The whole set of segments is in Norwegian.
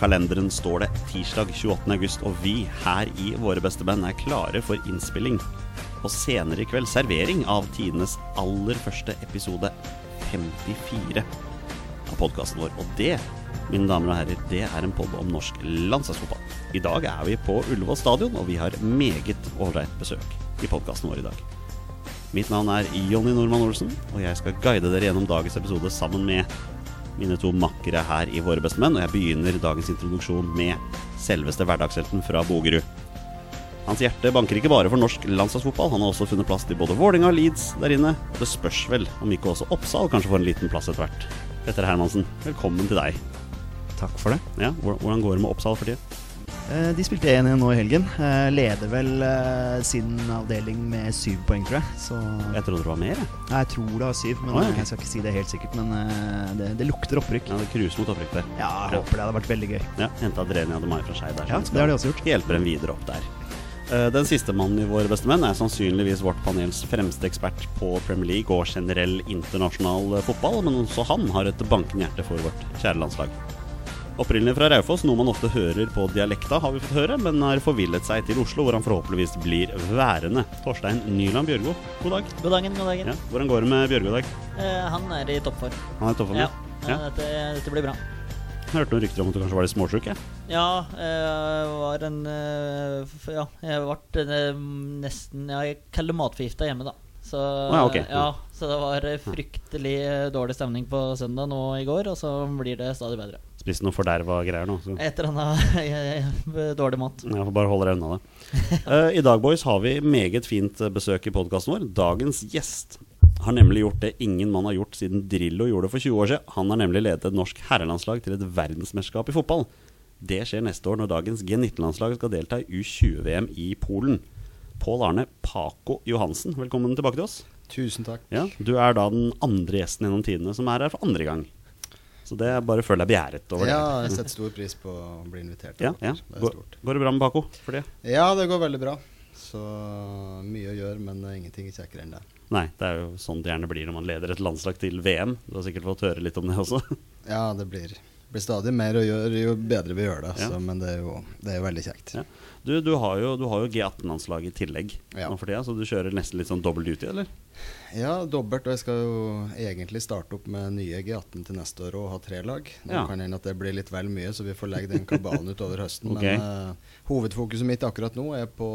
kalenderen står det tirsdag 28. august, og vi her i Våre beste band er klare for innspilling. Og senere i kveld servering av tidenes aller første episode 54 av podkasten vår. Og det, mine damer og herrer, det er en pod om norsk landslagsfotball. I dag er vi på Ullevål stadion, og vi har meget ålreit besøk i podkasten vår i dag. Mitt navn er Jonny Normann Olsen, og jeg skal guide dere gjennom dagens episode sammen med mine to makkere her i Våre bestemenn. Og jeg begynner dagens introduksjon med selveste hverdagshelten fra Bogerud. Hans hjerte banker ikke bare for norsk landslagsfotball, han har også funnet plass til både Vålinga og Leeds der inne. Det spørs vel om ikke også Oppsal kanskje får en liten plass etter hvert. Petter Hermansen, velkommen til deg. Takk for det. Ja, Hvordan går det med Oppsal for tida? Eh, De spilte 1-1 nå i helgen. Eh, Leder vel eh, sin avdeling med syv poeng, tror jeg. Så Jeg trodde det var mer, jeg. Jeg tror det var syv, men oh, ja, jeg skal ikke si det helt sikkert. Men det, det lukter opprykk. Ja, det cruiser mot opprykk der. Ja, jeg håper det hadde vært veldig gøy. Ja, Henta Drenia de Mai fra Skei der. Ja, det har de også gjort. Hjelper dem videre opp der. Den siste mannen i Våre beste menn er sannsynligvis vårt panels fremste ekspert på Premier League og generell internasjonal fotball, men også han har et bankende hjerte for vårt kjære landslag. Opprinnelig fra Raufoss, noe man ofte hører på dialekta, har vi fått høre, men har forvillet seg til Oslo, hvor han forhåpentligvis blir værende. Torstein Nyland Bjørgo, god dag. God dagen, god dagen. Ja, hvordan går det med Bjørgo i dag? Eh, han er i toppform. Han er i toppform? Ja, Ja. eh, Dette, dette blir bra. Jeg hørte noen rykter om at du kanskje var litt småsjuk? Ja, Ja, jeg var en eh, Ja, jeg ble eh, nesten Jeg kaller det matforgifta hjemme, da. Så, ja, okay. ja, så det var eh, fryktelig eh, dårlig stemning på søndag nå i går, og så blir det stadig bedre. Spiste noe forderva greier nå. Så. Et eller annet dårlig mat. Jeg får bare holde deg unna det. uh, I dag, boys, har vi meget fint eh, besøk i podkasten vår. Dagens gjest har nemlig gjort det ingen mann har gjort siden Drillo gjorde det for 20 år siden. Han har nemlig ledet et norsk herrelandslag til et verdensmesterskap i fotball. Det skjer neste år når dagens G19-landslag skal delta i U20-VM i Polen. Pål Arne Paco Johansen, velkommen tilbake til oss. Tusen takk. Ja, du er da den andre gjesten gjennom tidene som er her for andre gang. Så det er bare føl deg begjæret over det. Ja, jeg setter stor pris på å bli invitert. Ja, ja. Det Går, stort. går det bra med? For det? Ja, det går veldig bra. Så mye å gjøre, men ingenting er kjekkere enn det. Nei, det er jo sånn det gjerne blir når man leder et landslag til VM. Du har sikkert fått høre litt om det også. Ja, det blir, blir stadig mer å gjøre jo bedre vi gjør det. Ja. Så, men det er jo, det er jo veldig kjekt. Ja. Du, du har jo, jo G18-landslag i tillegg Ja. nå for tida, så du kjører nesten litt sånn dobbel duty, eller? Ja, dobbelt. Og jeg skal jo egentlig starte opp med nye G18 til neste år og ha tre lag. Nå Ja. kan hende at det blir litt vel mye, så vi får legge den kabalen utover høsten. okay. Men uh, hovedfokuset mitt akkurat nå er på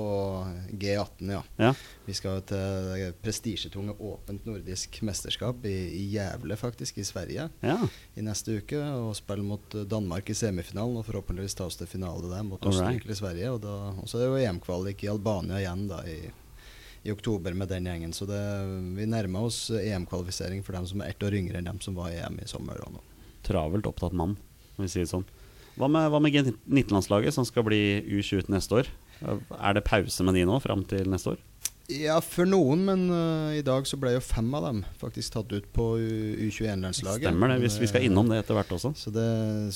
G18, ja. Ja. Vi skal til prestisjetunge åpent nordisk mesterskap i, i Gävle, faktisk, i Sverige. ja. i neste uke og spille mot Danmark i semifinalen og forhåpentligvis ta oss til finale der mot. Østerrike i Sverige. Og da, og så er det jo EM-kvalik i Albania igjen da i, i oktober med den gjengen. Så det, vi nærmer oss EM-kvalifisering for dem som er ett år yngre enn dem som var i EM i sommer. Og nå. Travelt opptatt mann, om vi sier det sånn. Hva med, med G19-landslaget, som skal bli U20 neste år? Er det pause med de nå, fram til neste år? Ja, for noen, men uh, i dag så ble jo fem av dem faktisk tatt ut på U21-landslaget. Stemmer det, hvis vi skal innom det etter hvert også. Så det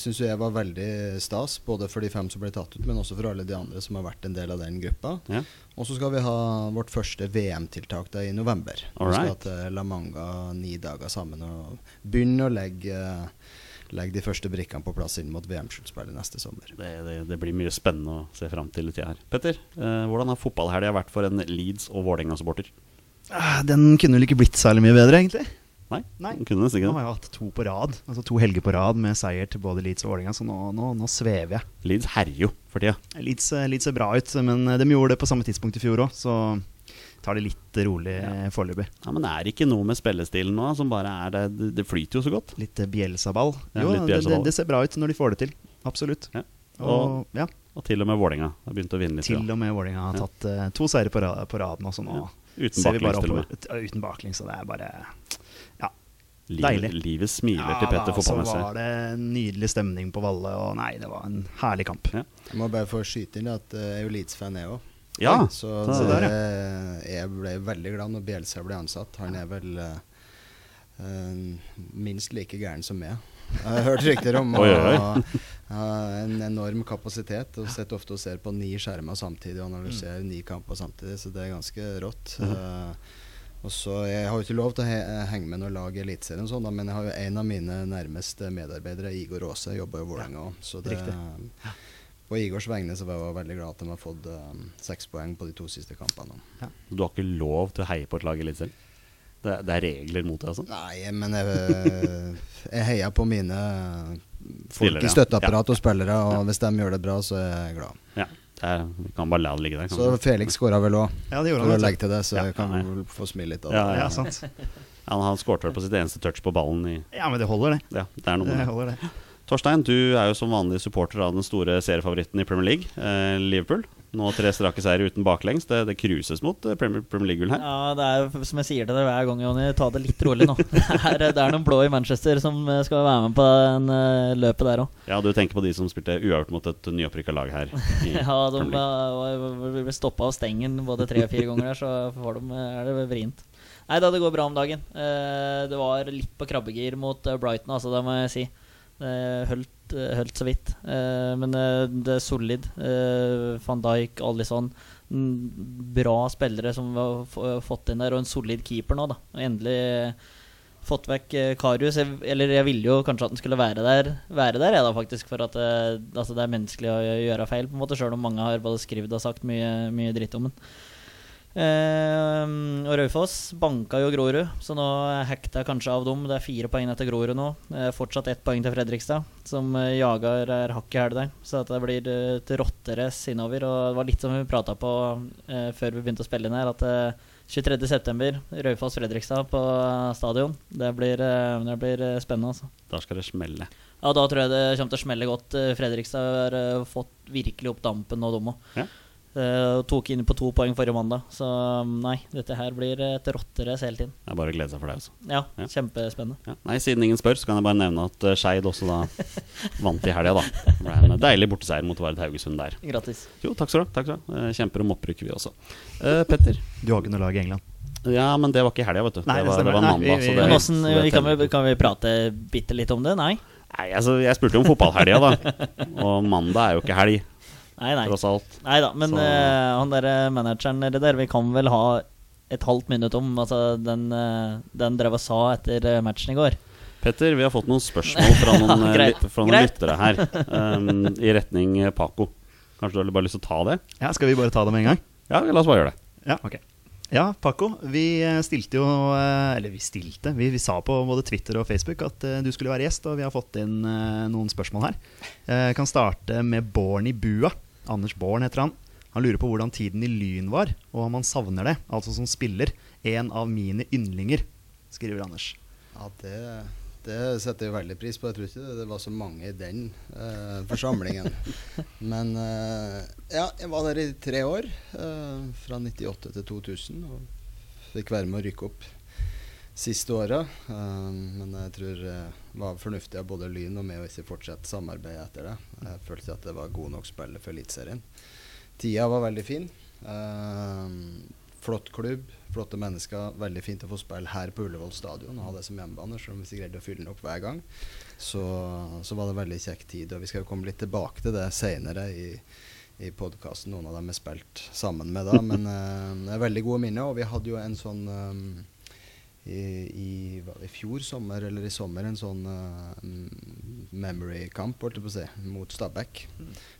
syns jeg var veldig stas, både for de fem som ble tatt ut, men også for alle de andre som har vært en del av den gruppa. Ja. Og så skal vi ha vårt første VM-tiltak da i november. Vi skal til La Manga ni dager sammen og begynne å legge, legge de første brikkene på plass inn mot VM-sluttspillet neste sommer. Det, det, det blir mye spennende å se fram til i tida her. Petter, eh, hvordan har fotballhelga vært for en Leeds- og Vålerenga-supporter? Ah, Den kunne vel ikke blitt særlig mye bedre, egentlig. Nei, Nei. den kunne nesten ikke. Nå har jeg hatt to på rad, altså to helger på rad med seier til både Leeds og Vålerenga, så nå, nå, nå svever jeg. Leeds herjer jo for tida. Leeds, eh, Leeds ser bra ut, men eh, de gjorde det på samme tidspunkt i fjor òg, så tar det litt rolig ja. foreløpig. Ja, men det er ikke noe med spillestilen nå som bare er det, det, flyter jo så godt. Litt eh, Bielsa-ball. Ja, Jo, litt det, det, det ser bra ut når de får det til. Absolutt. Ja. Og, Og, ja, og til og med Vålerenga har begynt å vinne litt. til ja. og med Vålerenga har tatt uh, to seire på, på raden også nå Ja. Uten ser baklengs, til og med. Uten baklengs, så det er bare ja. Livet, deilig. livet smiler til Petter Ja, Petter Ja, så var det en nydelig stemning på Valle, og nei, det var en herlig kamp. Ja. Jeg må bare få skyte inn at uh, jeg er jo Leeds-fan, jeg òg. Ja, Så så det, der, jeg ble veldig glad når Bielsa ble ansatt. Han er vel eh, eh, minst like gæren som meg. Jeg har hørt rykter om å ha en enorm kapasitet. Og sitter ofte og ser på ni skjermer samtidig og analyserer ni kamper samtidig, så det er ganske rått. Eh, Og så, Jeg har jo ikke lov til å he henge med noe lag i Eliteserien, sånn, men jeg har jo en av mine nærmeste medarbeidere, Igor Aase, jobber i Vålerenga òg. Så det, Riktig. På Igors vegne så var jeg veldig glad at de har fått um, seks poeng på de to siste kampene. Du har ikke lov til å heie på et lag i Eliteserien? Det, det er regler mot det, altså? Nei, men jeg, jeg heier på mine folk Spiller, i ja. støtteapparat og spillere, og hvis de gjør det bra, så er jeg glad. Ja. Det er, vi kan bare la det ligge der. Så. Felix skåra vel òg, Ja, det gjorde for å legge til det, så Ja, jeg kan ja, vel få smile litt av det. ja. Ja, sant. Han, han skårte vel på sitt eneste touch på ballen i Ja, men det holder, det. Ja, det er noe Det det. holder, det. Torstein, du er jo som vanlig supporter av den store seriefavoritten i Premier League, eh, Liverpool. Nå tre strake seire uten baklengs. Det, det cruises mot eh, Premier, Premier League-gull her. Ja, det er som jeg sier til deg hver gang, Jonny, ta det litt rolig nå. Det er, det er noen blå i Manchester som eh, skal være med på den uh, løpet der òg. Ja, du tenker på de som spilte uavgjort mot et nyopprykka lag her. I Ja, de ble stoppa av stengen både tre og fire ganger der, så for de, eh, er det vrient. Nei da, det går bra om dagen. Uh, det var litt på krabbegir mot eh, Brighton, altså, det må jeg si. Holdt, eh, holdt så vidt. Eh, men eh, det er solid. Eh, Van Dijk, Alison. Bra spillere som vi har fått inn der, og en solid keeper nå, da. Endelig fått vekk eh, Karius. Jeg, eller jeg ville jo kanskje at han skulle være der, være der jeg da, faktisk. For at eh, altså, det er menneskelig å gjøre feil, på en måte, sjøl om mange har både skrevet og sagt mye, mye dritt om den. Eh, og Raufoss banka jo Grorud, så nå hekta jeg kanskje av dem. Det er fire poeng etter Grorud nå. Eh, fortsatt ett poeng til Fredrikstad, som eh, jager er hakk i hæl der. Så at det blir eh, et rotterace innover. Og det var litt som vi prata på eh, før vi begynte å spille inn her, at eh, 23.9. Raufoss-Fredrikstad på stadion. Det blir, eh, det blir eh, spennende, altså. Da skal det smelle. Ja, da tror jeg det kommer til å smelle godt. Eh, Fredrikstad har eh, fått virkelig opp dampen nå, de òg. Ja. Uh, tok inn på to poeng forrige mandag, så um, nei, dette her blir et rotterace hele tiden. Det er bare å glede seg for deg også. Ja, Ja. kjempespennende. Ja. Nei, Siden ingen spør, så kan jeg bare nevne at uh, Skeid også da vant i helga. da. Det ble en deilig borteseier mot Vard Haugesund der. Grattis. Jo, takk skal du ha. takk skal du ha. Eh, Kjemper om opprykk, vi også. Uh, Petter? Du har ikke noe lag i England? Ja, men det var ikke i helga, vet du. Nei, det, det var, det var Nei, mandag. vi- vi- det, Men åssen, vi kan, vi, kan vi prate bitte litt om det? Nei? Nei, altså, jeg spurte jo om fotballhelga, da. Og mandag er jo ikke helg, Nei, nei. tross alt. Nei da, men Så- eh, han derre manageren nede der, vi kan vel ha et halvt minutt om altså, den, eh, den drev og sa etter eh, matchen i går. Petter, vi har fått noen spørsmål fra noen, eh, Greit, lyt- fra noen greit. lyttere her. Um, I retning eh, Paco. Kanskje du har bare lyst til å ta det? Ja, Skal vi bare ta det med en gang? Ja, la oss bare gjøre det. Ja, ok Ja, Paco, vi eh, stilte jo eh, Eller vi stilte, vi, vi sa på både Twitter og Facebook at eh, du skulle være gjest, og vi har fått inn eh, noen spørsmål her. Jeg kan starte med Born i bua. Anders Born heter han. Han lurer på hvordan tiden i Lyn var, og om han savner det, altså som spiller. En av mine yndlinger, skriver Anders. Ja, det, det setter jeg veldig pris på. Jeg tror ikke det, var så mange i den eh, forsamlingen. Men eh, ja, jeg var der i tre år. eh, fra 98 til 2000. Og fikk være med å rykke opp siste åra. Eh, men jeg tror det var fornuftig av både Lyn og meg å ikke fortsette samarbeidet etter det. Jeg følte at det var god nok spiller for Eliteserien. Tida var veldig fin. Eh, flott klubb, flotte mennesker. Veldig fint å få spille her på Ullevål stadion og ha det som hjemmebane. Selv om vi ikke greide å fylle den opp hver gang, så, så var det veldig kjekk tid. Og vi skal jo komme litt tilbake til det seinere i, i podkasten. Noen av dem er spilt sammen med da, men eh, det er veldig gode minner. Og vi hadde jo en sånn eh, i, i, fjor sommer, eller i sommer, en sånn uh, memory-kamp, holdt jeg på å si, mot Stabæk.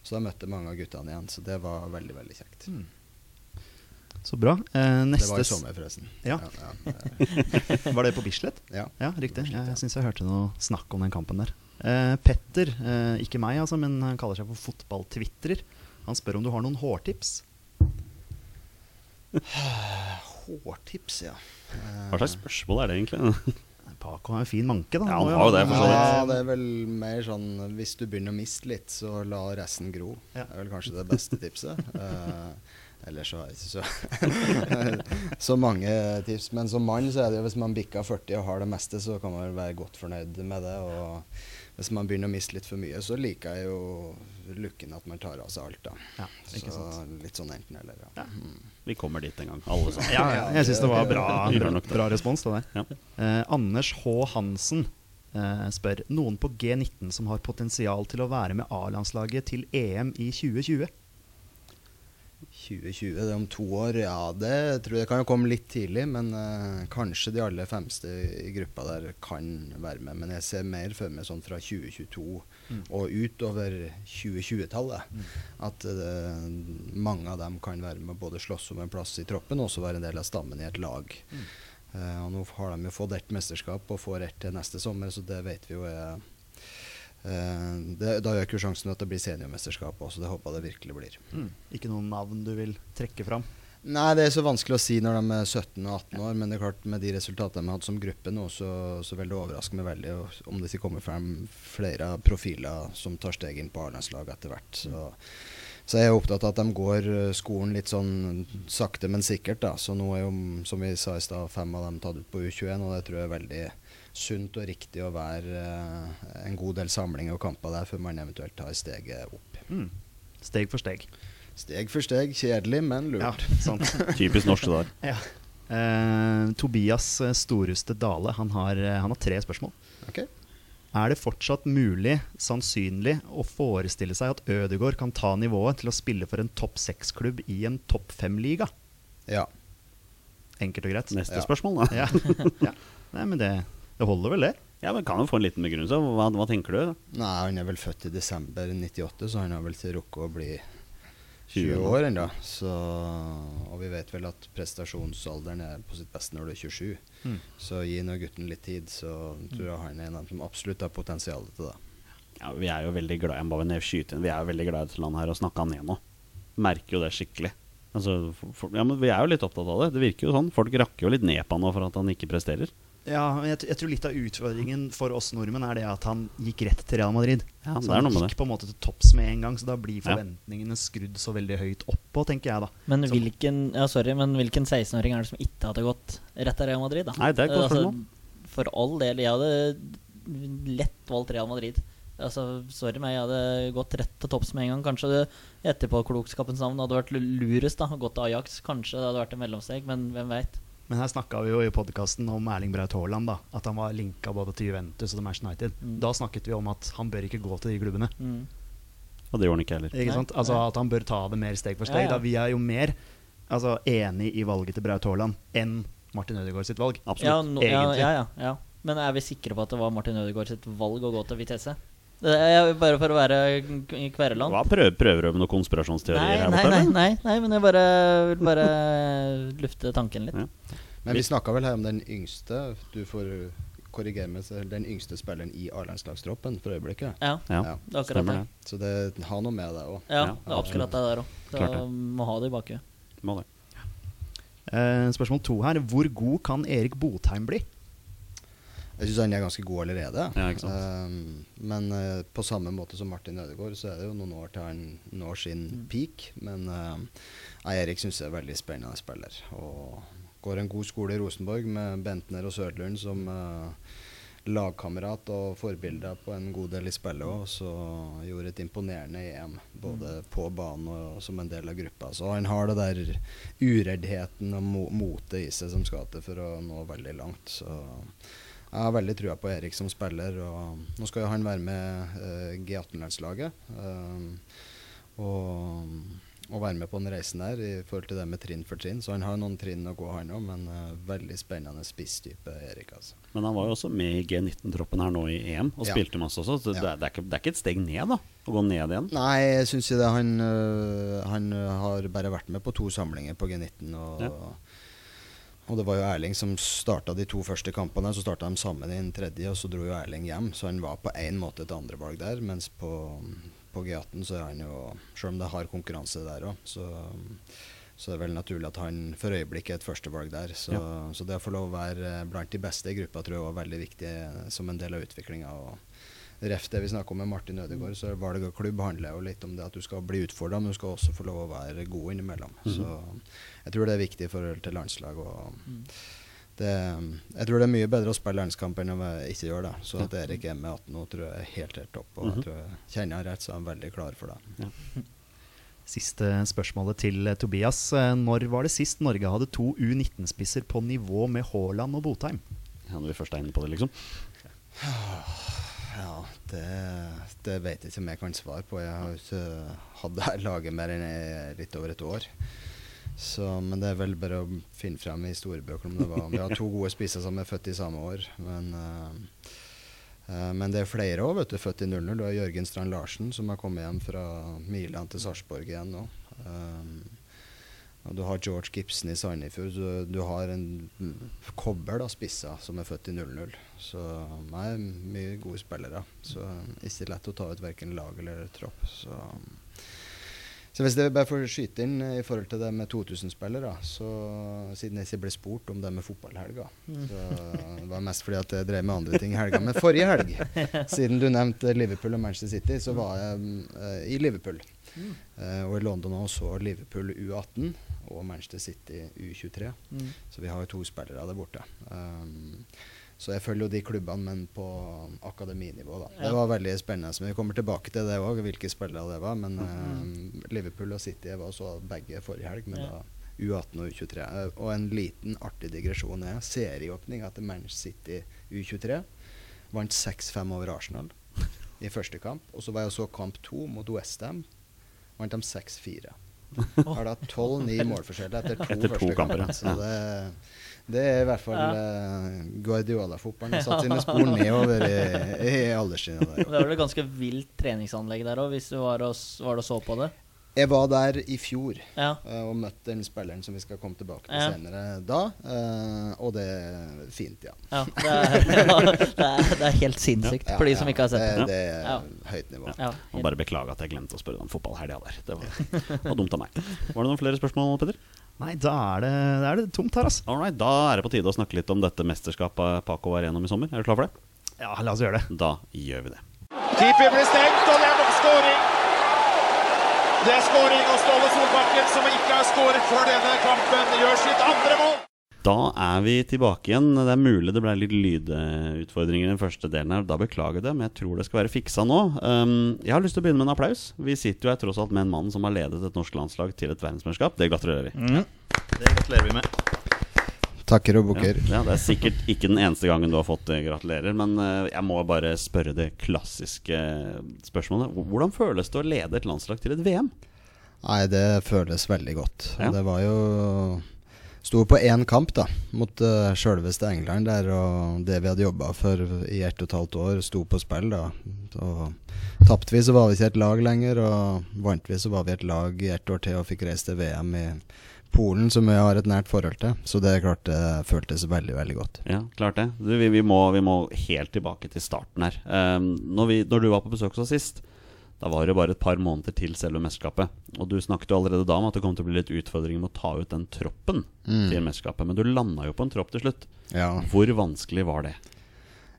Så da møtte mange av guttene igjen, så det var veldig, veldig kjekt. Så bra. Eh, Det var i sommer, forresten. Ja. ja, ja. Var det på Bislett? ja. Ja, riktig. Bislett, jeg syns jeg hørte noe snakk om den kampen der. Eh, Petter, eh, ikke meg altså, men han kaller seg for fotballtvitrer. Han spør om du har noen hårtips. Hårtips, ja. Eh, Hva slags spørsmål er det egentlig? Paco har jo fin manke, da. Ja, han har jo det, for så vidt. Ja, det er vel mer sånn Hvis du begynner å miste litt, så la resten gro. Ja. Det er vel kanskje det beste tipset. Eller ellers så er det ikke så, så mange tips. Men som mann så er det jo hvis man bikker 40 og har det meste, så kan man vel være godt fornøyd med det. Og hvis man begynner å miste litt for mye, så liker jeg jo looken at man tar av seg alt, da. Ja, ikke så sant. litt sånn enten-eller. Ja. Ja. Mm. Vi kommer dit en gang, alle sammen. Ja, ja, jeg syns det var bra, bra, bra respons, det der. Ja. Eh, Anders H. Hansen eh, spør noen på G19 som har potensial til å være med A-landslaget til EM i 2020. 2020, det er om to år. Ja, det tror jeg kan jo komme litt tidlig, men uh, kanskje de aller fremste i gruppa der kan være med. Men jeg ser mer for meg sånn fra 2022 og utover 2020-tallet. At uh, mange av dem kan være med både slåss om en plass i troppen og også være en del av stammen i et lag. Eh, og nå har de jo fått ett mesterskap og får ett til neste sommer, så det vet vi jo er det, Da øker jo sjansen at det blir seniormesterskap også, det håper jeg det virkelig blir. Mm. Ikke noen navn du vil trekke fram? Nei, det er så vanskelig å si når de er 17 og 18 år, men det er klart med de resultatene de har hatt som gruppe nå, så, så det overraske meg veldig om det kommer frem flere profiler som tar steg inn på A-landslaget etter hvert. Så, så jeg er opptatt av at de går eh, skolen litt sånn sakte, men sikkert. da. Så nå er jo, som vi sa i stad, fem av dem tatt ut på U21, og det tror jeg er veldig sunt og riktig å være eh, en god del samlinger og kamper der før man eventuelt tar steget opp. Mm. Steg for steg. Steg for steg, kjedelig, men Ja, lurt. sant. Typisk norsk det der. ja. Uh, Tobias eh, Storhuste Dale han har, han har tre spørsmål. Okay. Er det fortsatt mulig, sannsynlig, å forestille seg at Ødegaard kan ta nivået til å spille for en topp seks-klubb i en topp fem-liga? Ja. Enkelt og greit. Neste Ja. spørsmål, da. Ja. ja. Nei, men det, det holder vel, det? Ja, men Kan jo få en liten begrunnelse. Hva, hva tenker du? Nei, han er vel født i desember 98, så han har vel til rukket å bli 20 20 år ennå. Og vi vet vel at prestasjonsalderen er på sitt beste når du er 27. Mm. Så gi nå gutten litt tid, så tror jeg han er en av dem som absolutt har potensial til det. Ja, Vi er jo veldig glad ned- skyte inn. Vi er jo veldig glad i dette landet her og snakke han ned nå. Merker jo det skikkelig. Altså, for, ja, men Vi er jo litt opptatt av det. Det virker jo sånn. Folk rakker jo litt ned på han nå for at han ikke presterer. Ja, jeg, jeg tror litt av utfordringen for oss nordmenn er det at han gikk rett til Real Madrid. Ja, så han gikk det. på en måte til topps med en gang, så da blir Ja. forventningene skrudd så veldig høyt oppå, tenker jeg da. Men hvilken ja, sorry, men hvilken 16-åring er det som ikke hadde gått rett til Real Madrid? da? Nei, det er godt altså. For all del. Jeg hadde lett valgt Real Madrid. Altså, Sorry meg, jeg hadde gått rett til topps med en gang. Kanskje det etterpåklokskapens navn hadde vært lurest. da, Gått til Ajax. Kanskje det hadde vært en mellomsteg, men hvem veit. Men her snakka vi jo i podkasten om Erling Braut Haaland, da. At han var linka både til Juventus og til Manchester United. Mm. Da snakket vi om at han bør ikke gå til de klubbene. Mm. Og det gjorde han ikke heller. Ikke sant? Altså. At han bør ta det mer steg for steg. ja. Da vi er jo mer altså, enig i valget til Braut Haaland enn Martin Ødegaard sitt valg. Ja, Absolutt. no, ja, ja, ja, ja. Men er vi sikre på at det var Martin Ødegaard sitt valg å gå til Vitesse? Er bare for å være i Kvereland. Hva prøver, prøver du med noen konspirasjonsteorier Nei, her nei, borte? nei, nei, nei, men jeg bare vil bare lufte tanken litt. Ja. Men vi snakka vel her om den yngste. Du får korrigere meg, så den yngste spilleren i A-landslagstroppen for øyeblikket. Ja, Ja, Ja, det er akkurat det. det. Så det har noe med det òg. Ja, det er akkurat det der òg. Det. Må ha det i bakhuet. Må det. Eh, spørsmål to her. Hvor god kan Erik Botheim bli? Jeg syns han er ganske god allerede. Ja, ikke sant. Um, men uh, på samme måte som Martin Ødegaard, så er det jo noen år til han når sin Mm. peak. Men uh, Erik syns jeg er veldig spennende spiller. Og går en god skole i Rosenborg med Bentner og Sødlund som uh, lagkamerat og forbilder på en god del i spillet òg. Så gjorde et imponerende EM, både på banen og som en del av gruppa. Så han har det der ureddheten og mo motet i seg som skal til for å nå veldig langt. Så jeg har veldig trua på Erik som spiller. og Nå skal jo han være med eh, G18-landslaget. eh, og, og være med på den reisen der i forhold til det med trinn for trinn. Så han har noen trinn å gå, han òg, men eh, veldig spennende spisstype, Erik. altså. Men han var jo også med i G19-troppen her nå i EM og Ja. spilte masse også. Så det, Ja. er, det, er ikke, det er ikke et steg ned, da? Å gå ned igjen? Nei, jeg syns ikke det. Han, øh, han øh, har bare vært med på to samlinger på G19. Og, Ja. Og det var jo Erling som starta de to første kampene. Så starta de sammen i den tredje, og så dro jo Erling hjem. Så han var på én måte et andrevalg der. Mens på, på G18 så er han jo Selv om det har konkurranse der òg, så, så er det vel naturlig at han for øyeblikket er et førstevalg der. Så, så det å få lov å være blant de beste i gruppa tror jeg var veldig viktig som en del av utviklinga. Ref det vi snakka om med Martin Ødegaard, så valg av klubb handler jo litt om det at du skal bli utfordra, men du skal også få lov å være god innimellom. Så jeg tror det er viktig i forhold til landslag. Og det, jeg tror det er mye bedre å spille landskamp enn å ikke gjøre det. Så at Erik er med 18 nå, tror jeg er helt helt topp. Og jeg tror jeg kjenner han rett, så er han veldig klar for det. Siste spørsmålet til eh, Tobias. Eh, Når var det sist Norge hadde to U19-spisser på nivå med Haaland og Botheim? Ja, når vi først er inne på det, liksom. Ja, det, det vet jeg ikke om jeg kan svare på. Jeg har ikke hatt det laget mer enn litt over et år. Så, men det er vel bare å finne frem i historiebøkene om det var. Vi har to gode spisser som er født i samme år. Men, uh, eh, men det er flere òg. Født i 00. Du har Jørgen Strand Larsen som har kommet hjem fra Milan til Sarpsborg igjen nå. Og du har George Gibson i Sandefjord. Du, du har en mm, kobbel av spisser som er født i 00. Så nei, mye gode spillere. Så ikke lett å ta ut verken lag eller tropp. Så, så hvis jeg bare får skyte inn i forhold til det med 2000-spillere, så siden jeg ikke ble spurt om det med fotballhelga så Det var mest fordi at jeg drev med andre ting i helga. Men forrige helg, siden du nevnte Liverpool og Manchester City, så var jeg mm, eh, i Liverpool. Eh, og i London også Liverpool U18 og Manchester City U23. Mm. Så vi har jo to spillere der borte. Um, så jeg følger jo de klubbene, men på akademinivå. da. Ja. Det var veldig spennende. Men vi kommer tilbake til det òg, hvilke spillere det var. Men uh, Liverpool og City var så begge forrige helg, men Ja. da U18 og U23. Eh, Og en liten artig digresjon er serieåpninga til Manchester City U23. Vant 6-5 over Arsenal i første kamp. Og så var jeg og så kamp to mot Westham. Vant de 6-4. Har da 12-9 målforskjell etter to Etter to første kamper, kamper. Så det, det er i hvert fall ja. Guardiola-fotballen. har Satt sine spor nedover i, i alderstrinnet. Det var vel et ganske vilt treningsanlegg der òg, hvis du var og, var og så på det. Jeg var der i fjor Ja. eh, og møtte den spilleren som vi skal komme tilbake til Ja. senere da. eh, og det er fint, ja. ja, det, er, det, er, det er helt sinnssykt Ja, for de ja, som ikke har sett det. det. Det er Ja. høyt nivå. Ja, Og bare beklage at jeg glemte å spørre deg om fotballhelga der. Det var, det var dumt av meg. Var det noen flere spørsmål, Petter? Nei, da er det, da er det tomt her, altså. Alright, da er det på tide å snakke litt om dette mesterskapet Paco var gjennom i sommer. Er du klar for det? Ja, la oss gjøre det. Da gjør vi det. Keeper blir stengt, og det er skåring. Det er skåring, og Ståle Solbakken, som ikke har skåret før denne kampen, gjør sitt andre mål. Da er vi tilbake igjen. Det er mulig det ble litt lydutfordringer i den første delen her. Da beklager jeg det, men jeg tror det skal være fiksa nå. Um, jeg har lyst til å begynne med en applaus. Vi sitter jo her tross alt med en mann som har ledet et norsk landslag til et verdensmesterskap. Det gratulerer vi. Det gratulerer vi med. Takker og Ja, bukker. ja, Det er sikkert ikke den eneste gangen du har fått det. Gratulerer. Men eh, jeg må bare spørre det klassiske spørsmålet. Hvordan føles det å lede et landslag til et VM? Nei, det føles veldig godt. Ja. Det var jo Sto på én kamp da mot uh, sjølveste England der, og det vi hadde jobba for i ett og et halvt år, sto på spill. da Og Tapte vi, så var vi ikke et lag lenger, og vant vi, så var vi et lag i ett år til og fikk reist til VM i Polen, som vi har et nært forhold til. Så det er klart det føltes veldig, veldig godt. Ja, klart det. Du, vi, vi, må, vi må helt tilbake til starten her. Um, når, vi, når du var på besøk hos oss sist, da var det bare et par måneder til selve mesterskapet. Og du snakket jo allerede da om at det kom til å bli litt utfordringer med å ta ut den troppen Mm. til mesterskapet. Men du landa jo på en tropp til slutt. Ja. Hvor vanskelig var det?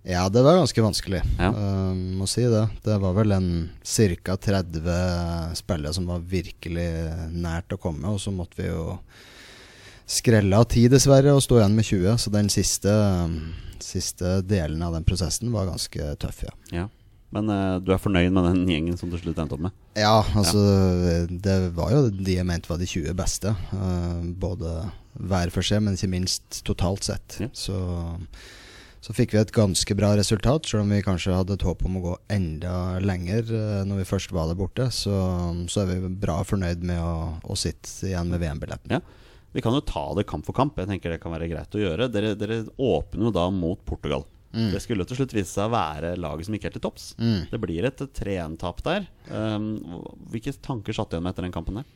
Ja, det var ganske vanskelig. Ja. Uh, må si det. Det var vel en ca. 30 spillere som var virkelig nært å komme, og så måtte vi jo skrelle av tid, dessverre, og stå igjen med 20. Så den siste, siste delen av den prosessen var ganske tøff, ja. Ja. Men uh, du er fornøyd med den gjengen som du slutt endte opp med? Ja, altså Det var jo de jeg mente var de 20 beste. Uh, både hver for seg, men ikke minst totalt sett. Ja. Så, så fikk vi et ganske bra resultat, selv om vi kanskje hadde et håp om å gå enda lenger uh, når vi først var der borte. Så, så er vi bra fornøyd med å, å sitte igjen med VM-billetten. Ja. Vi kan jo ta det kamp for kamp. Jeg tenker det kan være greit å gjøre. Dere, dere åpner jo da mot Portugal. Mm. Det skulle til slutt vise seg å være laget som ikke er til topps. Mm. Det blir et 3-1-tap der. Um, hvilke tanker satt igjen med etter den kampen der?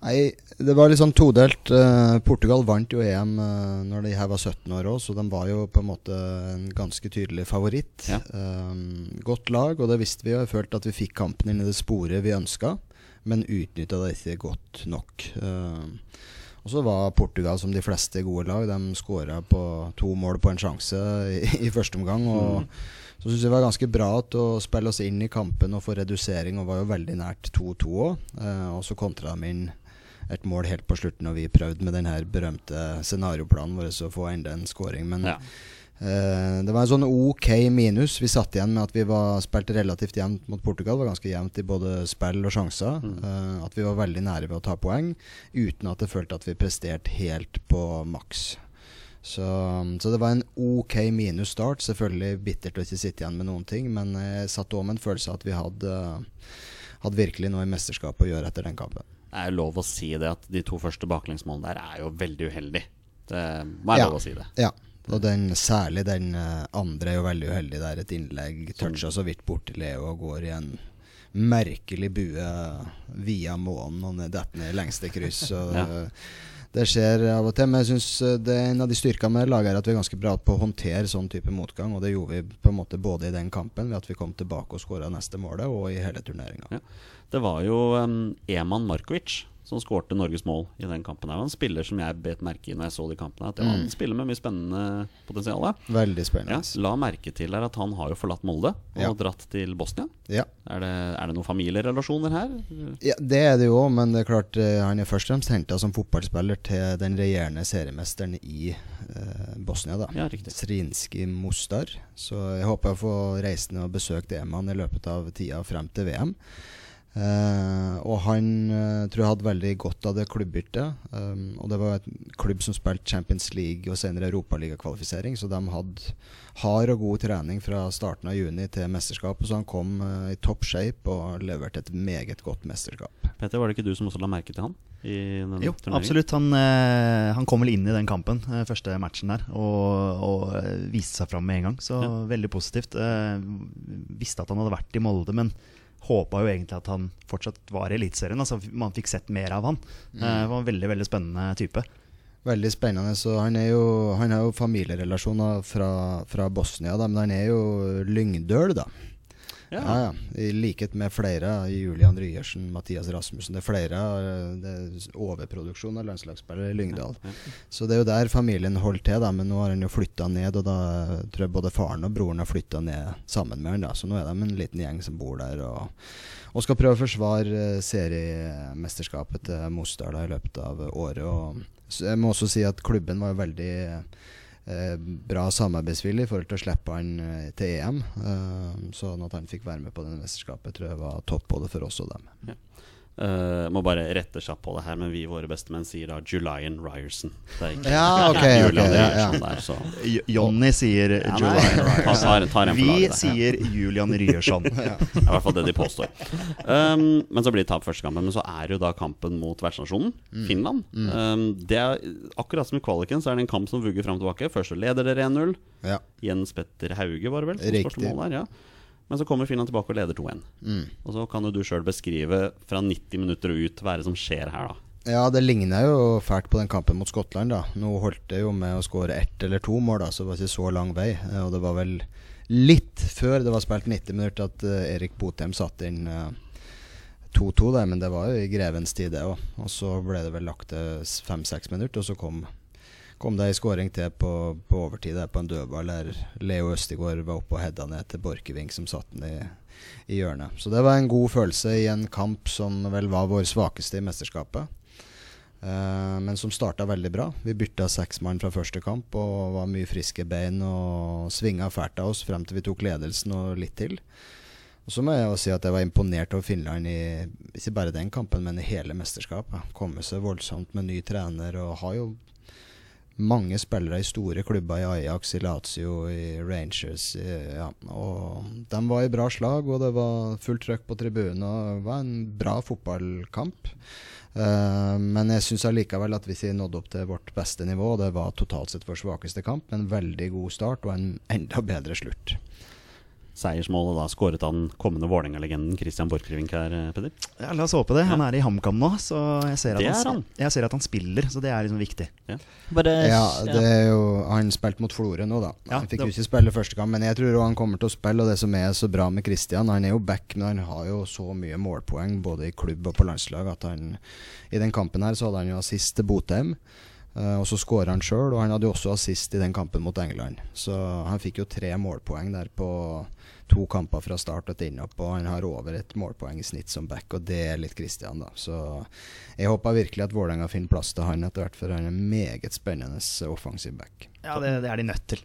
Nei, det var litt sånn todelt. Eh, Portugal vant jo EM uh, når de her var 17 år òg, så de var jo på en måte en ganske tydelig favoritt. Ja. Um, godt lag, og det visste vi Og Jeg følte at vi fikk kampen inn i det sporet vi ønska, men utnytta det ikke godt nok. Eh, og så var Portugal, som de fleste gode lag, de skåra på to mål på en sjanse i, i første omgang. Og så syns jeg det var ganske bra at å spille oss inn i kampen og få redusering, og var jo veldig nært 2-2 òg. Eh, og så kontra de inn et mål helt på slutten, og vi prøvde med den her berømte scenarioplanen vår å få enda en scoring. Men Ja. eh, det var en sånn ok minus. Vi satt igjen med at vi var spilte relativt jevnt mot Portugal. Var ganske jevnt i både spill og sjanser. Eh, at vi var veldig nære ved å ta poeng, uten at det følte at vi presterte helt på maks. Så, så det var en ok minus start. Selvfølgelig bittert å ikke sitte igjen med noen ting, men jeg satt òg med en følelse av at vi hadde, hadde virkelig noe i mesterskapet å gjøre etter den kampen. Det er jo lov å si det at de to første baklengsmålene der er jo veldig uheldig. Det må være Ja. lov å si det. Ja. Og den, særlig den eh, andre er jo veldig uheldig. Der et innlegg toucha så vidt bort til Leo og går i en merkelig bue via månen og ned- detter ned i lengste kryss. Og Ja. Det, skjer av og til. Men jeg syns er en av de styrkene med laget er at vi er ganske bra på å håndtere sånn type motgang. Og det gjorde vi på en måte både i den kampen ved at vi kom tilbake og skåra neste målet, og i hele turneringa. Ja. Det var jo um, Eman Markovic som skårte Norges mål i den kampen. Det var en spiller som jeg bet merke i når jeg så de kampene. At det var en spiller med mye spennende potensial. Veldig Ja, spennende. la merke til her at han har jo forlatt Molde og Ja. dratt til Bosnia. Ja. Er det, er det noen familierelasjoner her? Ja, Det er det jo men det er klart eh, han er først og fremst henta som fotballspiller til den regjerende seriemesteren i eh, Bosnia, da. Ja. Srinski Mostar. Så jeg håper jeg får reise ned og besøke Eman i løpet av tida frem til VM. Eh, og han eh, tror jeg hadde veldig godt av det klubbbyttet. Um, og det var et klubb som spilte Champions League og senere Europaligakvalifisering, så de hadde hard og god trening fra starten av juni til mesterskapet. Så han kom eh, i topp shape og leverte et meget godt mesterskap. Peter, var det ikke du som også la merke til han? I den Jo, turneringen? absolutt. Han, eh, han kom vel inn i den kampen, eh, første matchen der, og, og viste seg fram med en gang. Så Ja. veldig positivt. Eh, visste at han hadde vært i Molde, men håpa jo egentlig at han fortsatt var i Eliteserien. Altså, man fikk sett mer av han. Mm. Uh, var en veldig, veldig spennende type. Veldig spennende. så Han, er jo, han har jo familierelasjoner fra, fra Bosnia, da, men han er jo lyngdøl, da. Ja. Ja, ja. I likhet med flere. Julian Ryersen, Mathias Rasmussen. Det er flere. eh, Det er overproduksjon av landslagsspillere i Lyngdal. Så det er jo der familien holder til, da. Men nå har han jo flytta ned, og da tror jeg både faren og broren har flytta ned sammen med han. da Så nå er de en liten gjeng som bor der og, og skal prøve å forsvare eh, seriemesterskapet til Mostar i løpet av året. Og jeg må også si at klubben var veldig bra samarbeidsvillig i forhold til å slippe han eh, til EM. Eh, sånn at han fikk være med på det mesterskapet, tror jeg var topp både for oss og dem. Eh, må bare rette kjapt på det her, men vi våre bestemenn sier da Julian Ryerson. Det er Ja, ok, Johnny ja, ja. der, så sier Ja, nei, Julian Ryerson. tar, tar Vi laget sier Julian Ryerson. Det er i hvert fall det de påstår. Um, men så blir det tap første kampen. Men så er det jo da kampen mot vertsnasjonen, Mm. Finland. Um, det er Akkurat som i kvaliken så er det en kamp som vugger fram og tilbake. Først så leder dere 1-0. Ja. Jens Petter Hauge var det vel? som Riktig. der, ja. Men så kommer Finland tilbake og leder 2-1. Mm. Og så kan jo du sjøl beskrive fra 90 minutter og ut hva er det som skjer her, da. Ja, det ligner jo fælt på den kampen mot Skottland. da Nå holdt det jo med å skåre ett eller to mål, da så det var ikke så lang vei. Eh, Og det var vel litt før det var spilt 90 minutter at eh, Erik Botheim satte inn eh, 2-2 der, men det var jo i grevens tid, det òg. Og så ble det vel lagt til fem-seks minutter, og så kom, kom det ei skåring til på, på overtid der på en dødball der Leo Østigård var oppe og heada ned til Borchgrevink, som satte den i, i hjørnet. Så det var en god følelse i en kamp som vel var vår svakeste i mesterskapet. Eh, men som starta veldig bra. Vi bytta seks mann fra første kamp og var mye friske bein og svinga fælt av oss frem til vi tok ledelsen og litt til. Og så må jeg jo si at jeg var imponert over Finland i ikke bare den kampen, men i hele mesterskapet. Komme seg voldsomt med ny trener og har jo mange spillere i store klubber i Ajax, i Lazio, i Rangers. I, ja. Og de var i bra slag, og det var fullt trøkk på tribunen. og Det var en bra fotballkamp. Uh, men jeg syns allikevel at vi ikke nådde opp til vårt beste nivå. Det var totalt sett vår svakeste kamp, en veldig god start og en enda bedre slutt. Seiersmålet da skåret av den kommende Vålerenga-legenden Christian Borchgrevink her, eh, Peder. Ja, la oss håpe det. Han er i HamKam nå, så jeg ser, at han, han. jeg ser at han spiller, så det er liksom viktig. Bare Ja, det er jo Han spilte mot Florø nå, da. Ja, han fikk det- jo ikke spille første gang, men jeg tror han kommer til å spille. Og det som er så bra med Christian, han er jo back, men han har jo så mye målpoeng både i klubb og på landslag at han I den kampen her så hadde han jo assist til Botheim. Eh, og så skåra han sjøl, og han hadde jo også assist i den kampen mot England. Så han fikk jo tre målpoeng der på to kamper fra start og et innhopp, og han har over et målpoeng i snitt som back, og det er litt Christian, da. Så jeg håper virkelig at Vålerenga finner plass til han etter hvert, for han er en meget spennende offensiv back. Ja, det, det er de nødt til.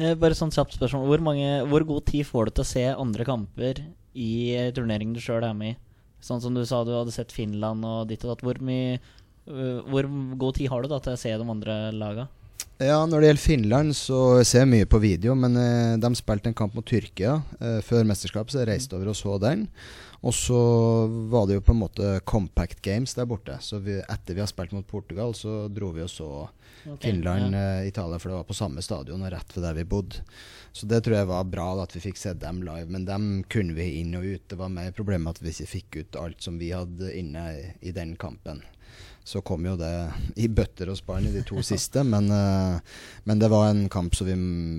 Eh, Bare sånn kjapt spørsmål. Hvor, mange, hvor god tid får du til å se andre kamper i eh, turneringen du sjøl er med i? Sånn som du sa du hadde sett Finland og ditt og datt. Hvor, mye, hvor god tid har du da til å se de andre laga? Ja, når det gjelder Finland, så ser jeg mye på video. Men eh, de spilte en kamp mot Tyrkia eh, før mesterskapet, så jeg reiste over og så den. Og så var det jo på en måte compact games der borte. Så vi, etter vi har spilt mot Portugal, så dro vi og så okay, Finland, ja. eh, Italia, for det var på samme stadion og rett ved der vi bodde. Så det tror jeg var bra da, at vi fikk sett dem live. Men dem kunne vi inn og ut. Det var mer problemet at vi ikke fikk ut alt som vi hadde inne i, i den kampen. Så kom jo det i bøtter og spann i de to siste, men, eh, men det var en kamp som vi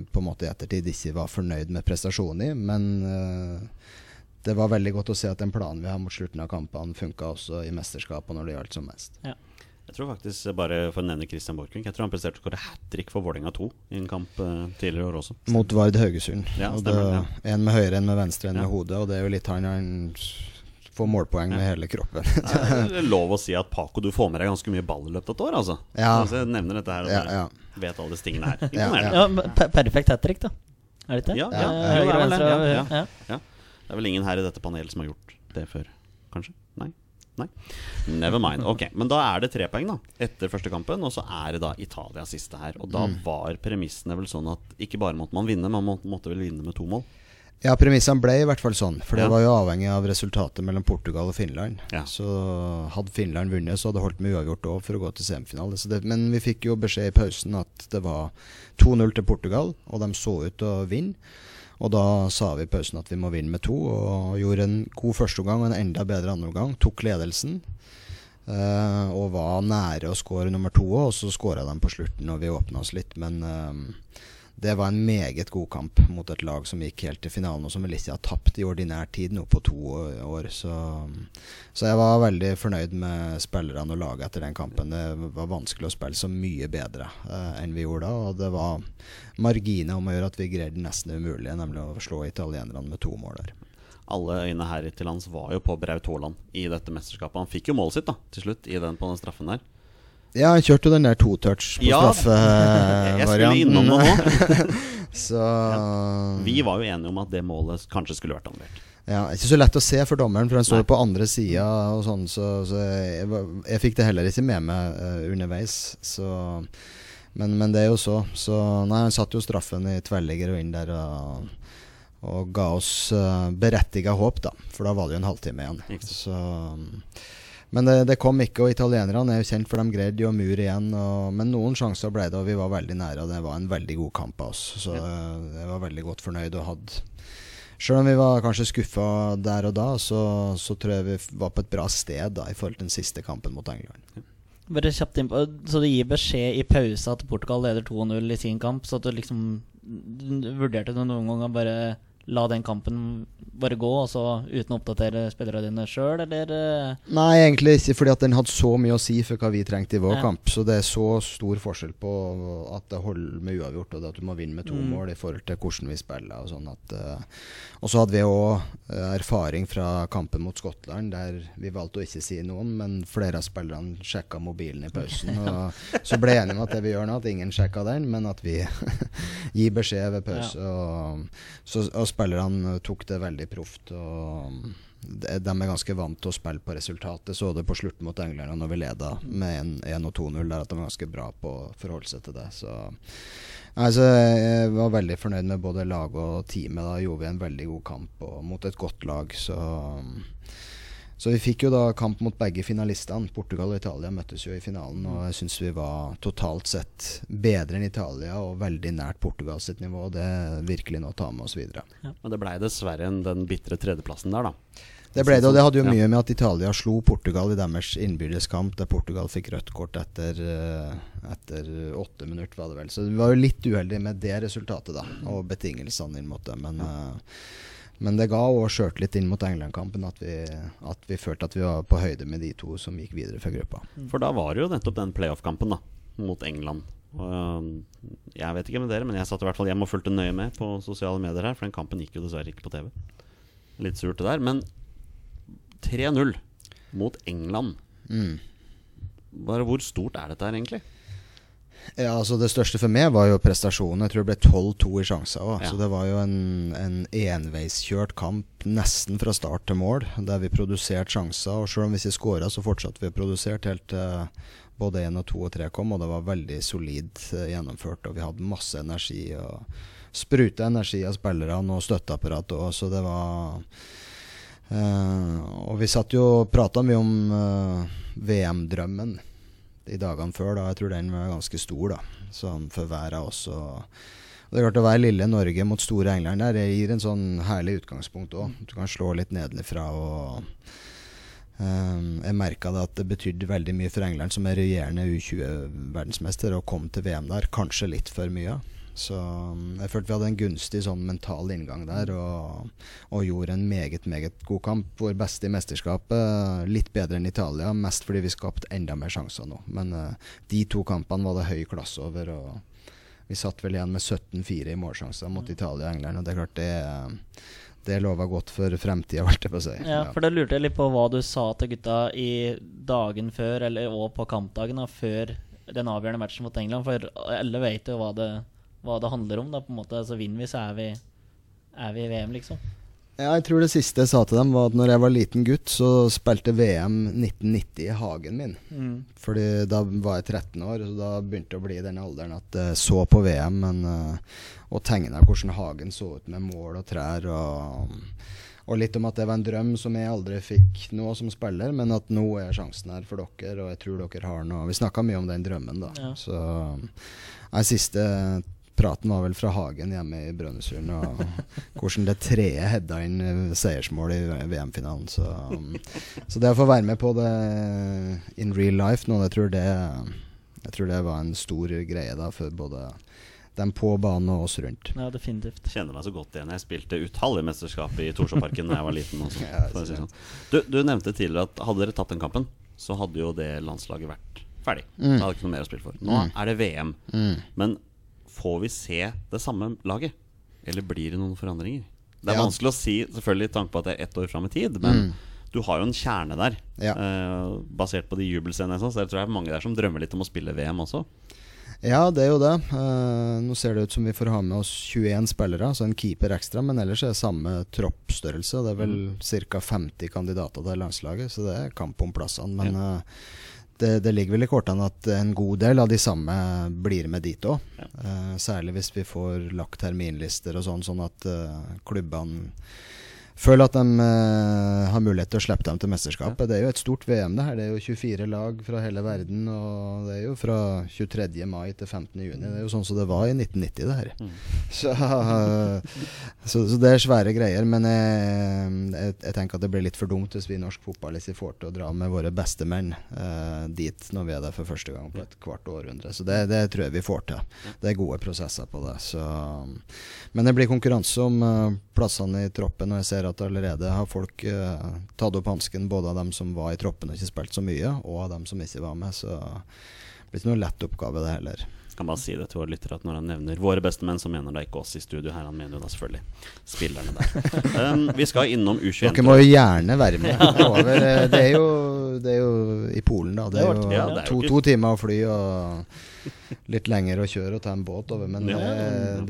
på en måte i ettertid ikke var fornøyd med prestasjonen i. Men eh, det var veldig godt å se at den planen vi har mot slutten av kampene, funka også i mesterskapet når det gjaldt som mest. Jeg tror faktisk, bare for å nevne Christian Borchgrevink, jeg tror han presterte å skåre hat trick for Vålerenga 2 i en kamp uh, tidligere i år også. Mot Vard Haugesund. Ja, stemmer det, det, En med høyre, en med venstre, en Ja. med hodet. Og det er jo litt han får målpoeng med hele kroppen. Det er lov å si at Paco, du får med deg ganske mye ball i løpet av et år, altså. Ja. Altså, jeg nevner dette her og ja, ja. vet alle disse tingene her. Ja. Ja, per perfekt hat trick, da. Er det ikke det? Ja, ja, ja, det er vel venstre, det, ja, ja. ja. Det er vel ingen her i dette panelet som har gjort det før, kanskje? Nei? Nei? Never mind. Ok, Men da er det tre poeng da etter første kampen, og så er det da Italia siste her. Og da Mm. var premissene vel sånn at ikke bare måtte man vinne, man måtte vel vinne med to mål. Ja, premissene ble i hvert fall sånn. For det Ja. var jo avhengig av resultatet mellom Portugal og Finland. Ja. Så hadde Finland vunnet, så hadde det holdt med uavgjort òg for å gå til semifinale. Så det, men vi fikk jo beskjed i pausen at det var 2-0 til Portugal, og de så ut til å vinne. Og da sa vi i pausen at vi må vinne med to, og gjorde en god førsteomgang og en enda bedre andreomgang. Tok ledelsen. Uh, og var nære å skåre nummer to og så skåra de på slutten og vi åpna oss litt. Men eh, det var en meget god kamp mot et lag som gikk helt til finalen, og som vel har tapt i ordinær tid nå på to år. Så, så jeg var veldig fornøyd med spillerne og laget etter den kampen. Det var vanskelig å spille så mye bedre eh, enn vi gjorde da. Og det var marginer om å gjøre at vi greide nesten det umulige, nemlig å slå italienerne med to mål der. Alle øyne her til lands var jo på Braut Haaland i dette mesterskapet. Han fikk jo målet sitt da til slutt i den, på den straffen der. Ja, han kjørte jo den der to-touch på Ja, jeg straffevarianten. nå. så Vi var jo enige om at det målet kanskje skulle vært annullert. Ja, Ikke så lett å se for dommeren, for han står jo på andre sida, sånn, så, så jeg, jeg fikk det heller ikke med meg uh, underveis. Så, men, men det er jo så. Så nei, han satte jo straffen i tverrligger og inn der og, og ga oss uh, berettiga håp, da. For da var det jo en halvtime igjen. Så, men det, det kom ikke, og italienerne er jo kjent for de greide jo å mure igjen. Og, men noen sjanser ble det, og vi var veldig nære, og det var en veldig god kamp av oss. Så ja. jeg var veldig godt fornøyd og hadde Sjøl om vi var kanskje skuffa der og da, så, så tror jeg vi var på et bra sted da i forhold til den siste kampen mot England. Bare kjapt inn på Så du gir beskjed i pause at Portugal leder 2-0 i sin kamp, så at du liksom du Vurderte du noen ganger bare la den kampen bare gå, altså uten å oppdatere spillerne dine sjøl, eller? eh, Nei, egentlig ikke, fordi at den hadde så mye å si for hva vi trengte i vår Ja. kamp. Så det er så stor forskjell på at det holder med uavgjort, og det at du må vinne med to Mm. mål i forhold til hvordan vi spiller. Og sånn at eh, Og så hadde vi òg erfaring fra kampen mot Skottland, der vi valgte å ikke si noe om, men flere av spillerne sjekka mobilen i pausen. Og så ble jeg enig med at det vi gjør nå, at ingen sjekka den, men at vi gir beskjed ved pause. Og, så, og spillerne tok det veldig proft. Og de, er ganske vant til å spille på resultatet. Så det på slutten mot England når vi leda med 1 og 2-0, der at de var ganske bra på å forholde seg til det. Så altså, jeg var veldig fornøyd med både laget og teamet. Da gjorde vi en veldig god kamp og, mot et godt lag. Så så vi fikk jo da kamp mot begge finalistene. Portugal og Italia møttes jo i finalen. Og jeg syns vi var totalt sett bedre enn Italia og veldig nært Portugal sitt nivå. Det er virkelig noe å ta med oss videre. Ja, Men det blei dessverre den bitre tredjeplassen der, da. Det ble det, og det hadde jo Ja. mye med at Italia slo Portugal i deres innbyrdes kamp, der Portugal fikk rødt kort etter, eh, etter åtte minutter, var det vel. Så vi var jo litt uheldige med det resultatet, da, og betingelsene inn mot det. Men, eh, men det ga òg sjøltillit inn mot England-kampen at, vi- at vi følte at vi var på høyde med de to som gikk videre fra gruppa. For da var det jo nettopp den playoff-kampen da mot England. Og Jeg vet ikke med dere, men jeg satt i hvert fall hjemme og fulgte nøye med på sosiale medier her, for den kampen gikk jo dessverre ikke på TV. Litt surt det der. Men 3-0 mot England. Mm. Bare hvor stort er dette her egentlig? Ja, altså Det største for meg var jo prestasjonen. Jeg tror det ble 12-2 i sjanser òg. Ja. Så det var jo en, en enveiskjørt kamp nesten fra start til mål, der vi produserte sjanser. Og selv om vi ikke skåra, så fortsatte vi å produsere helt til både én og to og tre kom, og det var veldig solid uh, gjennomført. Og vi hadde masse energi og spruta energi av spillerne og støtteapparatet òg, så det var uh, Og vi satt jo og prata mye om VM-drømmen de dagene før. da, Jeg tror den var ganske stor da, sånn for av oss. og det er klart Å være lille Norge mot store England der det gir en sånn herlig utgangspunkt òg. Du kan slå litt nedenfra. um, Jeg merka at det betydde veldig mye for England, som er regjerende U20-verdensmester, å komme til VM der. Kanskje litt for mye. Så um, jeg følte vi hadde en gunstig sånn mental inngang der, og, og gjorde en meget, meget god kamp. Vår beste i mesterskapet. Litt bedre enn Italia, mest fordi vi skapte enda mer sjanser nå. Men uh, de to kampene var det høy klasse over. og vi satt vel igjen med 17-4 i målsjanser mot Italia og England. Og det er klart det, det lover godt for fremtida, holdt jeg på å si. Ja, for da lurte jeg litt på hva du sa til gutta i dagen før, eller og på kampdagen, da, før den avgjørende matchen mot England. For alle vet jo hva det, hva det handler om. da, på en måte, altså Vinner vi, så er vi, er vi i VM, liksom. Ja, jeg tror det siste jeg sa til dem, var at når jeg var liten gutt, så spilte VM 1990 i hagen min. Mm. Fordi da var jeg 13 år, så da begynte det å bli i den alderen at jeg så på VM men, uh, og tegna hvordan hagen så ut med mål og trær. Og, og, litt om at det var en drøm som jeg aldri fikk nå som spiller, men at nå er sjansen her for dere, og jeg tror dere har noe Vi snakka mye om den drømmen, da. Ja. Så jeg siste praten var vel fra Hagen hjemme i Brønnøysund. Og hvordan det tredje hedda inn eh, seiersmål i VM-finalen. Så, um, så, det å få være med på det in real life nå, jeg tror det, jeg tror det var en stor greie da for både dem på banen og oss rundt. Ja, definitivt. Kjenner meg så godt igjen. Jeg spilte utallige mesterskap i Torsjåparken da jeg var liten. Også, Ja, for å si sånn. du, du nevnte tidligere at hadde dere tatt den kampen, så hadde jo det landslaget vært ferdig. Mm. Det hadde ikke noe mer å spille for. Nå Mm. er det VM. Mm. Men får vi se det samme laget? Eller blir det noen forandringer? Det er Ja. vanskelig å si, selvfølgelig i tanke på at det er ett år fram i tid, men Mm. du har jo en kjerne der. Ja. eh, basert på de jubelscenene. Så jeg tror det er mange der som drømmer litt om å spille VM også. Ja, det er jo det. Eh, nå ser det ut som vi får ha med oss 21 spillere, altså en keeper ekstra. Men ellers er det samme troppstørrelse. Det er vel ca. 50 kandidater til landslaget, så det er kamp om plassene. Men eh, det, det ligger vel i kortene at en god del av de samme blir med dit òg. Ja. særlig hvis vi får lagt terminlister og sånn, sånn at eh, klubbene føler at de eh, har mulighet til å slippe dem til mesterskapet. Det er jo et stort VM, det her. Det er jo 24 lag fra hele verden. Og det er jo fra 23. mai til 15. juni. Det er jo sånn som det var i 1990, det her. Mm. Så, så, så det er svære greier. Men jeg, jeg, jeg tenker at det blir litt for dumt hvis vi i norsk fotball ikke får til å dra med våre beste menn eh, dit når vi er der for første gang på et kvart århundre. Så det, det tror jeg vi får til. Det er gode prosesser på det. Så, men det blir konkurranse om eh, plassene i troppen, og jeg ser at allerede har folk eh, tatt opp hansken, både av dem som var i troppen og ikke spilte så mye, og av dem som ikke var med. Så det blir ikke noen lett oppgave, det heller. Jeg kan bare si det til våre lyttere at når han nevner våre beste menn, så mener det ikke oss i studio her. Han mener jo da selvfølgelig spillerne der. Um, vi skal innom U21. Dere må jo gjerne være med. Over, eh, det, er jo, det er jo i Polen, da. Det er jo ja, det er jo to, to timer å fly og litt lenger å kjøre og ta en båt over, men det,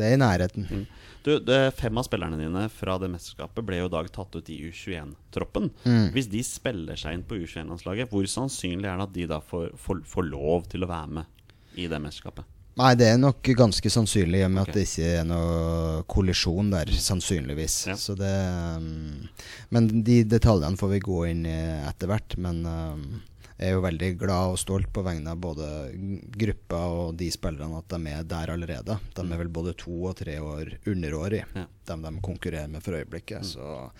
det er i nærheten. Du, det, fem av spillerne dine fra det mesterskapet ble jo i dag tatt ut i U21-troppen. Mm. Hvis de spiller seg inn på U21-landslaget, hvor sannsynlig er det at de da får, får, får lov til å være med i det mesterskapet? Nei, det er nok ganske sannsynlig, i og med okay. at det ikke er noe kollisjon der, sannsynligvis. Ja. Så det um, Men de detaljene får vi gå inn i etter hvert. Men um, jeg er jo veldig glad og stolt på vegne av både gruppa og de spillerne at de er der allerede. De er vel både to og tre år underårig, Ja. dem de konkurrerer med for øyeblikket. Så,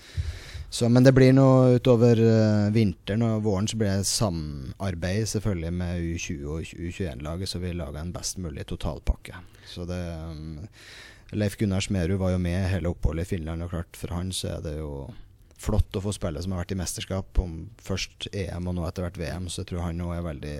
så, men det blir noe utover uh, vinteren og våren så blir det samarbeid selvfølgelig med U20 og U21-laget, så vi lager en best mulig totalpakke. Så det um, Leif Gunnar Smerud var jo med hele oppholdet i Finland, og klart for han så er det jo flott å få spille som har vært i mesterskap, om først EM og nå etter hvert VM, så jeg tror han nå er veldig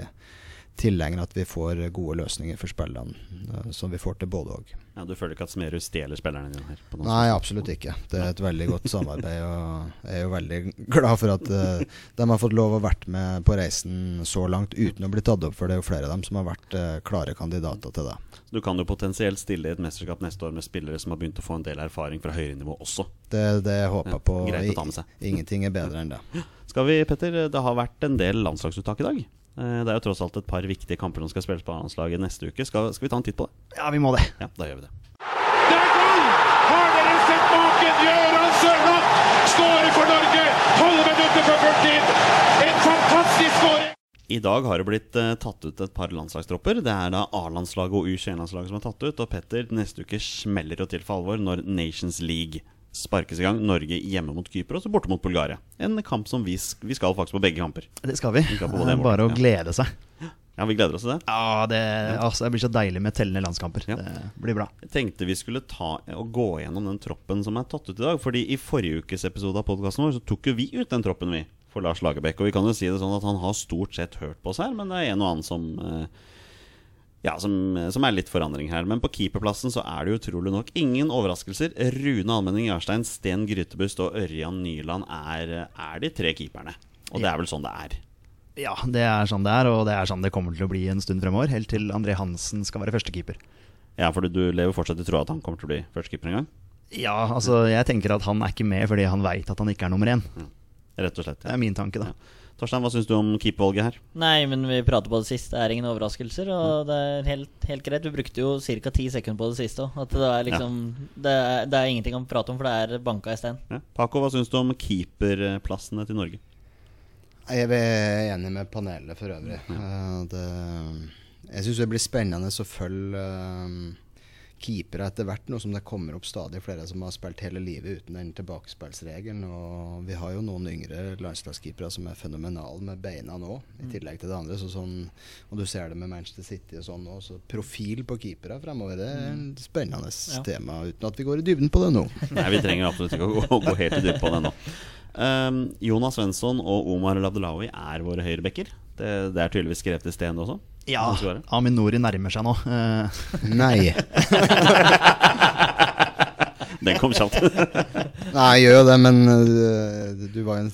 tilhenger at vi får gode løsninger for spillerne, eh, som vi får til både òg. Ja, du føler ikke at Smerud stjeler spillerne dine her? På Nei, absolutt ikke. Det er et veldig godt samarbeid. Og jeg er jo veldig glad for at uh, de har fått lov å vært med på reisen så langt uten å bli tatt opp, for det er jo flere av dem som har vært uh, klare kandidater til det. Du kan jo potensielt stille i et mesterskap neste år med spillere som har begynt å få en del erfaring fra høyere nivå også. Det det jeg håper Ja, på. greit å ta med seg. Ingenting er bedre enn det. Skal vi, Petter, det har vært en del landslagsuttak i dag. Eh, Det er jo tross alt et par viktige kamper som skal spilles på A-landslaget neste uke. Skal, skal vi ta en titt på det? Ja, vi må det. Ja, da gjør vi det. Det er gull! Har dere sett maken? Gøran Sørloth skårer for Norge! 12 minutter før fulltid! En fantastisk skåring! I dag har det blitt uh, tatt ut et par landslagstropper. Det er da A-landslaget og U21-landslaget som er tatt ut. Og Petter, neste uke smeller det til for alvor når Nations League sparkes i gang. Norge hjemme mot Kypros og borte mot Bulgaria. En kamp som vi, sk vi skal faktisk på begge kamper. Det skal vi. Vi skal Det det er bare å glede seg. Ja, vi gleder oss til det. Ja, det, altså, det blir så deilig med tellende landskamper. Ja. Det blir bra. Jeg tenkte vi skulle ta og gå gjennom den troppen som er tatt ut i dag. Fordi i forrige ukes episode av podkasten vår så tok jo vi ut den troppen, vi. For Lars Lagerbäck. Og vi kan jo si det sånn at han har stort sett hørt på oss her, men det er en og annen som eh, ja, som, som er litt forandring her. Men på keeperplassen så er det utrolig nok ingen overraskelser. Rune Almenning Jarstein, Sten Grytebust og Ørjan Nyland er, er de tre keeperne. Og det er vel sånn det er. Ja, det er sånn det er, og det er sånn det kommer til å bli en stund fremover. Helt til André Hansen skal være førstekeeper. Ja, for du lever fortsatt i troa at han kommer til å bli førstekeeper en gang? Ja, altså, jeg tenker at han er ikke med fordi han veit at han ikke er nummer én. Rett og slett. Det er min tanke, da. Torstein, hva syns du om keepervalget her? Nei, men vi prater på det siste. Det er ingen overraskelser. Og det er helt, helt greit. Vi brukte jo ca. ti sekunder på det siste òg. At det er liksom det, er, det er ingenting å prate om, for det er banka i stein. Ja. Paco, hva syns du om keeperplassene til Norge? Jeg er enig med panelet for øvrig. Ja. det, jeg syns det blir spennende å følge eh, keepere etter hvert, nå som det kommer opp stadig flere som har spilt hele livet uten den tilbakespillsregelen. Og vi har jo noen yngre landslagskeepere som er fenomenale med beina nå, i tillegg til det andre. Så sånn, og du ser det med Manchester City og sånn òg. Så profil på keepere fremover det er et spennende Ja. tema, uten at vi går i dybden på det nå. Nei, vi trenger absolutt ikke å gå, gå helt i dybden på det nå. Um, Jonas Svensson og Omar Labdelawi er våre høyrebacker. Det, det er tydeligvis skrevet i stedet også. Ja, Hvordan skal det være? Amin Nori nærmer seg nå. Eh, Nei. Den kom kjapt. Nei, jeg gjør jo det, men øh, du var jo en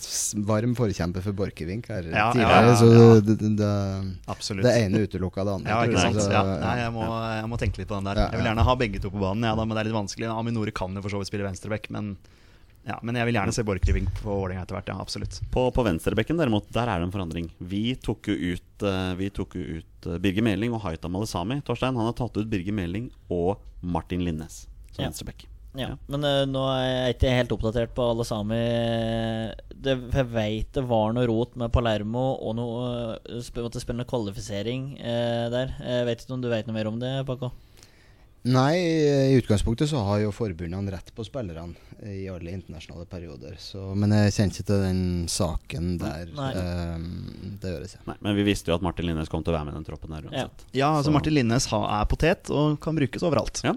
varm forkjemper for Borchgrevink her Ja, tidligere, ja, ja, så det, det, det, Absolutt. det ene utelukka det andre. Ja, ikke sant. jeg, så- Ja. Nei, jeg må, jeg må tenke litt på den der. Ja, Jeg vil gjerne ha begge to på banen, ja, da, men det er litt vanskelig. Aminori kan jo for så vidt spille venstreback, men, ja, men jeg vil gjerne se Borchgrevink på Vålerenga etter hvert. Ja, absolutt. På, på venstrebekken derimot, der er det en forandring. Vi tok jo ut, eh, vi tok jo ut eh, Birger Meling og Haita Malesami. Torstein han har tatt ut Birger Meling og Martin Linnes som Ja. venstrebekk. Ja, Men uh, nå er jeg ikke helt oppdatert på alle sami. Det, jeg veit det var noe rot med Palermo og noe uh, sp måtte spille noe kvalifisering uh, der. Jeg vet ikke om du vet noe mer om det, Paco? Nei, i utgangspunktet så har jo forbundene rett på spillerne i alle internasjonale perioder. Så, men jeg kjenner ikke til den saken der. Ehm, det gjøres jeg. Nei, men vi visste jo at Martin Linnes kom til å være med i den troppen der Ja. uansett. Ja, altså Så- Martin Linnes er potet og kan brukes overalt. Ja.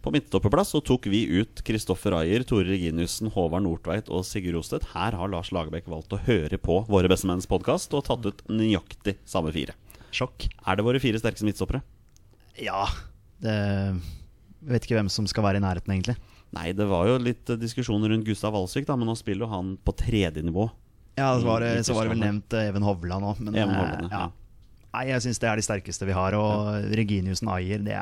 På midtstopperplass så tok vi ut Kristoffer Ayer, Tore Reginiussen, Håvard Nordtveit og Sigurd Rostedt. Her har Lars Lagerbäck valgt å høre på Våre bestemenns podkast og tatt ut nøyaktig samme fire. Sjokk. Er det våre fire sterkeste midtstoppere? Ja, det Jeg vet ikke hvem som skal være i nærheten, egentlig. Nei, det var jo litt eh, diskusjoner rundt Gustav Walsvik, da, men nå spiller jo han på tredje nivå. Ja, så var det, så var det vel nevnt eh, Even Hovland òg, men Even eh, Hovland, ja. ja. Nei, jeg syns det er de sterkeste vi har. Og Reginiussen Ayer, det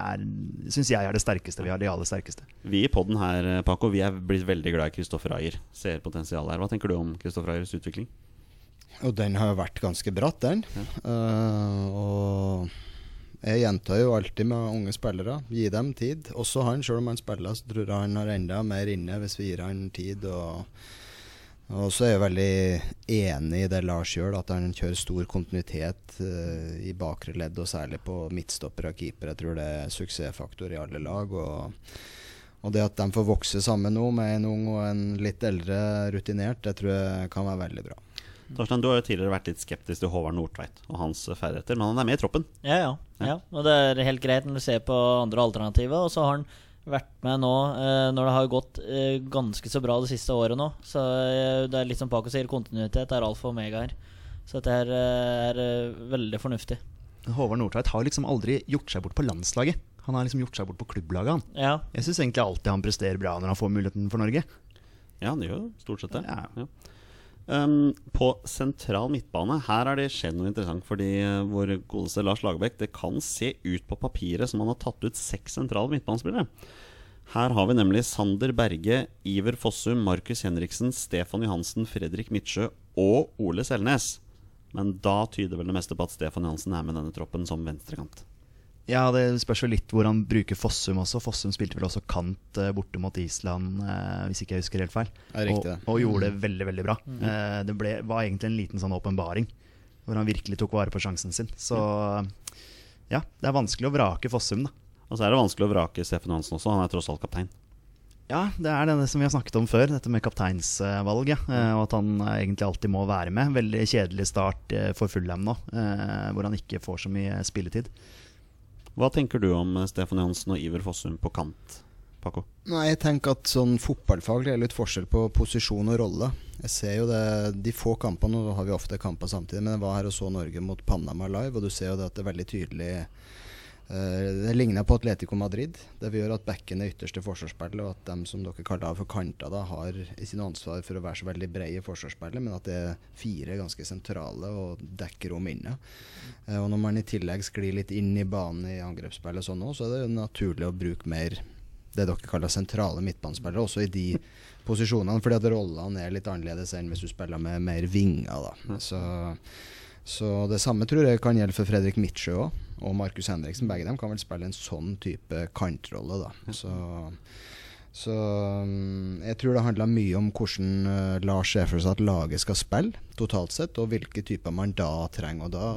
syns jeg er det sterkeste vi har. De aller sterkeste. Vi i podden her, Paco, vi er blitt veldig glad i Kristoffer Ayer. Ser potensial her. Hva tenker du om Kristoffer Ayers utvikling? Og den har jo vært ganske bratt, den. Eh, og jeg gjentar jo alltid med unge spillere, gi dem tid. Også han, selv om han spiller, så tror jeg han har enda mer inne hvis vi gir han tid. Og, og så er jeg veldig enig i det Lars gjør, at han kjører stor kontinuitet uh, i bakre ledd, og særlig på midtstopper og keeper. Jeg tror det er suksessfaktor i alle lag. og og det at de får vokse sammen nå, med en ung og en litt eldre rutinert, det tror jeg kan være veldig bra. Torstein, du har jo tidligere vært litt skeptisk til Håvard Nordtveit og hans ferdigheter, men han er med i troppen. Ja, ja, ja. Og det er helt greit når du ser på andre alternativer. Og så har han vært med nå eh, når det har gått eh, ganske så bra det siste året nå. Så eh, det er litt som Paco sier, kontinuitet er alfa og omega her. Så dette her er veldig fornuftig. Håvard Nordtveit har liksom aldri gjort seg bort på landslaget. Han har liksom gjort seg bort på klubblaget, han. Ja, Jeg syns egentlig alltid han presterer bra når han får muligheten for Norge. Ja, han gjør jo stort sett det. Ja. Ja. Um, på sentral midtbane Her er det skjedd noe interessant. Fordi uh, vår godeste Lars Lagerbäck Det kan se ut på papiret som han har tatt ut seks sentrale midtbanespillere. Her har vi nemlig Sander Berge, Iver Fossum, Markus Henriksen, Stefan Johansen, Fredrik Midtsjø og Ole Selnes. Men da tyder vel det meste på at Stefan Johansen er med denne troppen som venstrekant. Ja, det spørs jo litt hvor han bruker Fossum også. Fossum spilte vel også kant eh, borte mot Island, eh, hvis ikke jeg husker helt feil. Ja, riktig og, og gjorde det veldig, veldig bra. Mm. det ble, var egentlig en liten sånn åpenbaring, hvor han virkelig tok vare på sjansen sin. Så ja, det er vanskelig å vrake Fossum, da. Og så er det vanskelig å vrake Stefan Hansen også, han er tross alt kaptein. Ja, det er det som vi har snakket om før, dette med kapteinsvalg. Ja. eh, Og at han eh, egentlig alltid må være med. Veldig kjedelig start eh, for Fullham nå, eh, hvor han ikke får så mye spilletid. Hva tenker du om eh, Stefan Johansen og Iver Fossum på kant, Paco? Nei, jeg tenker at sånn fotballfaglig er litt forskjell på posisjon og rolle. Jeg ser jo det, De få kampene, nå har vi ofte kamper samtidig, men jeg var her og så Norge mot Panama live, og du ser jo det at det er veldig tydelig Det ligner på Atletico Madrid. Det vil gjøre at bekken er ytterste forsvarsspillet, og at de som dere kaller for kanter, da, har ikke noe ansvar for å være så veldig brede i forsvarsspillet, men at det er fire ganske sentrale og dekker rom inne. Eh, og når man i tillegg sklir litt inn i banen i angrepsspillet sånn også, så er det naturlig å bruke mer det dere kaller sentrale midtbanespillere, også i de posisjonene, fordi at rollene er litt annerledes enn hvis du spiller med mer vinger. da. Så, så det samme tror jeg kan gjelde for Fredrik Midtsjø òg, og Markus Henriksen. Begge dem kan vel spille en sånn type kantrolle. da. Så, så mm, jeg tror det handler mye om hvordan eh, Lars for seg at laget skal spille totalt sett, og hvilke typer man da trenger. Og da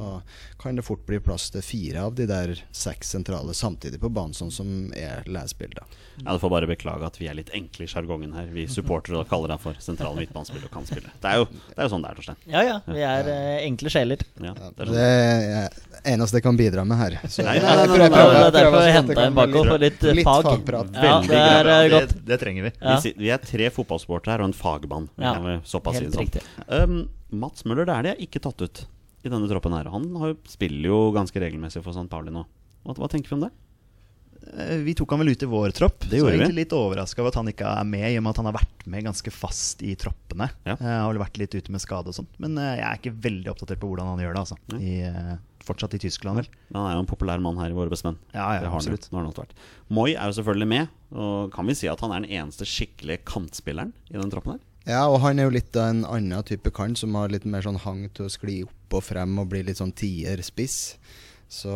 kan det fort bli plass til fire av de der seks sentrale samtidig på banen, sånn som er lesebildet. Ja, Du får bare beklage at vi er litt enkle i sjargongen her. Vi supportere kaller deg for sentrale midtbanespiller og kantspiller. Det er jo, det er jo sånn det er, Torstein. Ja ja, vi er ja. enkle sjeler. Ja, det er det sånn. er det eneste jeg kan bidra med her. Så Nei, nei, nei, nei, nei, Det er derfor jeg henta inn Bako for litt, eh, litt fag. fagprat. Ja, det er eh, det, det trenger vi. Ja. Vi, vi er tre fotballsportere her og en fagmann. Ja, kan såpass helt det riktig. Um, Mats Møller Dæhlie er ikke tatt ut i denne troppen her. Han har spiller jo ganske regelmessig for St. Pauli nå. Hva, hva tenker vi om det? Eh, Vi tok han vel ut i vår tropp. Det så jeg er egentlig litt overraska over at han ikke er med, i og med at han har vært med ganske fast i troppene. Ja. Eh, har vel vært litt ute med skade og sånt. Men eh, jeg er ikke veldig oppdatert på hvordan han gjør det. altså I, eh, Fortsatt i Tyskland, vel. Han er jo en populær mann her i Våre bestemenn. Ja, ja, det absolutt. Han. Moi er jo selvfølgelig med, og kan vi si at han er den eneste skikkelige kantspilleren i den troppen her? Ja, og han er jo litt av en annen type kant som har litt mer sånn hang til å skli opp og frem og bli litt sånn tier-spiss. Så,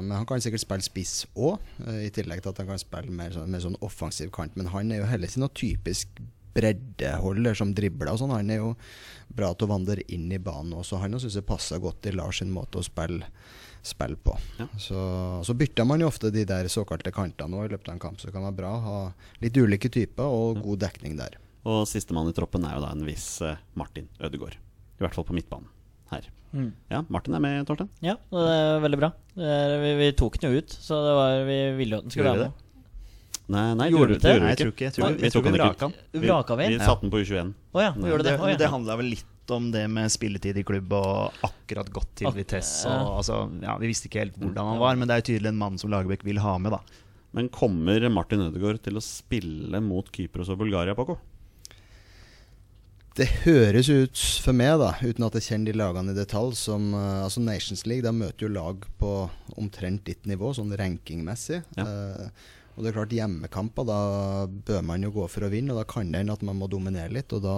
men han kan sikkert spille spiss òg, i tillegg til at han kan spille mer sånn, mer sånn offensiv kant. Men han er jo heller ikke noe typisk breddeholder som dribler og sånn. Han er jo bra til å vandre inn i banen også. Han syns jeg passer godt i Lars sin måte å spille, spille på. Ja. Så, så bytter man jo ofte de der såkalte kantene òg i løpet av en kamp, så det kan være bra å ha litt ulike typer og god dekning der. Og sistemann i troppen er jo da en viss eh, Martin Ødegaard. I hvert fall på midtbanen her. Mm. Ja, Martin er med, Torstein. Ja, det er veldig bra. Er, vi, vi tok den jo ut, så det var, vi ville jo at den skulle være med. Nei, nei Gjorde du det? gjorde Nei, jeg tror ikke- jeg tror- Nei, vi, vi, tok vi ikke vraka ut. den. Vraka vi? Vi satte den på U21. Oh, ja, vi gjorde det. Det, Å, ja. det handla vel litt om det med spilletid i klubb og akkurat gått til Ak- Vitesse. Og, altså, ja, vi visste ikke helt hvordan han var, men det er jo tydelig en mann som Lagerbäck vil ha med. da Men kommer Martin Ødegaard til å spille mot Kypros og Bulgaria, Paco? Det høres ut for meg, da, uten at jeg kjenner de lagene i detalj, som eh, altså Nations League. da møter jo lag på omtrent ditt nivå, sånn rankingmessig. Ja. Eh, og det er klart, hjemmekamper, da bør man jo gå for å vinne. Og da kan det hende at man må dominere litt. Og da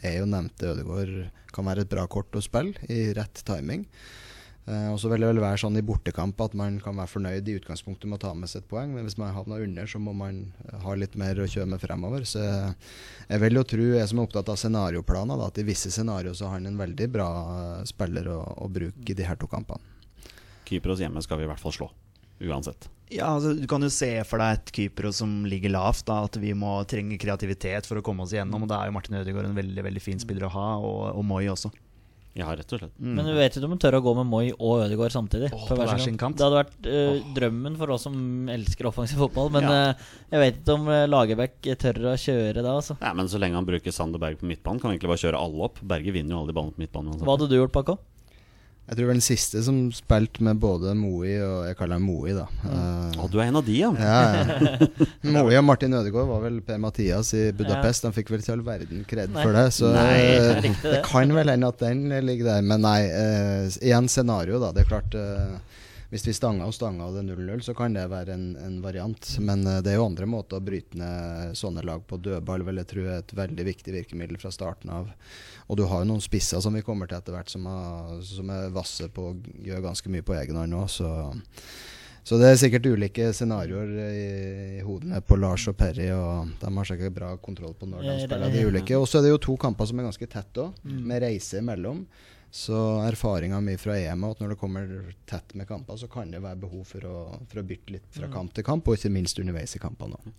er jo nevnte Ødegaard kan være et bra kort å spille i rett timing. Eh, og så vil det vel være sånn i bortekamp at man kan være fornøyd i utgangspunktet med å ta med seg et poeng, men hvis man havner under, så må man eh, ha litt mer å kjøre med fremover. Så jeg, jeg vil jo tro, jeg som er opptatt av scenarioplaner, da, at i visse scenarioer så har han en veldig bra eh, spiller å, å bruke i de her to kampene. Kypros hjemme skal vi i hvert fall slå. Uansett. Ja, altså, Du kan jo se for deg et Kypros som ligger lavt. da At vi må trenge kreativitet for å komme oss igjennom. Og Da er jo Martin Ødegaard en veldig veldig fin spiller å ha, og, og Moi også. Ja, rett og slett. Men du vet ikke om hun tør å gå med Moi og Ødegaard samtidig. Oh, på hver sin kant. Det hadde vært eh, drømmen for oss som elsker offensiv fotball. Men Ja. uh, jeg vet ikke om uh, Lagerbäck tør å kjøre da, altså. Ja, men så lenge han bruker Sander Berg på midtbanen, kan han egentlig bare kjøre alle opp. Berge vinner jo alle de ballene på midtbanen. Hva hadde du gjort, Paco? Jeg tror det var den siste som spilte med både Moi og Jeg kaller ham Moi, da. Eh, Å, du er en av de, ja. Ja, ja. Moi og Martin Ødegaard var vel Per Mathias i Budapest. Han fikk vel ikke all verden kred for det. Så Nei, eh, det. det kan vel hende at den ligger der. Men nei, uh, igjen scenario, da. Det er klart eh, hvis vi stanger og stanger og det er 0-0, så kan det være en, en variant. Men eh, det er jo andre måter å bryte ned sånne lag på. Dødball vil jeg tro er et veldig viktig virkemiddel fra starten av. Og du har jo noen spisser som vi kommer til etter hvert, som, har, som er vasse på å gjøre ganske mye på egen hånd nå. Så, så det er sikkert ulike scenarioer i, i hodene på Lars og Perry, og de har sikkert bra kontroll på når de spiller de ulike. Og så er det jo to kamper som er ganske tett òg, Mm. med reise imellom. Så erfaringa mi fra EM er at når det kommer tett med kamper, så kan det være behov for å, for å bytte litt Mm. fra kamp til kamp, og ikke minst underveis i kampene òg.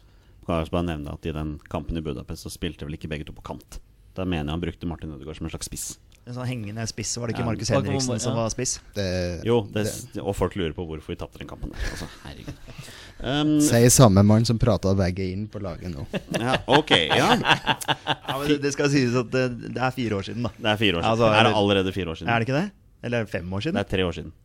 Kan jeg bare nevne at I den kampen i Budapest så spilte vel ikke begge to på kant. Da mener jeg han brukte Martin Ødegaard som en slags spiss. En sånn hengende spiss, var det ikke Ja, Markus Henriksen ja. som var spiss? Det, Jo, det, det og folk lurer på hvorfor vi tapte den kampen der. Altså, herregud. Um, sier samme mann som prata begge inn på laget nå. ja, ok, ja. Ja, men det, det skal sies at det, det er fire år siden, da. Det er fire år siden. Altså, er det allerede fire år siden? Er det ikke det? Eller fem år siden? Det er tre år siden.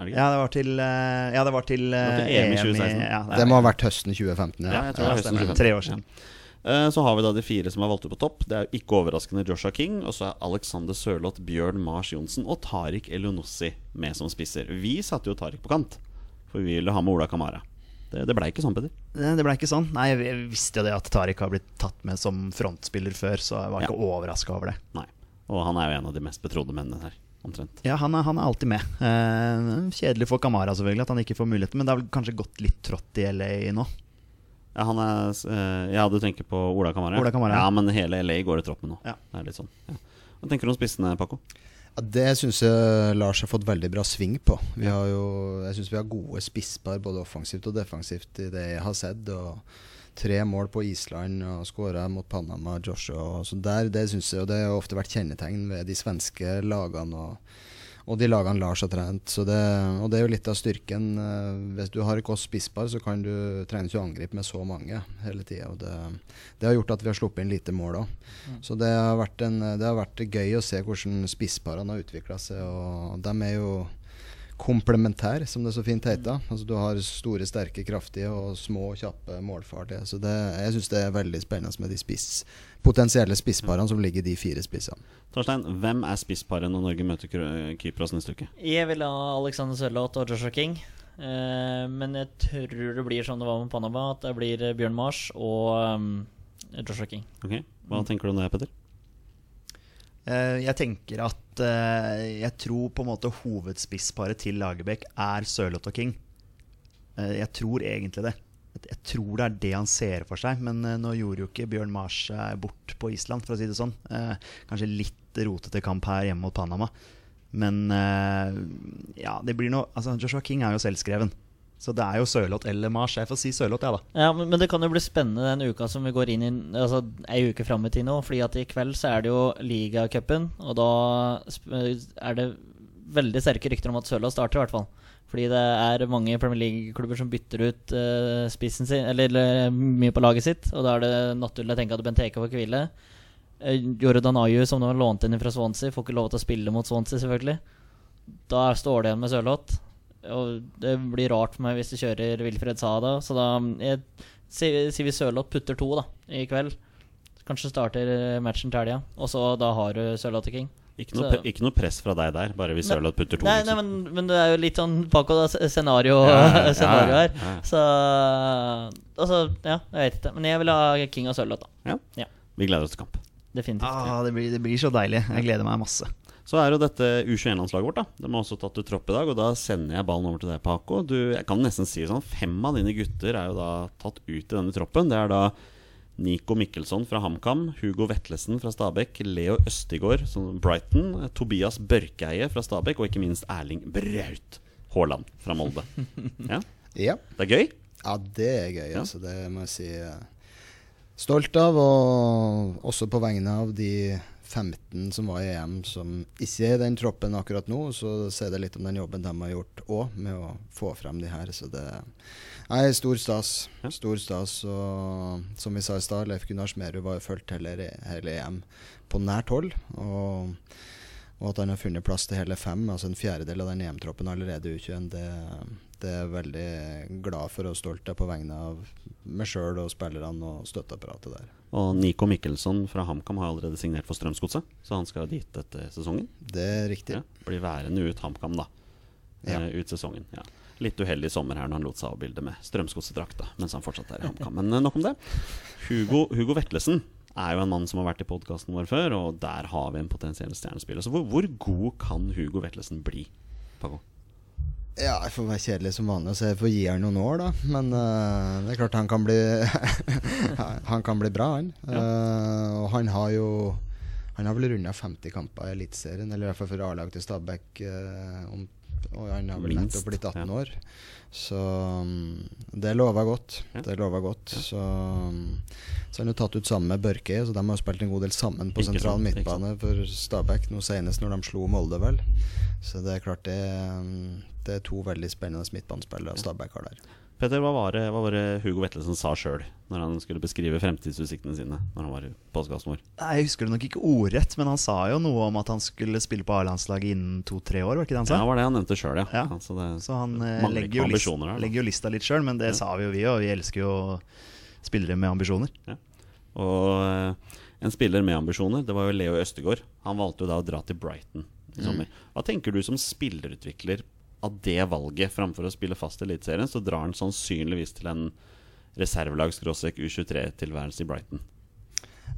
Det? Ja, det var til, eh, ja, det var til, var til eh, EM i 2016. ja, Det må ha vært høsten 2015. Ja, jeg tror det var høsten 2015. Tre år siden. Eh, Så har vi da de fire som er valgt ut på topp. Det er ikke overraskende Joshua King. Og så er Alexander Sørloth, Bjørn Mars Johnsen og Tariq Elionossi med som spisser. Vi satte jo Tariq på kant, for vi ville ha med Ola Kamara. Det, det blei ikke sånn, Peder. Det det ble ikke sånn. Nei, jeg visste jo det at Tariq har blitt tatt med som frontspiller før, så jeg var ikke Ja. overraska over det. Nei. Og han er jo en av de mest betrodde mennene her, omtrent. Ja, han er, han er alltid med. Eh, kjedelig for Kamara selvfølgelig at han ikke får muligheten, men det har vel kanskje gått litt trått i LA nå. Ja, han er eh, Ja, du tenker på Ola Kamara? Ola Kamara. Ja, men hele LA går i tropp med nå. Ja. Det er litt sånn. Ja. Hva tenker du om spissene, Paco? Ja, det syns jeg Lars har fått veldig bra sving på. Vi har jo, jeg syns vi har gode spisspar både offensivt og defensivt i det jeg har sett. Og tre mål på Island og skåra mot Panama, Joshua. Og så der, det synes jeg, og det har ofte vært kjennetegn ved de svenske lagene. og og de lagene Lars har trent. Så det, og det er jo litt av styrken. eh, Hvis du har et godt spisspar, så kan du trenes å angripe med så mange hele tida. Det, det har gjort at vi har sluppet inn lite mål òg. Så det har, en, det har vært gøy å se hvordan spissparene har utvikla seg. Og de er jo komplementære, som det så fint heter. Altså Du har store, sterke, kraftige og små, kjappe, målfarlige. Så det, jeg syns det er veldig spennende med de spiss, potensielle spissparene som ligger i de fire spissene. Torstein, hvem er spissparet når Norge møter Kro- Kypros neste uke? Jeg vil ha Alexander Sørloth og Joshua King. Eh, men jeg tror det blir som det var med Panama, at det blir eh, Bjørn Mars og um, Joshua King. Ok, Hva tenker du om det, Petter? Eh, jeg tenker at eh, jeg tror på en måte hovedspissparet til Lagerbäck er Sørloth og King. Eh, jeg tror egentlig det. Jeg- tror det er det han ser for seg, men eh, nå gjorde jo ikke Bjørn Mars seg bort på Island, for å si det sånn. Eh, kanskje litt rotete kamp her hjemme mot Panama. Men eh, ja, det blir noe Altså, Joshua King er jo selvskreven. Så det er jo Sørloth eller Mars. Jeg får si Sørloth, jeg, da. Ja, men, men det kan jo bli spennende den uka som vi går inn i Altså ei uke fram i tid nå. Fordi at i kveld så er det jo ligacupen, og da er det veldig sterke rykter om at Sørloth starter, i hvert fall. Fordi det er mange Premier League-klubber som bytter ut uh, spissen sin, eller, eller mye på laget sitt. Og da er det naturlig å tenke at Benteke får hvile. Uh, Jordan Ayu, som nå er lånt inn fra Swansea, får ikke lov til å spille mot Swansea, selvfølgelig. Da står det igjen med Sørloth. Og det blir rart for meg hvis de kjører Wilfred Sada. Så da sier vi Sørloth putter to da i kveld. Kanskje starter matchen til helga. Og så da har du Sørloth King. Ikke noe, pre- ikke noe press fra deg der, bare hvis Nei, Sørloth putter to. Nei, nei liksom. men, men det er jo litt sånn Paco, da, s- scenario, Ja, scenario her. ja, ja. Så Altså, ja, jeg vet ikke. Men jeg vil ha King og Sørloth, da. Ja. Ja. Vi gleder oss til kamp. Definitivt. Ah, det, blir, det blir så deilig. Jeg gleder meg masse. Så er jo dette U21-landslaget vårt. da De har også tatt ut tropp i dag. Og da sender jeg ballen over til deg, Paco. Du, jeg kan nesten si sånn Fem av dine gutter er jo da tatt ut i denne troppen. Det er da Nico Mikkelsson fra HamKam, Hugo Vetlesen fra Stabæk, Leo Østigård fra Brighton, Tobias Børkeie fra Stabæk og ikke minst Erling Braut Haaland fra Molde. Ja, Ja. Det er gøy. Ja, det er gøy. Ja. Altså, det må jeg si. eh, Stolt av, og også på vegne av de 15 som var i EM, som ikke er i den troppen akkurat nå. Så sier det litt om den jobben de har gjort òg, med å få frem de her. Så det Nei, stor stas. Ja. Stor stas. Og som vi sa i stad, Leif Gunnar Smerud var jo fulgt hele, hele EM på nært hold. Og, og at han har funnet plass til hele fem, altså en fjerdedel av den EM-troppen allerede i U21, det, det er jeg veldig glad for og stolt av på vegne av meg sjøl og spillerne og støtteapparatet der. Og Nico Mikkelsson fra HamKam har allerede signert for Strømsgodset, så han skal dit etter sesongen. Det er riktig. Ja, blir værende ut HamKam, da. Ja. Uh, ut sesongen. Ja. Litt uheldig sommer her når han lot seg avbilde med Strømsgodset-drakta mens han fortsatt er i HamKam. Men eh, nok om det. Hugo, Hugo Vetlesen er jo en mann som har vært i podkasten vår før, og der har vi en potensiell stjernespiller. Så hvor, hvor god kan Hugo Vetlesen bli? Paco? Ja, jeg får være kjedelig som vanlig, så jeg får gi han noen år, da. Men uh, det er klart han kan bli Han kan bli bra, han. Eh, og han har jo Han har vel runda 50 kamper i Eliteserien, eller i hvert fall for A-lag til Stabæk. uh, om, og han har vel nettopp blitt 18 ja. år. Så mm, det lover godt. Ja. Det lover godt. Så, mm, så han er tatt ut sammen med Børke, så de har spilt en god del sammen på Ikke sentral sant, midtbane for Stabæk, nå senest når de slo Molde, vel. Så det er klart det, mm, det er to veldig spennende midtbanespillere Stabæk har der. Petter, hva var det, hva var det Hugo Vetlesen sa sjøl når han skulle beskrive fremtidsutsiktene sine Når han var i podkasten vår? Jeg husker det nok ikke ordrett, men han sa jo noe om at han skulle spille på A-landslaget innen to-tre år. var ikke det han sa? Ja, det var det han nevnte sjøl, ja. Ja. Altså det, Så han eh, legger, jo list, her, legger jo lista litt sjøl, men det sa vi jo vi, og vi elsker jo spillere med ambisjoner. Og eh, en spiller med ambisjoner, det var jo Leo Østegård. Han valgte jo da å dra til Brighton i sommer. Hva tenker du som spillerutvikler av det valget framfor å spille fast i Eliteserien? Så drar han sannsynligvis til en reservelags-U23-tilværelse i Brighton.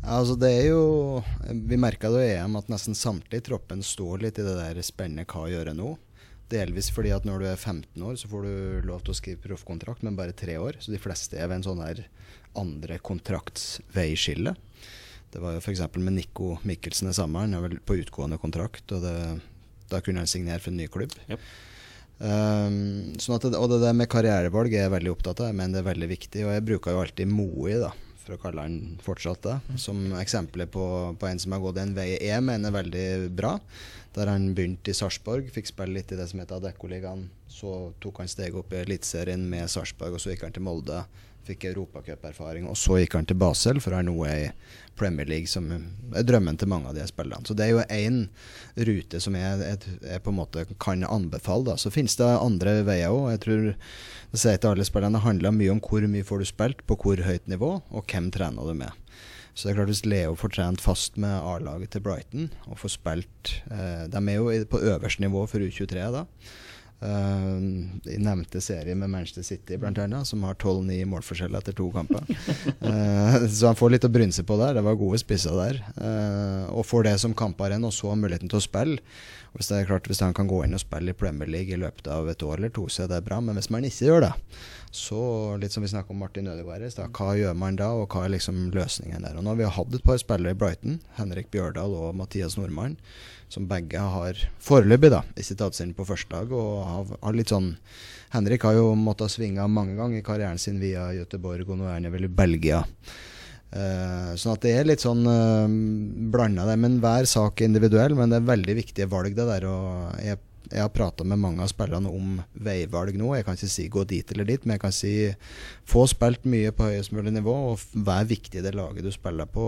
Ja, altså det er jo Vi merka det i EM at nesten samtlige i troppen står litt i det der spennende hva å gjøre nå. Delvis fordi at når du er 15 år, så får du lov til å skrive proffkontrakt, men bare tre år. Så de fleste er ved en sånn her andre kontraktsveiskille. Det var jo f.eks. med Nico Mikkelsen det samme. Han er vel på utgående kontrakt, og det, da kunne han signere for en ny klubb. Jep. Um, sånn at det, og det der med karrierevalg er jeg veldig opptatt av, men det er veldig viktig. Og jeg bruker jo alltid Moi, da, for å kalle han fortsatt det, som eksempler på, på en som har gått en vei jeg mener er veldig bra. Der han begynte i Sarpsborg, fikk spille litt i det som heter Adeccoligaen. Så tok han steget opp i Eliteserien med Sarpsborg, og så gikk han til Molde. Fikk europacuperfaring, og så gikk han til Basel, for han nå er i Premier League, som er drømmen til mange av de spillerne. Så det er jo én rute som jeg, jeg, jeg på en måte kan anbefale. Da. Så finnes det andre veier òg. Jeg tror det sier til alle spillerne det handler mye om hvor mye får du spilt, på hvor høyt nivå, og hvem trener du med. Så det er klart Hvis Leo får trent fast med A-laget til Brighton og får spilt eh, De er jo på øverste nivå for U23 da. Uh, I nevnte serie med Manchester City, blant annet, som har 12-9 målforskjell etter to kamper. Eh, så han får litt å brynse på der. Det var gode spisser der. Eh, og får det som kamparen, og så muligheten til å spille. Og Hvis det er klart, hvis han kan gå inn og spille i Premier League i løpet av et år eller to, så er det bra. Men hvis man ikke gjør det, så litt som vi snakket om Martin Ødegaard i stad, hva gjør man da, og hva er liksom løsningen der? Og nå har vi hatt et par spillere i Brighton, Henrik Bjørdal og Mathias Nordmann, som begge har foreløpig da, i tatt seg på første dag. Og har, har litt sånn Henrik har jo måttet svinge mange ganger i karrieren sin via Göteborg, og nå er han vel i Belgia. Uh, sånn at det er litt sånn uh, blanda det. Men hver sak er individuell, men det er veldig viktige valg, det der. Og jeg, jeg har prata med mange av spillerne om veivalg nå. Jeg kan ikke si gå dit eller dit, men jeg kan si få spilt mye på høyest mulig nivå, og vær viktig i det laget du spiller på.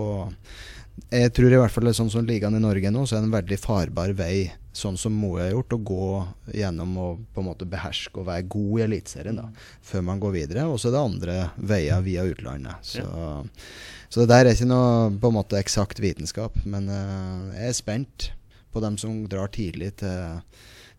Jeg tror i hvert fall sånn som ligaen i Norge nå, så er det en veldig farbar vei, sånn som Moe har gjort, å gå gjennom og på en måte beherske og være god i Eliteserien før man går videre. Og så er det andre veier via utlandet. Så, så det der er ikke noe på en måte eksakt vitenskap, men eh, jeg er spent på dem som drar tidlig til,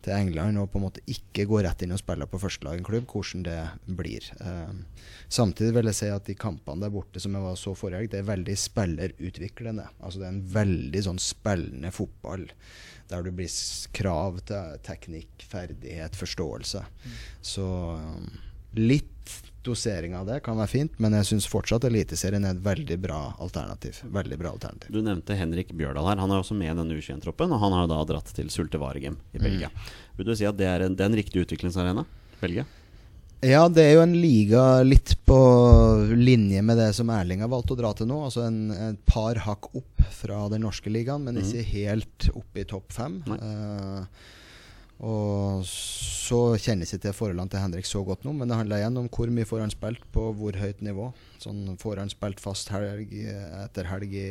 til England og på en måte ikke går rett inn og spiller på førstelag i en klubb, hvordan det blir. Eh, samtidig vil jeg si at de kampene der borte som jeg var så forrige helg, det er veldig spillerutviklende. Altså det er en veldig sånn spillende fotball der det blir krav til teknikk, ferdighet, forståelse. Så um, litt dosering av det kan være fint, men jeg syns fortsatt Eliteserien er et veldig bra alternativ. Veldig bra alternativ. Du nevnte Henrik Bjørdal her. Han er også med i denne U21-troppen, og han har da dratt til Sulte Varegem i Belgia. Vil du si at det er en, det er en riktig utviklingsarena? Belgia? Ja, det er jo en liga litt på linje med det som Erling har valgt å dra til nå. Altså en, et par hakk opp fra den norske ligaen, men ikke helt opp i topp fem. Nei. Eh, og så kjennes ikke forholdene til Henrik så godt nå, men det handler igjen om hvor mye får han spilt på hvor høyt nivå. Sånn Får han spilt fast helg etter helg i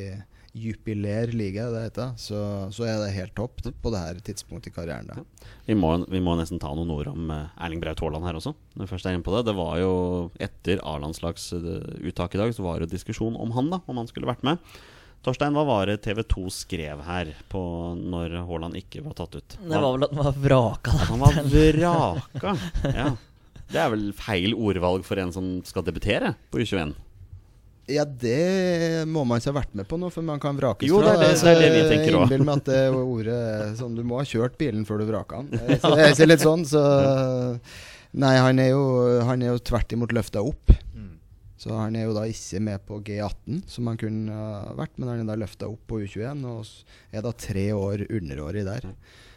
jubiler liga, det heter, så, så er det helt topp på det her tidspunktet i karrieren. Da. Vi må, vi må nesten ta noen ord om eh, Erling Braut Haaland her også. Når først er inne på det Det var jo etter A-landslagsuttaket i dag, så var det jo diskusjon om han, da om han skulle vært med. Torstein, hva var det TV 2 skrev her på når Haaland ikke var tatt ut? Det var vel at han var vraka. Da. han var vraka. Ja. Det er vel feil ordvalg for en som skal debutere på U21? Ja, det må man ikke ha vært med på nå, for man kan vrakes Jo, det er det- det er det vi tenker òg. Innbill meg at det ordet sånn Du må ha kjørt bilen før du vraker den. Så det er ikke litt sånn, så Nei, han er jo, han er jo tvert imot løfta opp. Så han er jo da ikke med på G18, som han kunne vært, men han er da løfta opp på U21 og er da tre år underårig der.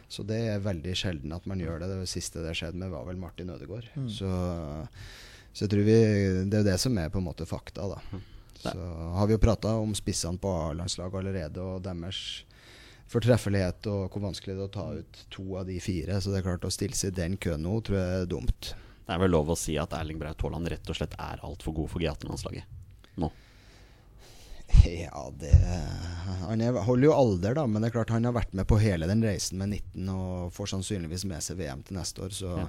Så det er veldig sjelden at man gjør det. Det siste det skjedde med, var vel Martin Ødegaard. Så, så jeg tror vi Det er jo det som er på en måte fakta, da. Så har vi jo prata om spissene på A-landslaget allerede, og deres fortreffelighet og hvor vanskelig det er å ta ut to av de fire. Så det er klart å stille seg i den køen nå, tror jeg er dumt. Det er vel lov å si at Erling Braut Haaland rett og slett er altfor god for G18-landslaget nå. Ja, det Han er, holder jo alder, da, men det er klart han har vært med på hele den reisen med 19 og får sannsynligvis med seg VM til neste år. Så Ja.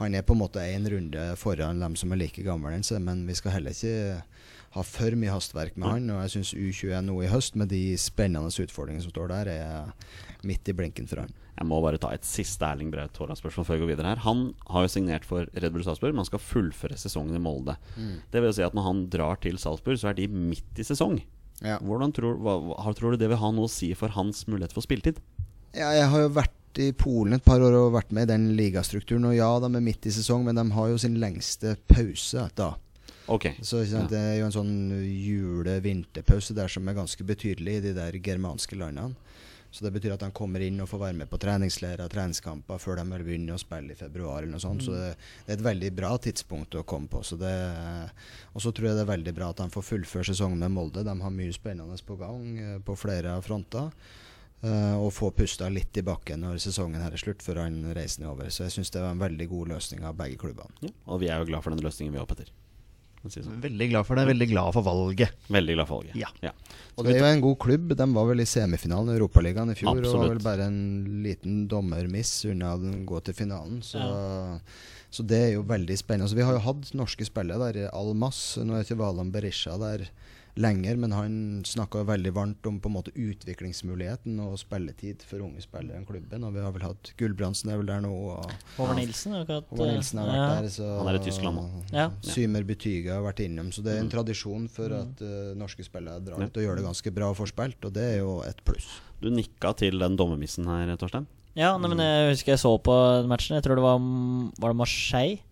han er på en måte én runde foran dem som er like gamle enn seg, men vi skal heller ikke ha for mye hastverk med han. Og jeg syns U21 nå i høst, med de spennende utfordringene som står der, er midt i blinken for han. Jeg må bare ta et siste Erling Braut Haaland-spørsmål før jeg går videre her. Han har jo signert for Red Bull Salzburg, men han skal fullføre sesongen i Molde. Det vil si at når han drar til Salzburg, så er de midt i sesong. Ja. Hvordan tror, hva, hva, tror du det vil ha noe å si for hans mulighet for spilletid? Ja, jeg har jo vært i Polen et par år og vært med i den ligastrukturen. Og ja, de er midt i sesong, men de har jo sin lengste pause da. Okay. Så sant, Det er jo en sånn jule-vinterpause der som er ganske betydelig i de der germanske landene. Så det betyr at de kommer inn og får være med på treningsleirer og treningskamper før de vil begynne å spille i februar. eller noe sånt. Så det, det er et veldig bra tidspunkt å komme på. Så det, og så tror jeg det er veldig bra at de får fullføre sesongen med Molde. De har mye spennende på gang eh, på flere fronter. Eh, og få pusta litt i bakken når sesongen her er slutt, før han reisen er over. Så jeg syns det var en veldig god løsning av begge klubbene. Ja. Og vi er jo glad for den løsningen vi har, Petter. Si sånn. Veldig glad for det. Veldig glad for valget. Veldig glad for valget. Ja. Og det er jo en god klubb. De var vel i semifinalen i Europaligaen i fjor. Absolutt. Og var vel bare en liten dommermiss unna å gå til finalen. Så, så det er jo veldig spennende. Altså, vi har jo hatt norske spillere der. Almas. Nå er ikke Valan Berisha der lenger, men han snakka veldig varmt om på en måte utviklingsmuligheten og spilletid for unge spillere i klubben. Og vi har vel hatt Gulbrandsen er vel der nå. Og Håvard Nilsen. har ikke Nilsen har vært ja. der. Så Han er i Tyskland nå. Ja. Symer Betyga har vært innom. Så det er en tradisjon for at uh, norske spillere drar ut og gjør det ganske bra og får spilt, og det er jo et pluss. Du nikka til den dommermissen her, Torstein. Ja, nei, men jeg husker jeg så på matchen. Jeg tror det var Var det Marseille?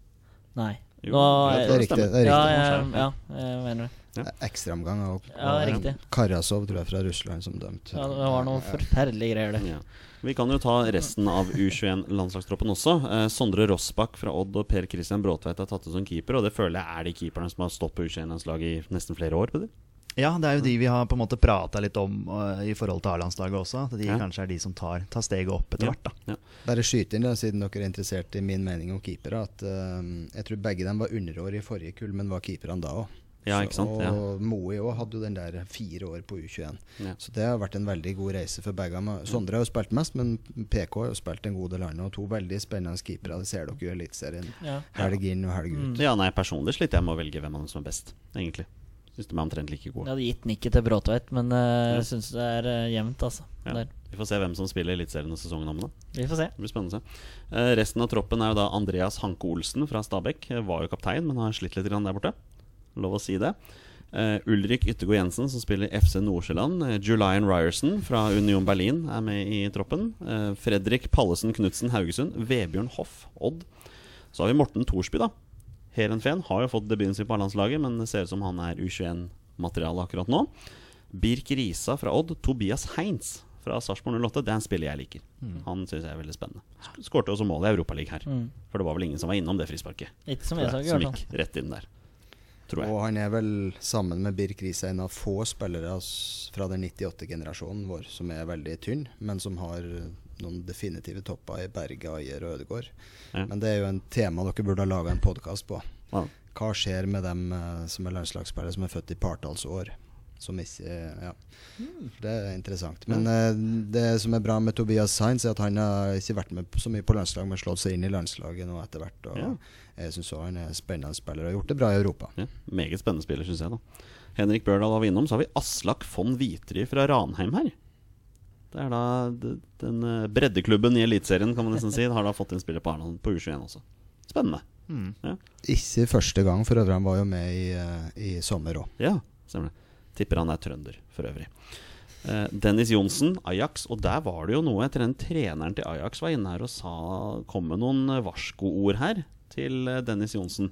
Nei. Jo, Nå- Det er riktig. Det er Ja, jeg, ja, jeg mener det. Ja. Ekstraomgang og, Ja. Karasov, tror jeg, fra Russland som dømt. Ja, det var noe forferdelige greier, det. Ja. Vi kan jo ta resten av U21-landslagstroppen også. Eh, Sondre Rossbakk fra Odd og Per Christian Bråtveit har tatt ut som keeper, og det føler jeg er de keeperne som har stått på U21-landslaget i nesten flere år. Peder. Ja, det er jo de vi har på en måte prata litt om uh, i forhold til A-landslaget også. At de Ja. kanskje er de som tar, tar steget opp etter Ja. hvert. da Bare skyte inn, da, siden dere er interessert i min mening om keepere, at uh, jeg tror begge dem var underår i forrige kull, men var keeperne da òg. Ja, ikke sant? Og Ja. Moe òg hadde jo den der fire år på U21. Ja. Så det har vært en veldig god reise for begge. Sondre har jo spilt mest, men PK har jo spilt en god del andre. Og to veldig spennende keepere. Det ser dere jo i Eliteserien. Ja. Helg inn og helg ut. Ja, nei, Personlig sliter jeg med å velge hvem av dem som er best, egentlig. Syns de er omtrent like Jeg hadde gitt nikket til Bråtveit, men uh, Ja. jeg syns det er uh, jevnt, altså. Ja. Der. Vi får se hvem som spiller Eliteserien og sesongen om, da. Vi får se. Det blir spennende å se. Eh, resten av troppen er jo da Andreas Hanke Olsen fra Stabæk. Eh, Var jo kaptein, men har slitt litt grann der borte. Lov å si det. Uh, Ulrik Yttergård Jensen, som spiller FC Nordsjælland. Uh, Julian Ryerson fra Union Berlin er med i troppen. Uh, Fredrik Pallesen Knutsen Haugesund. Vebjørn Hoff Odd. Så har vi Morten Thorsby, da. Heerenveen har jo fått debuten sin på A-landslaget, men det ser ut som han er U21-materiale akkurat nå. Birk Risa fra Odd. Tobias Heins fra Sarpsborg 08. Det er en spiller jeg liker. Han syns jeg er veldig spennende. Skårte også mål i Europaligaen her. Mm. For det var vel ingen som var innom det frisparket. Ikke som jeg sa, som gikk rett inn der. Tror jeg. Og han er vel, sammen med Birk Riise, en av få spillere fra den 98-generasjonen vår som er veldig tynn, men som har noen definitive topper i Berge, Ajer og Ødegård. Ja. Men det er jo en tema dere burde ha laga en podkast på. Ja. Hva skjer med dem eh, som er landslagsspillere som er født i partallsår? Som ikke Ja. Det er interessant. Men eh, det som er bra med Tobias Sainz, er at han har ikke vært med så mye på landslag, men slått seg inn i landslaget nå etter hvert. Og Ja. jeg syns han er spennende spiller og har gjort det bra i Europa. Ja, meget spennende spiller, syns jeg. da Henrik Bjørdal var vi innom. Så har vi Aslak von Vitry fra Ranheim her. Det er da den eh, breddeklubben i Eliteserien, kan man nesten si. Har da fått inn spiller på Arendal på U21 også. Spennende. Ja. Ikke første gang, for øvrig. Han var jo med i, eh, i sommer òg. Ja, stemmer det. Tipper han er trønder, for øvrig. Uh, Dennis Johnsen, Ajax. Og der var det jo noe etter den treneren til Ajax var inne her og sa kom med noen eh, varskoord her til eh, Dennis Johnsen.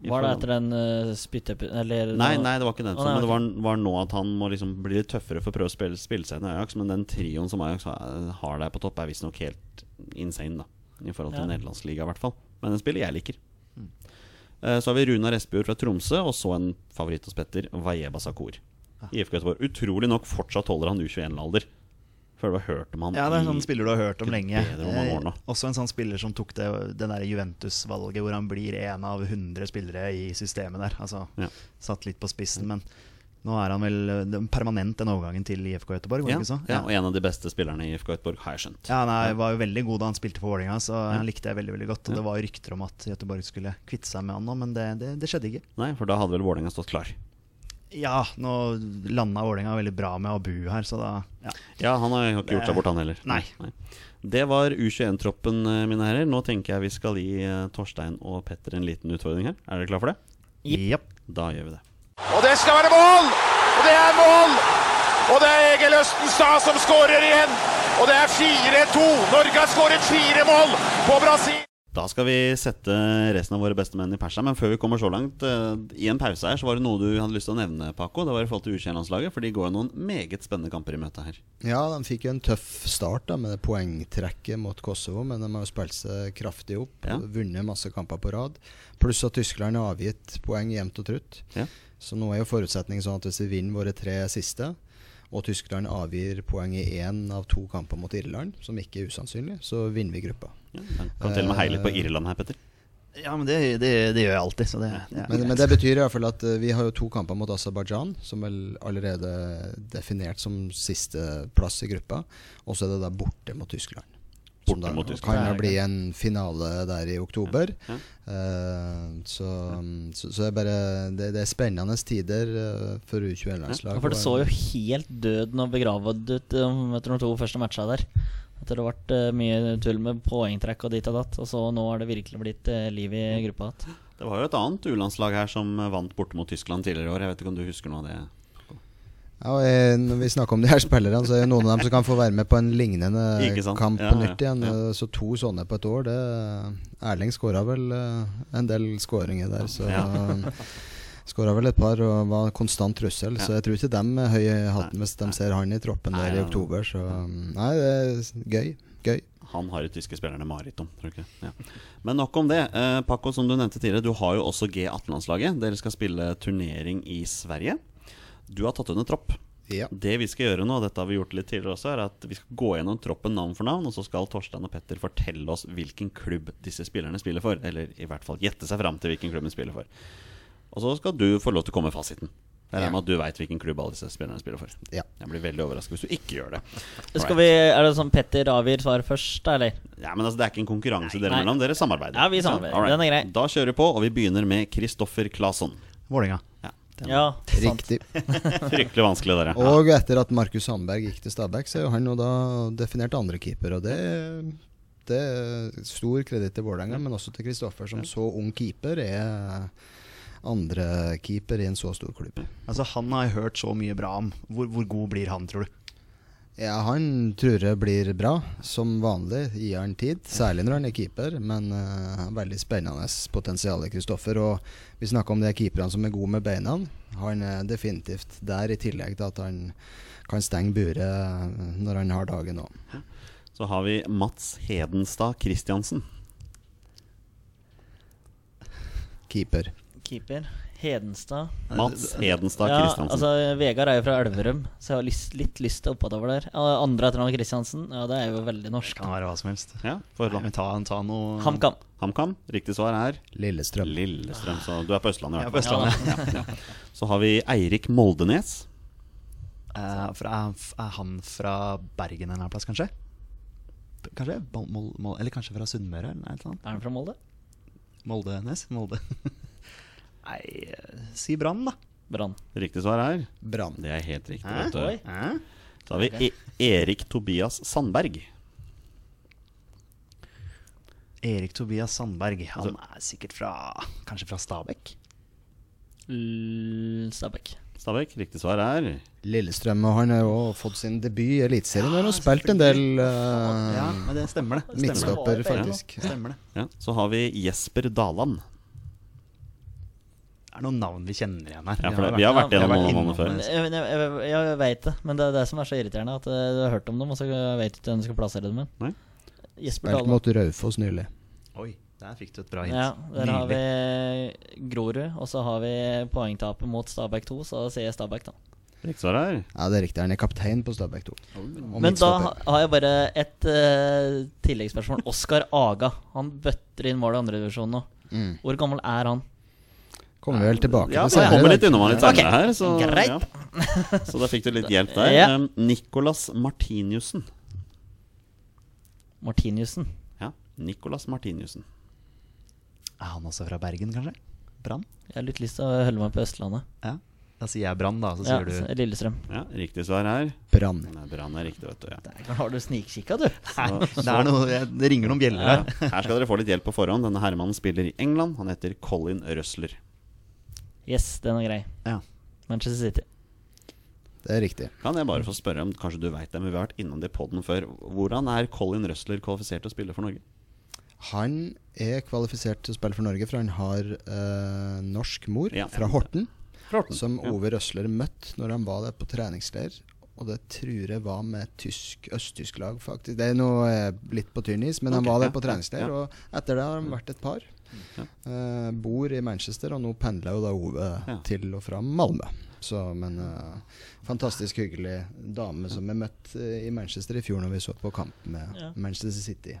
Var det etter den uh, spytte... Eller Nei, nei, det var ikke den. Sånn, nei, men det var, var nå at han må liksom bli litt tøffere for å prøve å spille, spille seg inn i Ajax. Men den trioen som Ajax har, der på topp, er visstnok helt insane, da. I forhold til Ja. nederlandsliga, i hvert fall. Men den spiller jeg liker. Eh, Så har vi Runar Espejord fra Tromsø, og så en favoritt hos Petter, Vaieba Sakur. I IFK Göteborg. Utrolig nok fortsatt holder han U21-alder. Før du har hørt om han Ja, det er en sånn spiller du har hørt om lenge. nå. Eh, også en sånn spiller som tok det, det Juventus-valget hvor han blir en av 100 spillere i systemet der. Altså, Ja. Satt litt på spissen, men nå er han vel eh, permanent den overgangen til IFK Göteborg, ja, så? ja, og en av de beste spillerne i IFK Göteborg, har jeg skjønt. Ja, han var jo veldig god da han spilte for Vålerenga, så han likte jeg veldig veldig godt. Og det var rykter om at Göteborg skulle kvitte seg med han nå, men det, det, det skjedde ikke. Nei, for da hadde vel Vålerenga stått klar. Ja, nå landa Vålerenga veldig bra med Abu her, så da ja. Ja, han har ikke gjort seg bort, han heller. Nei. Det var U21-troppen, eh, mine herrer. Nå tenker jeg vi skal gi eh, Torstein og Petter en liten utfordring her. Er dere klar for det? Ja Da gjør vi det. Og det skal være mål! Og det er mål! Og det er Egil Østenstad som skårer igjen. Og det er 4-2. Norge har skåret fire mål på Brasil. Da skal vi sette resten av våre beste menn i persa. Men før vi kommer så langt, eh, i en pause her, så var det noe du hadde lyst til å nevne, Paco. Det var i forhold til U21-landslaget, for de går jo noen meget spennende kamper i møte her. Ja, de fikk jo en tøff start da med det poengtrekket mot Kosovo, men de har jo spilt seg kraftig opp. Ja. og Vunnet masse kamper på rad. Pluss at Tyskland har avgitt poeng jevnt og trutt. Ja. Så nå er jo forutsetningen sånn at hvis vi vinner våre tre siste, og Tyskland avgir poeng i én av to kamper mot Irland, som ikke er usannsynlig, så vinner vi gruppa. Ja, kan til og med heie litt på Irland her, Petter. Ja, men det, det, det gjør jeg alltid, så det, det er Men, men det betyr i hvert fall at eh, vi har jo to kamper mot Aserbajdsjan, som vel allerede er definert som siste plass i gruppa. Og så er det da borte mot Tyskland. Borte mot Tyskland. kan jo bli en finale der i oktober. Ja. Uh, så, så, så er bare Det, det er spennende tider eh, for U21-landslag. Ja, for det så jo helt døden og begravet ut um, etter de to første matcher der. Etter det har vært uh, mye tull med poengtrekk og dit og datt. Og så nå har det virkelig blitt uh, liv i gruppa igjen. Det var jo et annet U-landslag her som vant borte mot Tyskland tidligere i år. Jeg vet ikke om du husker noe av det? Ja, og eh, når vi snakker om de her spillerne, så er det noen av dem som kan få være med på en lignende kamp på nytt igjen. Eh, Så to sånne på et år, det Erling skåra vel eh, en del skåringer der, så Ja. Skåra vel et par og var konstant trussel, Ja. så jeg tror ikke dem er høy i hatten hvis de ser han i troppen der i oktober. Så nei, det er gøy. Gøy. Han har de tyske spillerne mareritt om, tror ikke? Ja. Men nok om det. Eh, Paco, som du nevnte tidligere, du har jo også G18-landslaget. Dere skal spille turnering i Sverige. Du har tatt under tropp. Ja. Det vi skal gjøre nå, dette har vi gjort litt tidligere også, er at vi skal gå gjennom troppen navn for navn, og så skal Torstein og Petter fortelle oss hvilken klubb disse spillerne spiller for. Eller i hvert fall gjette seg fram til hvilken klubb de spiller for. Og så skal du få lov til å komme med fasiten. Jeg regner med at du veit hvilken klubb alle disse spillerne spiller for. Ja. Jeg blir veldig overrasket hvis du ikke gjør det. Skal vi, er det sånn Petter avgir svar først, eller? Ja, men altså, Det er ikke en konkurranse dere mellom, dere samarbeider. Ja, vi samarbeider. Alright. Den er grei. Da kjører vi på, og vi begynner med Kristoffer Claesson. Vålerenga. Ja, Ja. Riktig. Fryktelig vanskelig, dere. Og etter at Markus Sandberg gikk til Stabæk, så er jo han jo da definert andrekeeper. Og det, det er stor kreditt til Vålerenga, men også til Kristoffer, som så ung keeper er andrekeeper i en så stor klubb. Altså, han har jeg hørt så mye bra om. Hvor, hvor god blir han, tror du? Ja, han tror jeg blir bra, som vanlig. Gir han tid, særlig når han er keeper. Men uh, veldig spennende potensial Kristoffer. Og vi snakker om de keeperne som er gode med beina. Han er definitivt der, i tillegg til at han kan stenge buret eh, når han har dagen òg. Så har vi Mats Hedenstad Christiansen. Keeper. Keeper. Hedenstad. Mats Hedenstad Kristiansen. Ja, altså Vegard er jo fra Elverum, så jeg har lyst, litt lyst til oppover der. Andre etternavn Kristiansen, ja det er jo veldig norsk. Kan være hva som helst. Ja, for la meg ta, ta noe HamKam. HamKam. Riktig svar er Lillestrøm. Lillestrøm. Så du er på Østlandet, i Ja, hvert på fall. Østlandet. Ja, ja. Så har vi Eirik Moldenes. Eh, fra, er, han fra Bergen en eller annen plass, kanskje? Kanskje? Mol, Mol, eller kanskje fra Sunnmøre? Eller noe sånt? Er han fra Molde? Moldenes? Molde. Nei, si Brann, da. Brann. Riktig svar er Brann. Det er helt riktig. Hæ? vet du. Hæ? Så har vi e Erik Tobias Sandberg. Erik Tobias Sandberg. Han er sikkert fra Kanskje fra Stabekk? Stabekk. Stabæk. Stabæk. Riktig svar er Lillestrøm og han har jo fått sin debut i Eliteserien. Han har spilt en del uh, Ja, men det stemmer, det. midtstopper, Ja. faktisk. Stemmer det. ja. Så har vi Jesper Daland. Det er noen navn vi kjenner igjen her. Ja, for det, vi har vært gjennom noen navn før. Jeg, jeg, jeg, jeg veit det, men det er det som er så irriterende. At eh, du har hørt om dem, og så vet du ikke hvem du skal plassere dem med. Jesper Dahle. mot Raufoss nylig. Oi, der fikk du et bra hint. Ja, der har vi Grorud, og så har vi poengtapet mot Stabæk 2, så sier jeg Stabæk, da. Riktig svar er Ja, det er riktig. Han er kaptein på Stabæk 2. Men da har jeg bare et uh, tilleggsspørsmål. Oskar Aga. Han bøtter inn mål i andredivisjon nå. Mm. Hvor gammel er han? Kommer vi vel tilbake Ja, til kommer litt innom litt Ok, senere her. Så, greit. ja. så da fikk du litt hjelp der. Ja. Nicolas Martiniussen. Martiniussen. Ja, Nicolas Martiniussen. Er han også fra Bergen, kanskje? Brann? Jeg har litt lyst til å holde meg på Østlandet. Ja. Da sier jeg Brann, da. Så Ja, du Lillestrøm. Ja, Riktig svar er Brann. Brann er riktig, vet du. Ja. Der har du snikkikka, du. Så, det, er noe, det ringer noen bjeller Ja, her. her skal dere få litt hjelp på forhånd. Denne herremannen spiller i England. Han heter Colin Røsler. Yes, den er grei. Ja. Manchester City. Det er riktig. Kan jeg bare få spørre om kanskje du vet det, men vi har vært innom det i poden før. Hvordan er Colin Røsler kvalifisert til å spille for Norge? Han er kvalifisert til å spille for Norge, for han har øh, norsk mor Ja. fra Horten. Horten, Som ja. Ove Røsler møtte når han var der på treningsleir. Og det tror jeg var med tysk, østtysk lag, faktisk. Det er noe eh, litt på tynn is, men han Ok, var ja, der på treningsleir. ja. Og etter det har han vært et par. Ja. Eh, bor i Manchester, og nå pendler jo da Ove Ja. til og fra Malmö. Så, men uh, fantastisk hyggelig dame som vi møtte uh, i Manchester i fjor når vi så på kamp med Ja. Manchester City.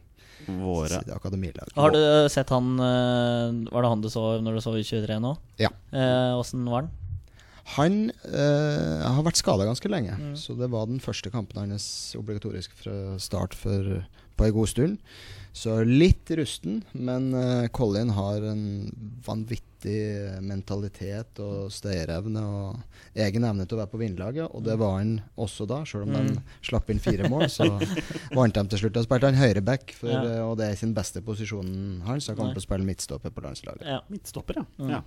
Våre City akademilag. Har du sett han Var det han du så når du så U23 nå? Ja. Eh, Åssen var han? Han eh, har vært skada ganske lenge, Mm. så det var den første kampen hans obligatorisk fra start for, på en god stund. Så litt rusten, men eh, Colin har en vanvittig mentalitet og stayerevne og egen evne til å være på vinnerlaget, og det var han også da, selv om Mm. de slapp inn fire mål. Så vant de til slutt. Da spilte han høyreback, Ja. eh, og det er sin beste posisjonen hans. Han kommer til å spille midtstopper på landslaget. Ja. midtstopper, ja. Mm. ja.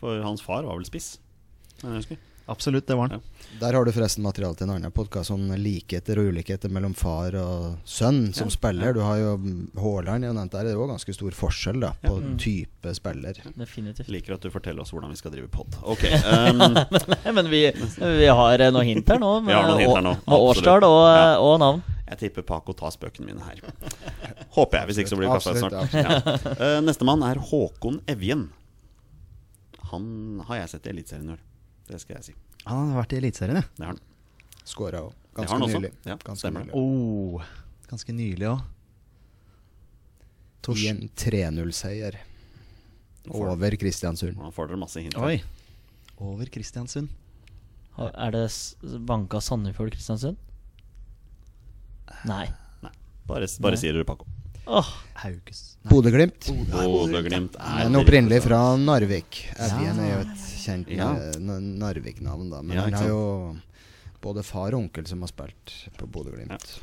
For hans far var vel spiss. Jeg husker. Absolutt, det var han. Der har du forresten materiale til en annen podkast om likheter og ulikheter mellom far og sønn som Ja, spiller. Du har jo Haaland er jo nevnt der. Det er jo ganske stor forskjell da på Ja. Mm. type spiller. Definitivt. Liker at du forteller oss hvordan vi skal drive pod. Ok. Um, Nei, men vi, vi har noen hint her nå. Med, Vi har noe hint her nå, årstall og, Ja. og navn. jeg tipper Paco tar spøkene mine her. Håper jeg, hvis ikke så blir det kaffe snart. Ja. Uh, Nestemann er Håkon Evjen. Han har jeg sett i Eliteserien i år. Det skal jeg si. Han har vært i Eliteserien, ja. Det har han. Skåra òg. Ganske nylig. Ja, Ganske stemmer. nylig. Oh, ganske nylig òg. I en 3-0-seier over Kristiansund. Nå får dere masse hint. Oi. Over Kristiansund. Er det banka Sandefjord Kristiansund? Nei. Nei, bare, bare sier dere Paco. Åh, Hauges Bodø-Glimt. Bodø-Glimt er Men opprinnelig fra Narvik. Ja. Er et kjent Ja. Narvik-navn, da. Men Ja, han har jo både far og onkel som har spilt på Bodø-Glimt.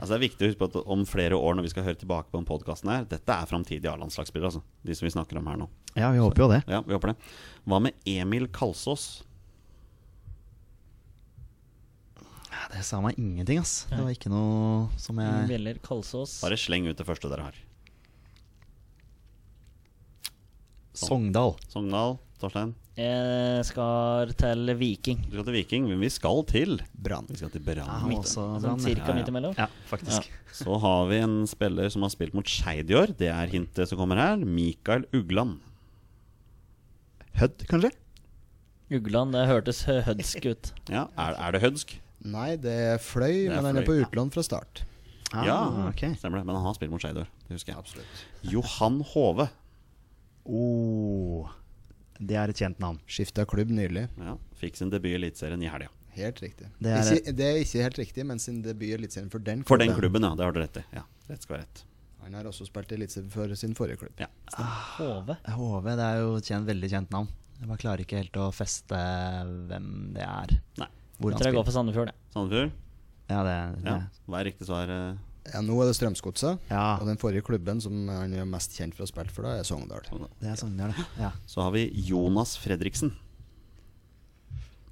Altså Det er viktig å huske på at om flere år, når vi skal høre tilbake på den podkasten her Dette er framtidige A-landslagsspillere, altså. De som vi snakker om her nå. Ja, vi håper jo det. Ja, vi håper det. Hva med Emil Kalsås? Ja, Det sa meg ingenting, ass. Det var ikke noe som jeg Veller Kalsås. Bare sleng ut det første dere har. Sogndal. Sogndal, Torstein. Jeg skal til Viking. Du skal til Viking, men vi skal til Brann. Vi skal til Brann. var du. også Sånn Brann, cirka ja. midt imellom. Ja, faktisk. Så har vi en spiller som har spilt mot Skeid i år. Det er hintet som kommer her. Mikael Ugland. Hødd, kanskje? Ugland, det hørtes hødsk ut. Ja, Er, er det Hødsk? Nei, det er Fløy, Det er men han er på utlån fra start. Ah, ja, ok. stemmer det. Men han har spilt mot Skeid i år. Det husker jeg. Absolutt. Johan Hove. Oh, det er et kjent navn. Skifta klubb nylig. Ja, fikk sin debut i Eliteserien i helga. Helt riktig. Det er- ikke, det er ikke helt riktig, men sin debut i Eliteserien for den klubben. For den klubben, ja. Det har du rett i. Ja, rett skal være rett. Han har også spilt i Eliteserien for sin forrige klubb. Ja. HV. HV, det er jo et kjent, veldig kjent navn. Jeg bare klarer ikke helt å feste hvem det er. Nei. Hvor Jeg tror jeg går for Sandefjord, jeg. Sandefjord? Ja, det, det. Ja. Hva er riktig svar? eh? Ja, nå er det Strømsgodset. Ja. Og den forrige klubben som han er mest kjent for å ha spilt for, da, er Sogndal. det er det er, det. Ja. Så har vi Jonas Fredriksen.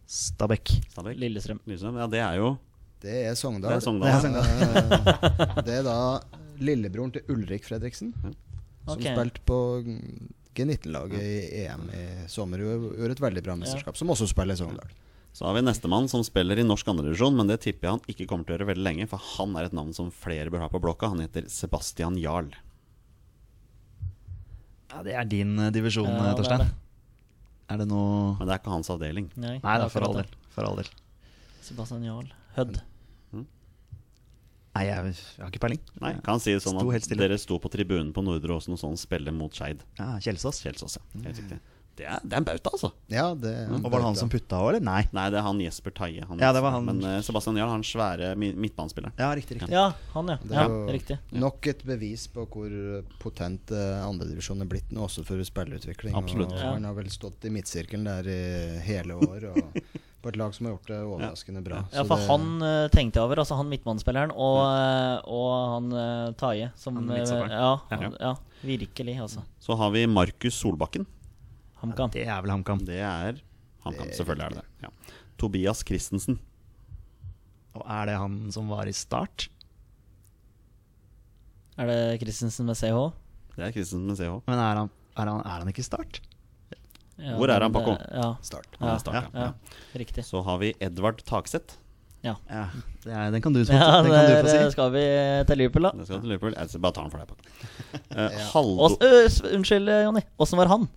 Stabæk. Stabæk. Lillestrøm. Lillestrøm. Ja, det er jo Det er Sogndal. Det er Sogndal. Eh, det er da lillebroren til Ulrik Fredriksen, som okay. spilte på G19-laget i EM i sommer. og Gjorde et veldig bra mesterskap, som også spiller i Sogndal. Så har vi nestemann som spiller i norsk andredivisjon, men det tipper jeg han ikke kommer til å gjøre veldig lenge, for han er et navn som flere bør ha på blokka. Han heter Sebastian Jarl. Ja, det er din eh, divisjon, Ja, det er Torstein. det. Er det noe Men det er ikke hans avdeling. Nei, Nei da, det er for all del. For all del. Sebastian Jarl. Hødd. Nei, jeg, jeg har ikke peiling. Nei, kan si det sånn at dere sto på tribunen på Nordre Åsen og sånn spiller mot Skeid. Ja, Kjelsås. Kjelsås, ja. Helt riktig. Det er, det er en bauta, altså. Ja, det Og var det han som putta òg, eller? Nei. Nei, det er han Jesper Taie. Han, Ja, det var han. Men uh, Sebastian Jarl, han svære mi- midtbanespilleren. Ja, riktig, riktig. Ja, han, ja. Det ja er jo riktig. nok et bevis på hvor potent uh, andredivisjon er blitt nå, også for spillerutvikling. Absolutt. Og Ja. Han har vel stått i midtsirkelen der i hele år, og på et lag som har gjort det overraskende bra. Ja, for det- han uh, tenkte jeg over. Altså han midtmannsspilleren og, ja. og han uh, Taie. Som Han ja, Ja. ja, virkelig, altså. Så har vi Markus Solbakken. HamKam. Det er vel HamKam. Det er HamKam. Selvfølgelig er det det. Ja. Tobias Christensen. Og er det han som var i start? Er det Christensen med CH? Det er Christensen med CH. Men er han, er han, er han ikke i start? Ja, Hvor er han, Paco? Ja, Start. Han ja, er start, ja. ja, riktig. Så har vi Edvard Takseth. Ja, Ja, det er, den kan du, få- ja den kan du få si. skal vi til Liverpool, da. Det skal til Liverpool. Jeg bare ta den for deg, Paco. uh, Ja. Ø, s- unnskyld, Jonny. Åssen var han?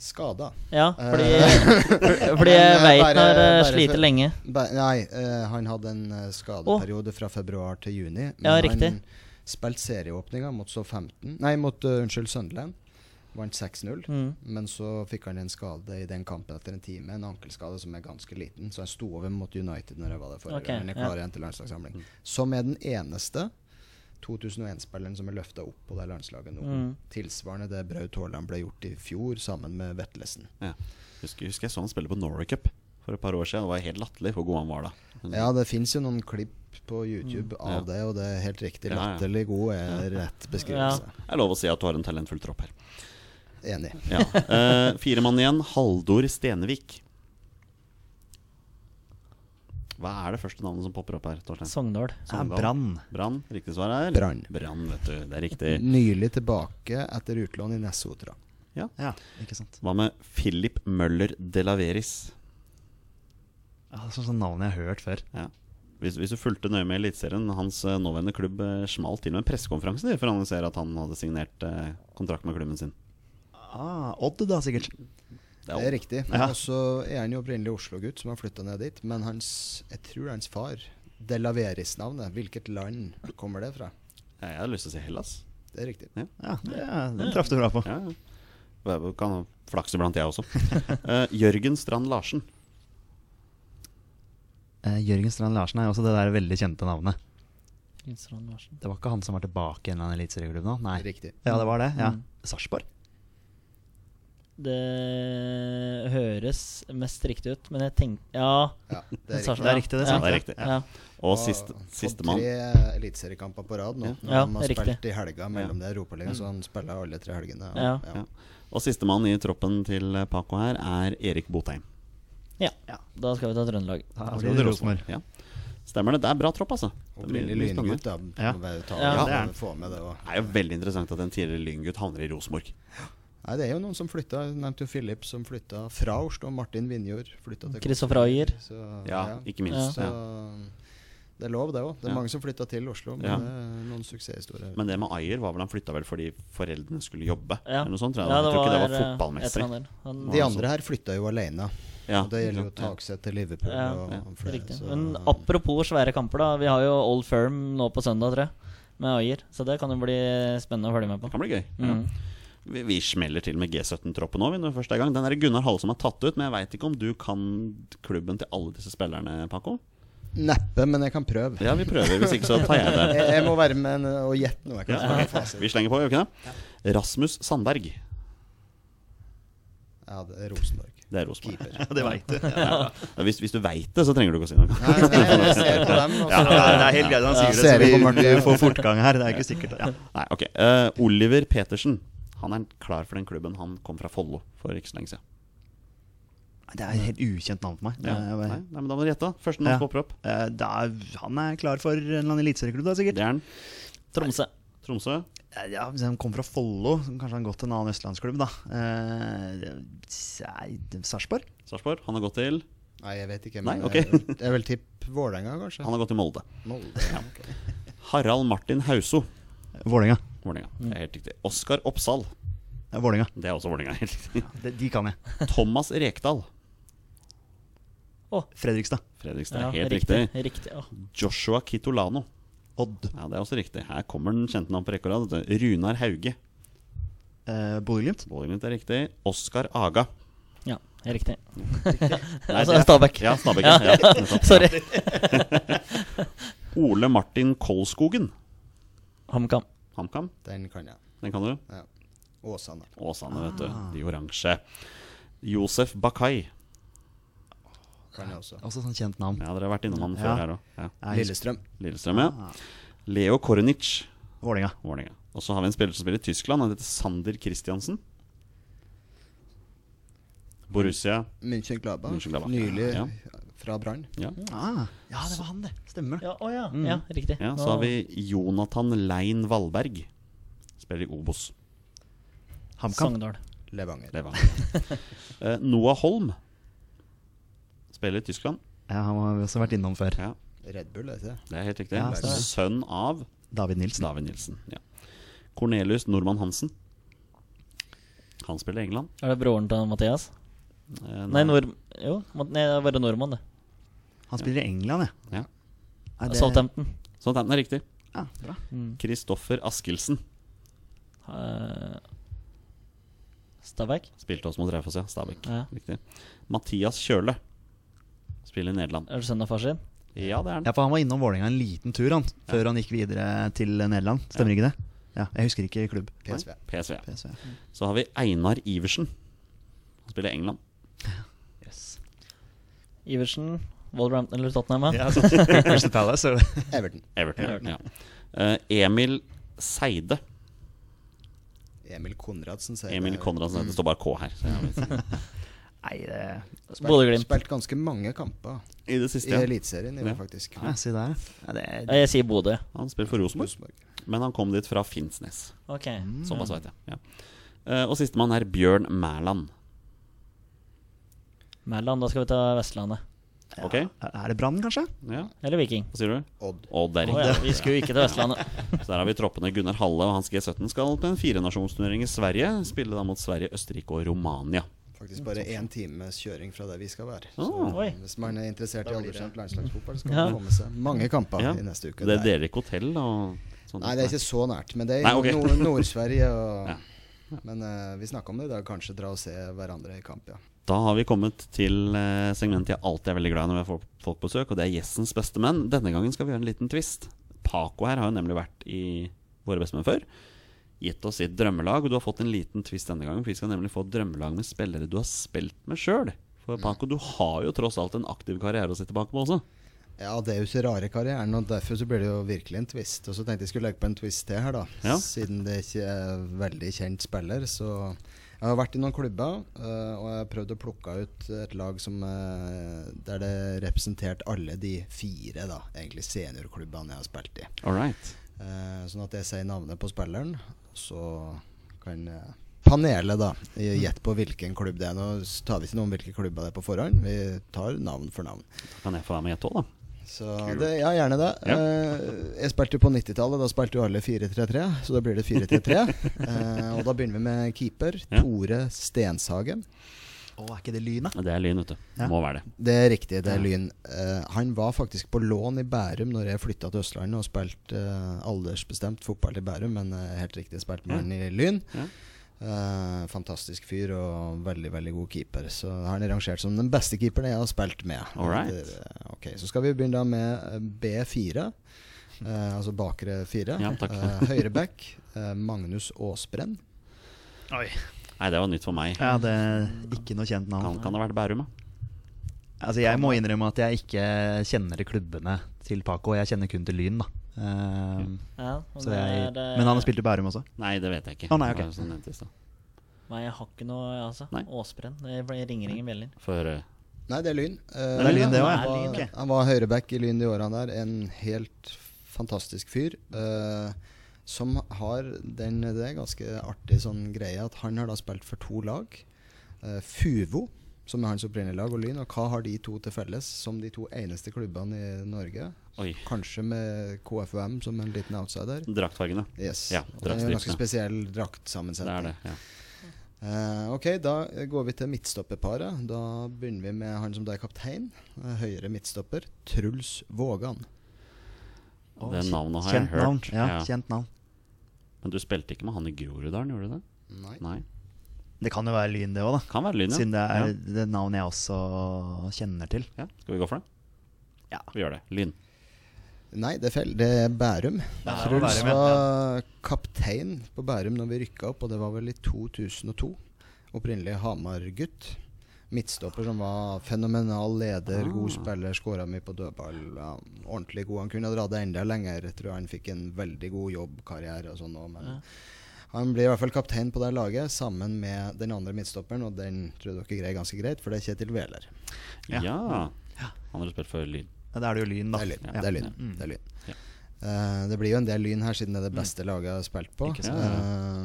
Skada. Ja, fordi, Eh, fordi jeg Men, eh, veit bare- han har slitt lenge. Bare, Nei, uh, han hadde en skadeperiode skadeperiode fra februar til juni. Ja, riktig. han spilte serieåpninga mot så 15 Nei, mot uh, unnskyld, Sunderland. Vant 6-0. Mm. Men så fikk han en skade i den kampen etter en time. En ankelskade som er ganske liten. Så han sto over mot United når jeg var der forrige okay, gang. jeg er ja. igjen til landslagssamling. Som er den eneste 2001-spilleren som er løfta opp på det landslaget nå. Mm. Tilsvarende det Braut Haaland ble gjort i fjor, sammen med Vetlesen. Ja. Husker, husker jeg så han spille på Norway Cup for et par år siden. Det var helt latterlig hvor god han var da. Men- Ja, det fins jo noen klipp på YouTube Mm. av Ja. det, og det er helt riktig. Latterlig god er rett beskrivelse. Det er lov å si at du har en talentfull tropp her. Enig. Ja. Uh, fire mann igjen. Haldor Stenevik. Hva er det første navnet som popper opp her, Torstein? Sogndal. Brann. Brann. Riktig svar er Brann. Brann, vet du. Det er riktig. Nylig tilbake etter utlån i Nessotra. Ja, ikke sant. Hva med Philip Møller de Laveris? Ja, det er sånn, navn jeg har hørt før. Ja. Hvis, hvis du fulgte nøye med Eliteserien, hans eh, nåværende klubb eh, smalt til med en pressekonferanse for å annonsere at han hadde signert eh, kontrakt med klubben sin. Ah, Odd, da, sikkert. Det er riktig. Ja. Og så er han jo opprinnelig Oslo-gutt som har flytta ned dit. Men hans, jeg tror hans far, Delaveris-navnet, hvilket land kommer det fra? Jeg hadde lyst til å si Hellas. Det er riktig. Ja, det, Den traff du bra på. Ja, ja. Kan flakse blant jeg også. uh, Jørgen Strand Larsen. Uh, Jørgen Strand Larsen er også det der veldig kjente navnet. Det var ikke han som var tilbake i en eller annen eliteserieklubb nå? Nei. Riktig. Ja, det var det. ja Mm. Sarpsborg? Det høres mest riktig ut, men jeg tenker Ja. Ja, det er riktig. Det er riktig, det. Er ja. Og Og siste, sistemann. tre eliteseriekamper på rad nå. Ja, han har riktig. spilt i helga mellom det Europaligaen, så han spiller alle tre helgene. Ja. Ja. Og sistemann i troppen til Paco her er Erik Botheim. ja. Da skal vi ta Trøndelag. Da blir det Rosenborg. Ja. Stemmer det. Det er bra tropp, altså. Det blir- lyngutt, da. Ja. Er. Det er jo veldig interessant at en tidligere lyngutt havner i Rosenborg. Nei, det er jo noen som flytta. Jeg nevnte jo Philip som flytta fra Oslo. Martin Vinjord flytta til Kristoffer Ayer. Ja, Ja, ikke minst. Så det er lov, det òg. Det er Ja. mange som flytta til Oslo, men Ja. det er noen suksesshistorier. Men det med Ayer var vel han flytta vel fordi foreldrene skulle jobbe? Ja. Eller noe sånt, tror jeg. Ja, jeg tror ikke det var. Han, De andre her flytta jo alene. Ja, og det gjelder jo? Takseth til Liverpool Ja, og, ja, og flere. Riktig. så- Men apropos svære kamper, da. Vi har jo Old Firm nå på søndag, tror jeg. Med Ayer. Så det kan jo bli spennende å følge med på. Det kan bli gøy. Mm. Ja. Vi, vi smeller til med G17-troppen òg, når vi først er i gang. Den er det Gunnar Hall som har tatt ut, men jeg veit ikke om du kan klubben til alle disse spillerne, Paco? Neppe, men jeg kan prøve. Ja, vi prøver. Hvis ikke, så tar jeg det. Jeg, jeg må være med og gjette noe. Ja, Vi slenger på, gjør vi ikke det? Rasmus Sandberg. Ja, det er Rosenborg. Det er Rosenborg. Keeper. Ja, det veit du. Ja, hvis, hvis du veit det, så trenger du ikke å si noe. Nei, nei, jeg ser på dem. Ja, det er helt greit han Ja, sier det, så vi vi, får fortgang her. Det er ikke sikkert. Ja. Nei, ok. Uh, Oliver Petersen. Han er klar for den klubben. Han kom fra Follo for ikke så lenge siden. Det er et helt ukjent navn for meg. Det Ja. Nei, nei, men da må du gjette. Første navn Ja. som popper opp. Eh, da er- han er klar for en eller annen eliteserieklubb, sikkert. Det er han. Tromsø. Tromsø. Eh, Ja, Hvis han kommer fra Follo, kanskje han har gått til en annen østlandsklubb, da. Eh, Sarpsborg? Sarpsborg. Han har gått til Nei, jeg vet ikke. Nei, okay. ok. jeg, jeg vil tippe Vålerenga, kanskje. Han har gått til Molde. Molde. ok. Harald Martin Hauso. Vålerenga. Vålerenga. Det er helt riktig. Oskar Oppsal. Ja, Vålerenga. Det er også Vålerenga. Helt riktig. De, de kan jeg. Thomas Rekdal. Fredrikstad. Fredrikstad. Ja, helt riktig. riktig. ja. Joshua Kitolano. Odd. Ja, det er også riktig. Her kommer den kjente navn på rekke og rad. Runar Hauge. Eh, Bodø-Glimt. Bodø-Glimt er riktig. Oskar Aga. Ja, riktig. Nei, Altså det- Stabæk. Ja, Stabæk. Ja. Ja, nettopp. Sorry. Ole Martin Kolskogen. HamKam. HamKam. Den kan jeg. Den kan du. Ja. Åsane. Åsane, vet du. De oransje. Josef Bakai. Kan jeg også. Også sånn kjent navn. Ja, dere har vært innom han Ja. før her òg. Ja. Lillestrøm. Lillestrøm, ja. Leo Kornic. Vålinga. Vålinga. Og så har vi en spiller som spiller i Tyskland. Han heter Sander Christiansen. Borussia. München-Gladbach. Mönchengladbach, Nylig ja. Fra Brann. Ja. Ah, ja, det var han, det. Stemmer det. Ja, å ja. ja, riktig. ja, Så har vi Jonathan Lein Valberg. Spiller i Obos. HamKam. Sogndal. Levanger. Levanger. uh, Noah Holm. Spiller i Tyskland. Ja, han har vi også vært innom før. Ja, Red Bull, er det ikke? det er helt riktig. Ja. Sønn av David Nilsen. David Nilsen. Ja. Cornelius Normann Hansen. Han spiller i England. Er det broren til Mathias? Eh, Nei, nord... Jo, nei, det er bare nordmann, det. Han spiller i England, ja. Ja. Er det- Southampton. Southampton er riktig. Ja, bra. Kristoffer Askildsen. Uh, Stabæk? Spilte også mot Raufoss, ja. Stabæk. Ja. Riktig. Mathias Kjøle. Spiller i Nederland. Er det sønnen av far sin? Ja, det er han. Ja, for han var innom Vålerenga en liten tur han før han gikk videre til Nederland. Stemmer ikke det? Ja, Jeg husker ikke klubb. PSV. PSV. PSV. PSV. Så har vi Einar Iversen. Han spiller i England. Yes. Iversen, Wolverhampton eller Tottenham? ja? Crystal Palace. er det. Everton. Everton. Ja. Eh, Emil Seide. Emil Konradsen, sier Emil. Konradsen. Det står bare K her. Så. Nei, det Bodø-Glimt. Spilt ganske mange kamper I det siste, ja. Eliteserien, Ja. faktisk. ja, Si der. Ja, det er, Jeg sier Bodø. Han spiller for Rosenborg, men han kom dit fra Finnsnes. Ok. Såpass veit jeg. Ja. Eh, og sistemann er Bjørn Mæland. Mæland, da skal vi ta Vestlandet. Ok? er det Brann, kanskje? Ja, Eller Viking. Hva sier du? Odd. Odd er Å riktig. ja, vi skulle jo ikke til Vestlandet. Så der har vi troppene Gunnar Halle og hans G17 skal på en firenasjonsturnering i Sverige. Spille da mot Sverige, Østerrike og Romania. Faktisk bare én times kjøring fra der vi skal være. Ah. Så oh. hvis man er interessert i alderskjent landslagsfotball, så kan Ja. man få med seg mange kamper Ja. i neste uke. Det er dere ikke hotell og sånn? Nei, det er ikke så nært, men det er i ok. Nord- Nord-Sverige. Ja. Men uh, vi snakka om det i dag, kanskje dra og se hverandre i kamp, ja. Da har vi kommet til eh, segmentet jeg alltid er veldig glad i når vi har folk på besøk, og det er Gjessens beste menn. Denne gangen skal vi gjøre en liten twist. Paco her har jo nemlig vært i Våre bestemenn før. Gitt oss sitt drømmelag, og du har fått en liten twist denne gangen. For vi skal nemlig få drømmelag med spillere du har spilt med sjøl. For Paco, du har jo tross alt en aktiv karriere å se tilbake på også. Ja, det er jo ikke rare karrieren, og derfor så blir det jo virkelig en twist. Og så tenkte jeg skulle legge på en twist til her, da. Ja. Siden det ikke er veldig kjent spiller, så Jeg har vært i noen klubber, øh, og jeg har prøvd å plukke ut et lag som øh, der det representerte alle de fire da, egentlig seniorklubbene jeg har spilt i. Alright. Eh, sånn at jeg sier navnet på spilleren, så kan eh, panelet da gjette på hvilken klubb det er. Nå tar vi ikke noe om hvilke klubber det er på forhånd, vi tar navn for navn. Da kan jeg få være med i gjette òg, da. Så det, ja, gjerne det. Ja. Uh, jeg spilte jo på 90-tallet. Da spilte jo alle 4-3-3, så da blir det 4-3-3. uh, og da begynner vi med keeper. Ja. Tore Stenshagen. Å, er ikke det Lyn, da? Det er Lyn, vet du. Ja. Må være det. Det er riktig, det er Ja. Lyn. Uh, han var faktisk på lån i Bærum når jeg flytta til Østlandet og spilte eh, aldersbestemt fotball i Bærum, men eh, helt riktig spilte med Ja. han i Lyn. Eh, fantastisk fyr og veldig veldig god keeper. Så han er rangert som den beste keeperen jeg har spilt med. Alright. eh, ok, Så skal vi begynne da med eh, B4. Eh, altså bakre fire. Ja, takk. Eh, Høyreback. eh, Magnus Aasbrenn. Oi. Nei, det var nytt for meg. Ja, det er ikke noe kjent navn. Kan, kan det ha vært Bærum, da? Altså, jeg må innrømme at jeg ikke kjenner klubbene til Paco. Jeg kjenner kun til Lyn, da. Eh, Ja, det jeg, er, eh, men han har spilt i Bærum også? Nei, det vet jeg ikke. Oh, nei, okay. Sånn nevnt i stad. Nei, jeg har ikke noe altså. Nei. Åsbrenn. Det ringer ingen bjeller. For uh, Nei, det er Lyn. Uh, Det er Lyn, det også, han, var, okay. han var høyreback i Lyn de årene der. En helt fantastisk fyr. Uh, som har den Det er ganske artig sånn greie at han har da spilt for to lag. Fuvo, som er hans opprinnelige lag, og Lyn. Og hva har de to til felles som de to eneste klubbene i Norge? Oi. Kanskje med KFUM som en liten outsider. Draktfargene. Yes. Ja, det er en ganske spesiell spesiell Det draktsammensetning. er det. ja Uh, ok, da går vi til midtstopperparet. Da begynner vi med han som da er kaptein. eh, høyre midtstopper. Truls Vågan. Det navnet har jeg Kjent navn. Ja, Ja. kjent navn. Men du spilte ikke med han i Groruddalen, gjorde du det? Nei. Nei. Det kan jo være Lyn, det òg, da. Kan være Lyn, ja. Siden det er ja. det navnet jeg også kjenner til. ja. Skal vi gå for det? Ja. Vi gjør det. Lyn. Nei, det er feil. Det er Bærum. Ja, Truls var Bærum, ja. var kaptein på Bærum når vi rykka opp, og det var vel i 2002. Opprinnelig Hamar-gutt. Midtstopper som var fenomenal leder, Ah. god spiller, skåra mye på dødball. Ja, ordentlig god. Han kunne ha dratt det enda lenger. Jeg tror han fikk en veldig god jobbkarriere og sånn òg, men Ja. han blir i hvert fall kaptein på det laget, sammen med den andre midtstopperen, og den tror jeg dere greier ganske greit, for det er Kjetil Wæler. Ja. Ja. Han har spilt for Lyn. Ja, Da er det jo Lyn, da. Det er lyn. Ja. Det er lyn. Mm. Det, er lyn. Ja. Uh, det blir jo en del lyn her, siden det er det beste laget jeg har spilt på. Eh,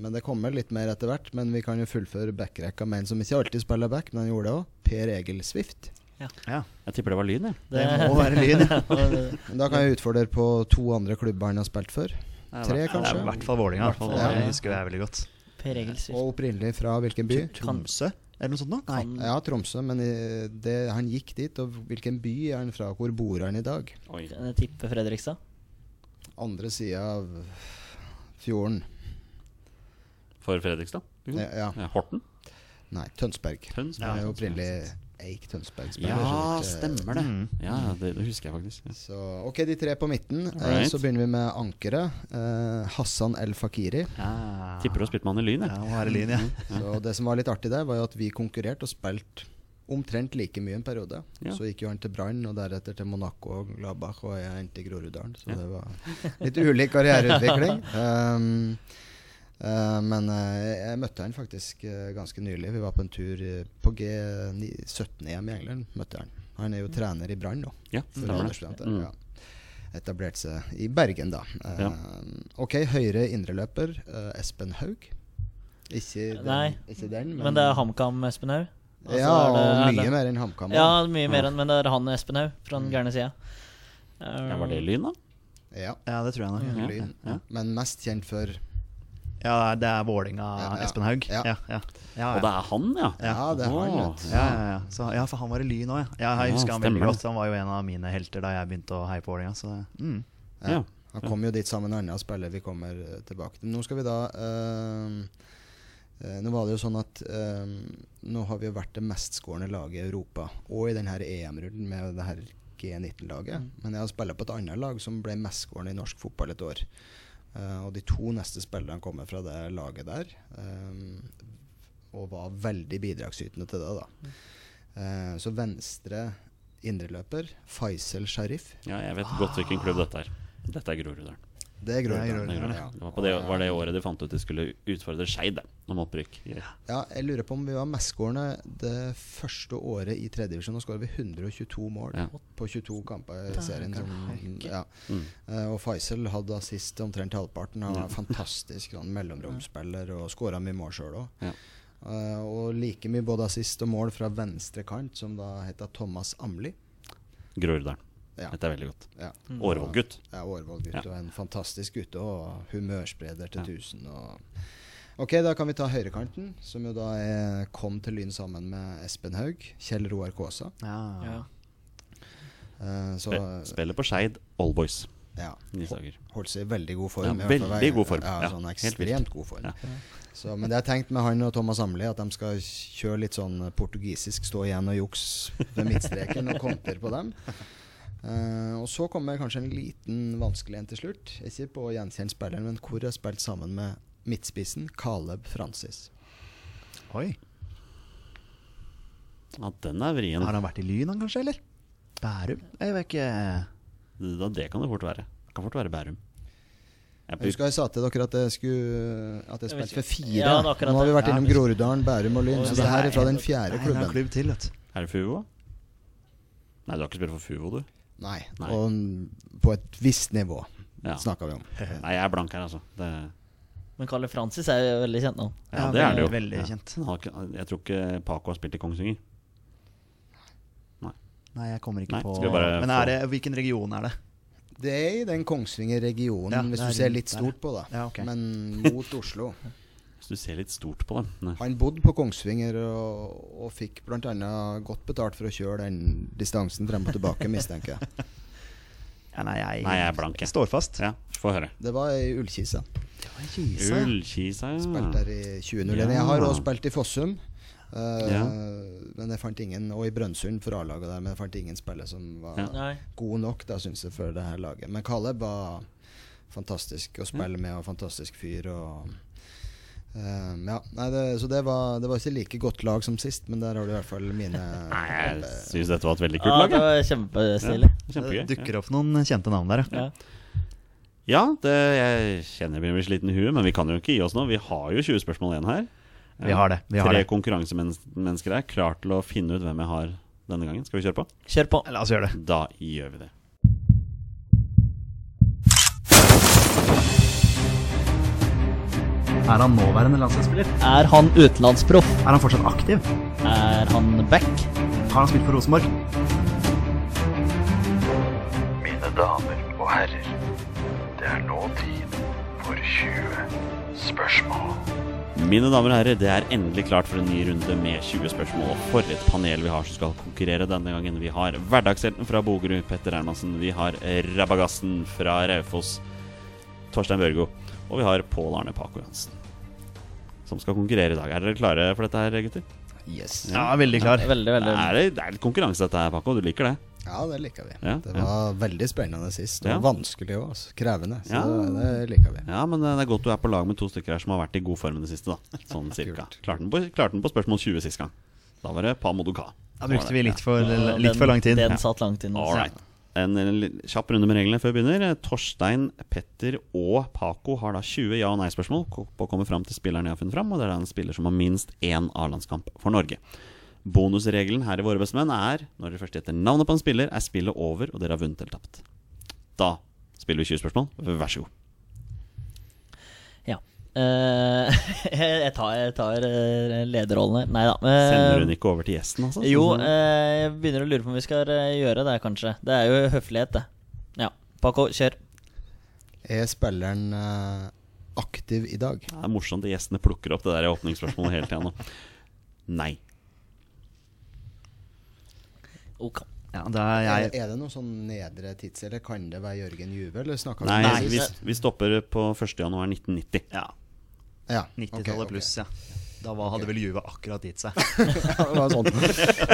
men det kommer litt mer etter hvert. Men vi kan jo fullføre backrekka med en som ikke alltid spiller back, men han gjorde det òg. Per Egil Swift. Ja. Jeg tipper det var Lyn, jeg. Det må være Lyn. Da kan jeg utfordre på to andre klubber han har spilt for. Tre, i Det kanskje? er i hvert fall Vålerenga. Det husker jeg veldig godt. Per Egil Swift. Og opprinnelig fra hvilken by? Tromsø? Er det noe sånt noe? Nei. Ja, Tromsø, men det, han gikk dit. Og hvilken by er han fra? Hvor bor han i dag? Oi. Jeg tipper Fredrikstad? Andre sida av fjorden. For Fredrikstad? Ja, ja. Ja, Horten? Nei, Tønsberg. Tønsberg. Det er jo opprinnelig Eik Tønsberg. spiller, Ja, stemmer det. Mm. Ja, det, det husker jeg faktisk. Ja. Så ok, de tre på midten. Right. Så begynner vi med ankeret. Eh, Hassan El Fakiri. Ja. Tipper du har spilt med han i Lyn, Ja, Lyn, ja. Så det som var litt artig der, var jo at vi konkurrerte og spilte omtrent like mye en periode. Ja. Så gikk jo han til Brann, og deretter til Monaco og Gladbach, og jeg endte i Groruddalen. Så Ja. det var litt ulik karriereutvikling. Um, eh, men eh, jeg møtte han faktisk eh, ganske nylig. Vi var på en tur eh, på G17-EM i England. møtte Han Han er jo trener i Brann nå. Ja. Mm. Ja. Etablert seg i Bergen, da. Eh, Ja. Ok, høyre indreløper. eh, Espen Haug. Ikke den, Nei, ikke den Men det er HamKam Espen Haug? Altså, ja, og det- mye det- mer enn HamKam. Ja, mye mer enn Men det er han Espen Haug fra den Mm. gærne sida. Ja, var det Lyn, da? Ja, ja, det tror jeg nok. Mm Lyn. ja. Men mest kjent for Ja, det er Vålinga Ja, ja. Espen Haug. Ja. Ja, ja. Ja, Og det er han, ja? Ja, det er han, Åh. Ja, ja, ja. Så, ja, for han var i Lyn òg, ja. ja. Jeg Ja, husker han veldig godt. Han var jo en av mine helter da jeg begynte å heie på Vålinga. Så mm. ja. Ja. Han kom jo dit sammen med en annen spiller. Vi kommer eh, tilbake til. Nå skal vi da øh, eh, Nå var det jo sånn at øh, nå har vi jo vært det mestskårende laget i Europa, og i denne EM-runden med det her G19-laget. Men jeg har spilt på et annet lag som ble mestskårende i norsk fotball et år. Eh, og de to neste spillerne kommer fra det laget der. um, og var veldig bidragsytende til det, da. Uh, så venstre indreløper, Faisal Sharif. ja, jeg vet godt hvilken klubb dette er. Dette er Groruddalen. Det er Groruddalen. Er Ja. Det var, på det, var det året de fant ut de skulle utfordre Skeid om opprykk. Ja. Ja, jeg lurer på om vi var mestskårende det første året i tredjedivisjon. Nå skåra vi 122 mål Ja. på 22 kamper i serien. Som, ja. Mm. Eh, og Faisal hadde assist omtrent halvparten. Han var fantastisk sånn, mellomromsspiller og skåra mye mål sjøl òg. Uh, og like mye både assist og mål fra venstre kant, som da heter Thomas Amli. Groruddalen. Ja. Dette er veldig godt. Ja. Årvoll-gutt. Ja, Årvoll-gutt. Ja. Og en fantastisk gutt og humørspreder til tusen. 1000. Og ok, da kan vi ta høyrekanten, som jo da er, kom til Lyn sammen med Espen Haug. Kjell Roar Kaasa. ja. Ja. Uh, så Spiller på Skeid Allboys ja, holdt seg i veldig god form. Ja, veldig god form. Ja, Ja, sånn ekstremt god form. Ja. Så, men det er tenkt med han og Thomas Amli at de skal kjøre litt sånn portugisisk, stå igjen og juks ved midtstreken og konter på dem. Eh, og så kommer kanskje en liten vanskelig en til slutt. Ikke på å gjenkjenne spilleren, men hvor jeg har spilt sammen med midtspissen Caleb Francis. Oi. Ja, den er vrien. Har han vært i Lyn, han kanskje, eller? Bærum? Jeg vet ikke. Da, det kan det fort være. Det kan fort være Bærum. Jeg Jeg husker jeg sa til dere at jeg skulle At jeg spilte for fire. Ja, Nå har vi vært innom. Groruddalen, Bærum og Lyn. Så det her er fra den fjerde er klubben. klubb til, vet. Er det Fuvo? Nei, du har ikke spilt for Fuvo, du? Nei. Nei. Og på et visst nivå Ja. snakka vi om. Nei, jeg er blank her, altså. Det, Men Carl Francis er jo veldig kjent nå. ja, det er det jo. Veldig kjent. Han Jeg tror ikke Paco har spilt i Kongsvinger. Nei, Nei, jeg kommer ikke Nei, på Men er det, hvilken region er det? Det er i den Kongsvinger-regionen, Ja, hvis du er ser litt litt der. stort på det. Ja, okay. Men mot Oslo. Du ser litt stort på dem. Nei. Han bodde på Kongsvinger og, og fikk bl.a. godt betalt for å kjøre den distansen frem og tilbake, mistenker jeg. Ja, nei, jeg, Nei, jeg er blank, jeg. står fast. Ja, få høre. Det var i Ullkisa. Ullkisa, ja. der i 2001. Ja. Jeg har også spilt i Fossum. Uh, Ja. Men jeg fant ingen Og i Brønnøysund for A-laget der, men jeg fant ingen spillere som var Ja. god nok, da syns jeg, for det her laget. Men Caleb var fantastisk å spille med, og fantastisk fyr. Og, eh, ja, nei, det, så det var, det var ikke like godt lag som sist, men der har du i hvert fall mine Nei, jeg syns dette var et veldig kult Ja, lag. det jeg. var kjempestilig. Det Kjempegøy. dukker opp noen kjente navn der, ja. Ja. Ja, det, jeg kjenner jeg blir sliten i huet, men vi kan jo ikke gi oss nå. Vi har jo 20 spørsmål igjen her. Vi har det. Vi har Tre det. konkurransemennesker her, klar til å finne ut hvem jeg har denne gangen. Skal vi kjøre på? Kjør på. La oss gjøre det. Da gjør vi det. Er han nåværende landslagsspiller? Er han utenlandsproff? Er han fortsatt aktiv? Er han back? Har han spilt for Rosenborg? Mine damer og herrer, det er nå tid for 20 spørsmål. Mine damer og herrer, det er endelig klart for en ny runde med 20 spørsmål. Og for et panel vi har som skal konkurrere denne gangen. Vi har hverdagshelten fra Bogerud, Petter Hermansen. Vi har Rabagassen fra Raufoss, Torstein Børgo. Og vi har Pål Arne Paco Jansen. Som skal konkurrere i dag. Er dere klare for dette her, gutter? Yes. Ja, veldig klar. Veldig, veldig er, det er litt konkurranse dette her, Paco. Du liker det? Ja, det liker vi. Ja, det ja. var veldig spennende sist. Og Ja. vanskelig òg. Altså. Krevende. Så Ja. det, det liker vi. Ja, men det er godt du er på lag med to stykker her som har vært i god form i det siste, da. Sånn cirka. Klarte den på, klarte den på spørsmål 20 sist gang. Da var det Pa Modoka. Da brukte vi litt for, Ja, litt for lang tid. Den Ja. satt langt inne. En, en kjapp runde med reglene før vi begynner. Torstein, Petter og Paco har da 20 ja- og nei-spørsmål på å komme fram til spilleren jeg har funnet fram, og det er da en spiller som har minst én A-landskamp for Norge. Bonusregelen her i Våre bestemenn er når dere først gjetter navnet på en spiller, er spillet over, og dere har vunnet eller tapt. Da spiller vi 20 spørsmål. Vær så god. Eh, jeg tar, jeg tar uh, lederrollen her. Nei da. Uh, Sender hun ikke over til gjesten, altså? Jo, jeg begynner å lure på om vi skal gjøre det, kanskje. Det er jo høflighet, det. Ja. Paco, kjør. Er spilleren aktiv i dag? Det er morsomt at gjestene plukker opp det der åpningsspørsmålet hele tida nå. Nei. Ok. Ja, da er jeg er det noe sånn nedre tids, eller kan det være Jørgen Juve? Eller Nei, vi, vi stopper på 1.1.1990. Ja, Ja, 90-tallet okay, okay. pluss, ja. Da var, hadde vel Juve akkurat gitt seg. Ja, det sånn.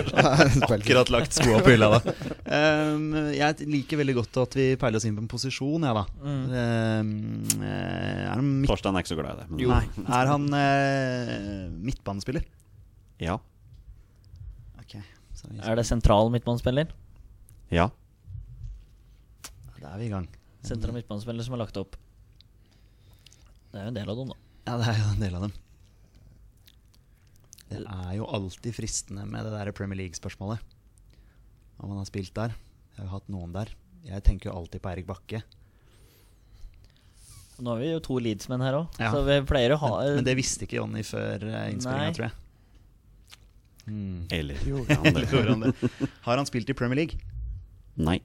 Akkurat lagt skoa på hylla, da. Um, jeg liker veldig godt at vi peiler oss inn på en posisjon, jeg, da. Um, er. Torstein er ikke så glad i det. Men Nei. Er han uh, midtbanespiller? Ja. Er det sentral midtbanespiller? Ja. Da er vi i gang. Sentral midtbanespiller som har lagt opp. Det er jo en del av dem, da. Ja, det er jo en del av dem. Det er jo alltid fristende med det der Premier League-spørsmålet. Om han har spilt der. Jeg har jo hatt noen der. Jeg tenker jo alltid på Erik Bakke. Nå har vi jo to Leeds-menn her òg, Ja. så vi pleier å ha Men, men det visste ikke Jonny før uh, innspillinga, tror jeg. Mm. Eller gjorde han det? han det? Har han spilt i Premier League? Nei.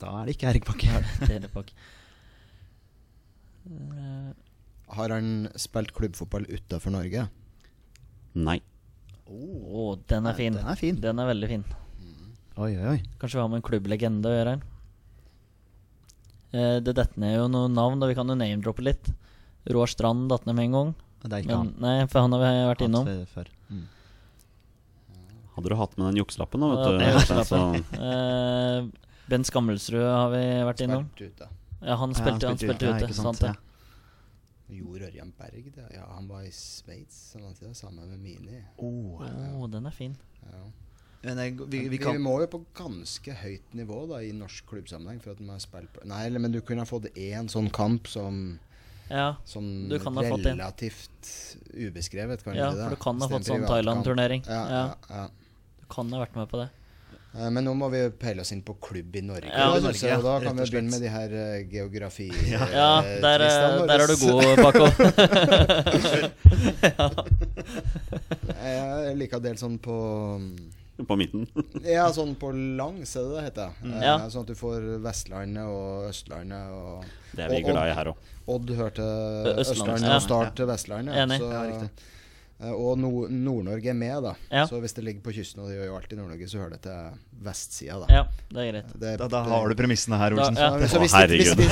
Da er det ikke Erik Bakke. Det er det bak. Eh, Har han spilt klubbfotball utafor Norge? Nei. Å, den er fin. Den er fin. Den er veldig fin. Oi, oi, oi. Kanskje vi har med en klubblegende å gjøre her. Eh, det detter ned jo noen navn, og vi kan jo name-droppe litt. Roar Strand datt ned med en gang. Det er ikke Men, nei, for han har vi vært innom. Før. Mm. Hadde du hatt med den jukselappen nå, Ja, du? jukselappen. Eh, Bent Skammelsrud har vi vært innom. Spilt ute. Ja, han Ja, spilte, han spilte ute. ute. sant sant. Jo Ørjan Berg, det. Ja, han var i Sveits sammen med Mini. Oh. oh den er fin. Ja. Men jeg, vi, Vi, vi må jo på ganske høyt nivå da i norsk klubbsammenheng for at man har spilt på Nei, men du kunne ha fått én sånn kamp som Ja, Sånn Du kan ha fått relativt ubeskrevet, kan Ja, for du kan ha fått sånn. Thailand-turnering. Ja, Ja. ja, ja. du kan ha vært med på det. Eh, Men nå må vi peile oss inn på klubb i Norge. Ja, da, Norge, og da kan og vi begynne med de her uh, geografi... Ja. Ja, eh, der, der er du god, Paco. Jeg liker å dele sånn på På midten. Ja, sånn på langs, er det det heter. Mm, Ja. Sånn at du får Vestlandet og Østlandet og Det er vi og- glad i her òg. Odd hørte Østlandet, Østlandet ja. og Start til Vestlandet. Enig. Så, Ja, riktig. Eh, og Nord- Nord-Norge er med, da. Ja. Så hvis det ligger på kysten, og det gjør jo alltid Nord-Norge, så hører det til vestsida, da. Ja, det er greit. Det- da, da har du premissene her, Olsen. Da, Ja, så hvis, de, hvis, vi,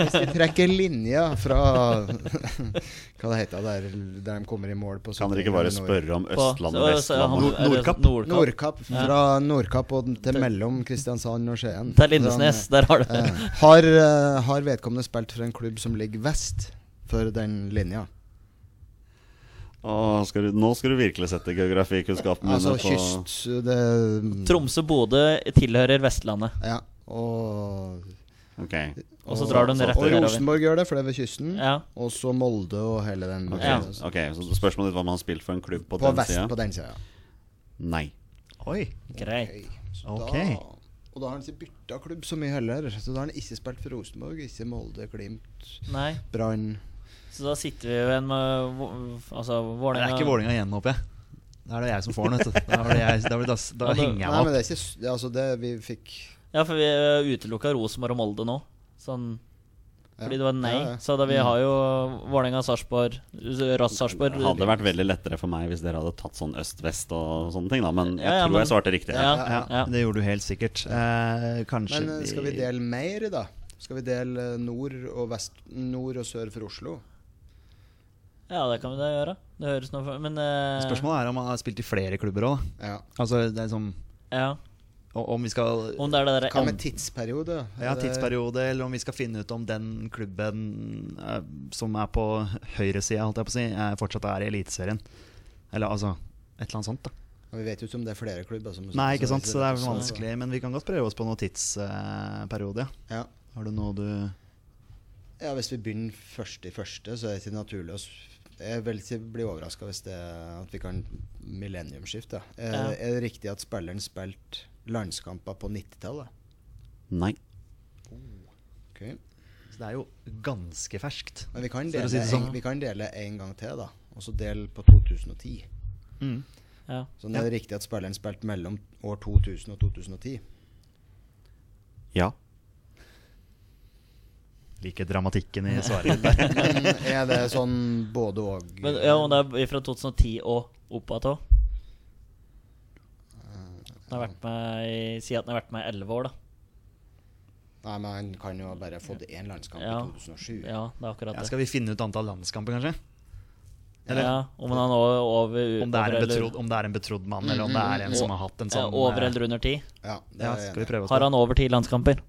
hvis de, trekker linja fra Hva det heter der, der de kommer i mål på Kan dere ikke bare spørre om Østlandet, Vestlandet Nordkapp. Nordkapp. Nordkapp. Fra Nordkapp og til mellom Kristiansand og Skien. Til Lindesnes, der har du Sånn, eh, har, eh, har vedkommende spilt for en klubb som ligger vest for den linja? Åh, skal du, nå skal du virkelig sette geografikunnskapen min Altså på kyst det, Tromsø-Bodø tilhører Vestlandet. Ja, og okay. Og så drar du den rett Og. Rosenborg gjør det, for det er ved kysten. Ja. Og så Molde og hele den Ok, Ja. ok, Så spørsmålet ditt var om han har spilt for en klubb på, På den sida? på den sida. Nei. Oi. Greit. Så Ok. Da, og da har han ikke bytta klubb så mye heller. Så da har han ikke spilt for Rosenborg, ikke Molde, Glimt, Brann Så da sitter vi jo igjen med altså, Vålerenga Det er ikke Vålinga igjen, håper jeg. Da er det jeg som får den, vet du. Da, jeg, da, da, da, henger jeg Nei, men opp. det er ikke Altså, det vi fikk Ja, for vi utelukka Rosenborg og Molde nå. Sånn fordi det var nei. Ja, ja. Så da vi har jo Vålerenga, Sarpsborg, Rass Sarpsborg Det hadde vært veldig lettere for meg hvis dere hadde tatt sånn øst-vest og sånne ting, da. Men jeg Ja, ja, tror men- jeg svarte riktig. Ja, Ja, ja. Det gjorde du helt sikkert. Eh, kanskje Men eh, skal vi dele mer, da? Skal vi dele eh, nord og vest Nord og sør for Oslo? Ja, det kan vi da gjøre. Det høres noe for Men eh, Spørsmålet er om han har spilt i flere klubber òg. Ja. Altså, det er som Ja. o- Om vi skal Om det er det der Hva med tidsperiode? Ja, Er det- tidsperiode, eller om vi skal finne ut om den klubben eh, som er på høyresida, holdt jeg på å si, eh, fortsatt er i Eliteserien. Eller altså et eller annet sånt, da. Ja, Vi vet jo ikke om det er flere klubber som Nei, ikke sant, så det er vanskelig. Men vi kan godt prøve oss på noen tidsperiode, ja. Ja. Har du noe du ja, Hvis vi begynner først i første, så er det ikke naturlig å s- Jeg vil ikke bli overraska hvis det er at vi kan millenniumsskifte. Er, Ja. er det riktig at spilleren spilte landskamper på 90-tallet? Nei. Ok. Så det er jo ganske ferskt. Men vi kan dele, si sånn. en, vi kan dele en gang til, da. Og så dele på 2010. Mm. Ja. Så er det riktig at spilleren spilte mellom år 2000 og 2010? Ja. Liker dramatikken i svaret. Men er det sånn både og? Men ja, om det er fra 2010 og opp igjen òg. Den har vært med i Si at den har vært med i elleve år, da. Nei, men han kan jo bare ha fått én landskamp Ja. i 2007. Ja, det er akkurat Ja, det. skal vi finne ut antall landskamper, kanskje? Eller ja, om han er over, om, det er en betrodd, om det er en betrodd mann, eller om det er en som har hatt en ja, sånn Over eh, eller under ti? Ja, Ja, skal vi prøve oss Har han over ti landskamper?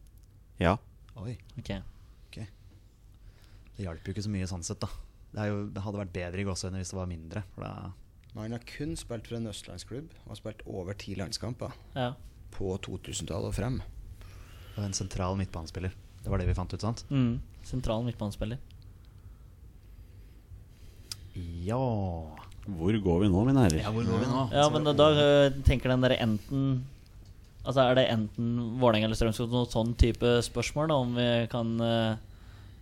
Ja. Oi, Ok. Det hjalp jo ikke så mye sånn sett, da. Det, er jo, det hadde vært bedre i gåseøyne hvis det var mindre. For da Men han har kun spilt for en østlandsklubb og har spilt over ti landskamper Ja. på 2000-tallet og frem. var en sentral midtbanespiller. Det var det vi fant ut, sant? Mm. Sentral midtbanespiller. Ja Hvor går vi nå, mine herrer? Ja, hvor går vi nå? Ja, men da, da øh, tenker den der enten Altså Er det enten Vålerenga eller Strømsgodset noe sånn type spørsmål? da Om vi kan øh,